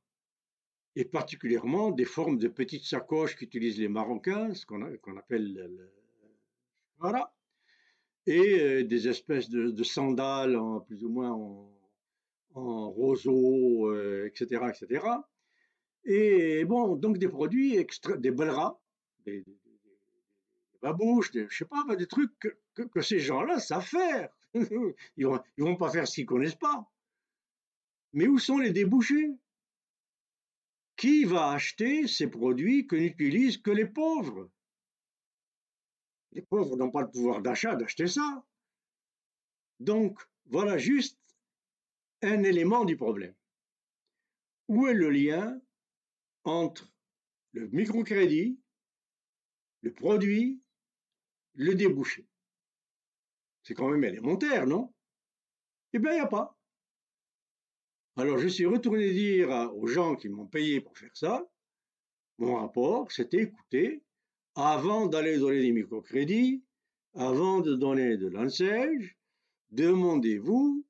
et particulièrement des formes de petites sacoches qu'utilisent les Marocains, ce qu'on appelle le, voilà, et euh, des espèces de, sandales plus ou moins en, roseau, etc., euh, etc. Et bon, donc des produits, extra, des belles des, des, babouches, des, je sais pas, des trucs que, que, ces gens-là savent faire. ils vont, ils vont pas faire ce qu'ils connaissent pas. Mais où sont les débouchés? Qui va acheter ces produits que n'utilisent que les pauvres? Les pauvres n'ont pas le pouvoir d'achat d'acheter ça. Donc, voilà juste un élément du problème. Où est le lien entre le microcrédit, le produit, le débouché? C'est quand même élémentaire, non? Eh bien, il n'y a pas. Alors, je suis retourné dire aux gens qui m'ont payé pour faire ça, mon rapport, c'était écoutez, avant d'aller donner des microcrédits, avant de donner de l'enseigne, demandez-vous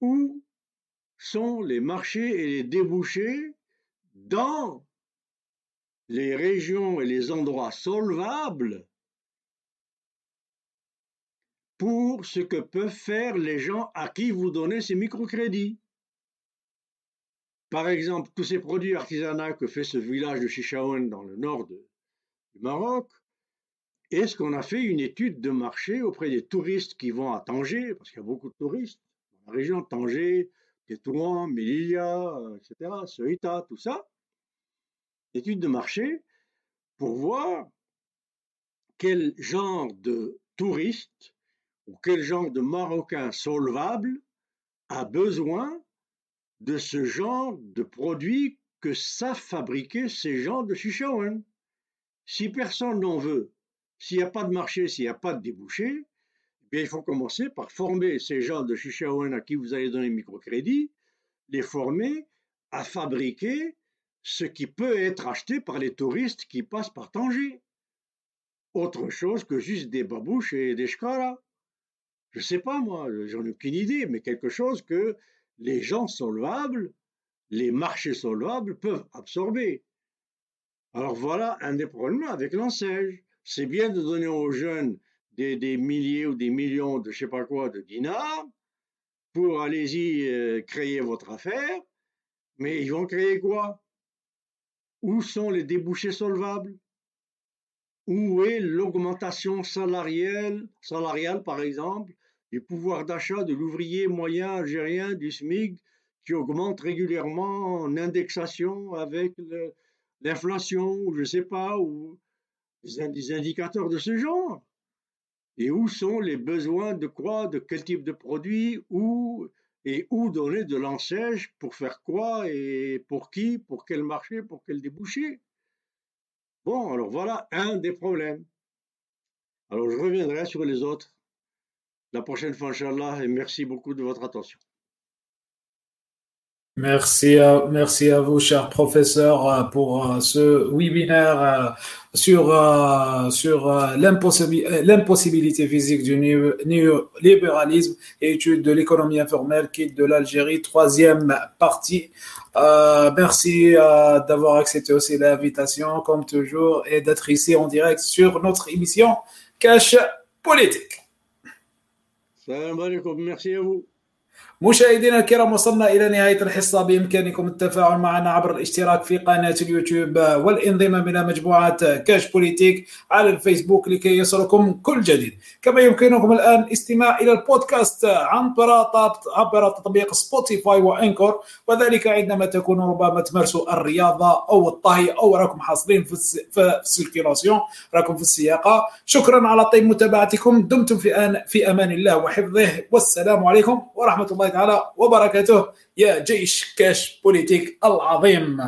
où sont les marchés et les débouchés dans les régions et les endroits solvables pour ce que peuvent faire les gens à qui vous donnez ces microcrédits. Par exemple, tous ces produits artisanaux que fait ce village de Chichaouen dans le nord du Maroc, est-ce qu'on a fait une étude de marché auprès des touristes qui vont à Tanger, parce qu'il y a beaucoup de touristes la région, Tanger, Tétouan, Melilla, etc., Ceuta, tout ça, étude de marché pour voir quel genre de touristes ou quel genre de Marocain solvable a besoin de ce genre de produits que savent fabriquer ces gens de Chichaouen. Si personne n'en veut, s'il n'y a pas de marché, s'il n'y a pas de débouché, eh il faut commencer par former ces gens de Chichaouen à qui vous allez donner microcrédit, les former à fabriquer ce qui peut être acheté par les touristes qui passent par Tanger. Autre chose que juste des babouches et des shkara. Je ne sais pas moi, j'en ai aucune idée, mais quelque chose que les gens solvables, les marchés solvables peuvent absorber. Alors voilà un des problèmes avec l'enseigne. C'est bien de donner aux jeunes des, milliers ou des millions de je sais pas quoi de dinars pour allez-y euh, créer votre affaire, mais ils vont créer quoi? Où sont les débouchés solvables? Où est l'augmentation salariale, salariale, par exemple, du pouvoir d'achat de l'ouvrier moyen algérien du SMIC qui augmente régulièrement en indexation avec l'inflation, ou je sais pas, ou des indicateurs de ce genre? Et où sont les besoins de quoi, de quel type de produit, où et où donner de l'enseigne pour faire quoi et pour qui, pour quel marché, pour quel débouché? Bon, alors voilà un des problèmes. Alors je reviendrai sur les autres la prochaine fois, Inch'Allah, et merci beaucoup de votre attention. Merci à, merci à vous, cher professeur, euh, pour euh, ce webinaire euh, sur, sur l'impossibilité physique du néolibéralisme et étude de l'économie informelle qui de l'Algérie, troisième partie. merci d'avoir accepté aussi l'invitation, comme toujours, et d'être ici en direct sur notre émission Cash Politique. Salam alaikum, merci à vous. مشاهدينا الكرام وصلنا إلى نهاية الحصة. بإمكانكم التفاعل معنا عبر الاشتراك في قناة اليوتيوب والإنضمام إلى مجموعة كاش بوليتيك على الفيسبوك لكي يصلكم كل جديد. كما يمكنكم الآن الاستماع إلى البودكاست عن عبر تطبيق سبوتيفاي وأنكور. وذلك عندما تكونوا ربما تمارسوا الرياضة أو الطهي أو راكم حاصلين في السيركيلاسيون راكم في السياقة. شكرا على طيب متابعتكم. دمتم في في أمان الله وحفظه. والسلام عليكم ورحمة الله تعالى وبركاته. يا جيش كاش بوليتيك العظيم.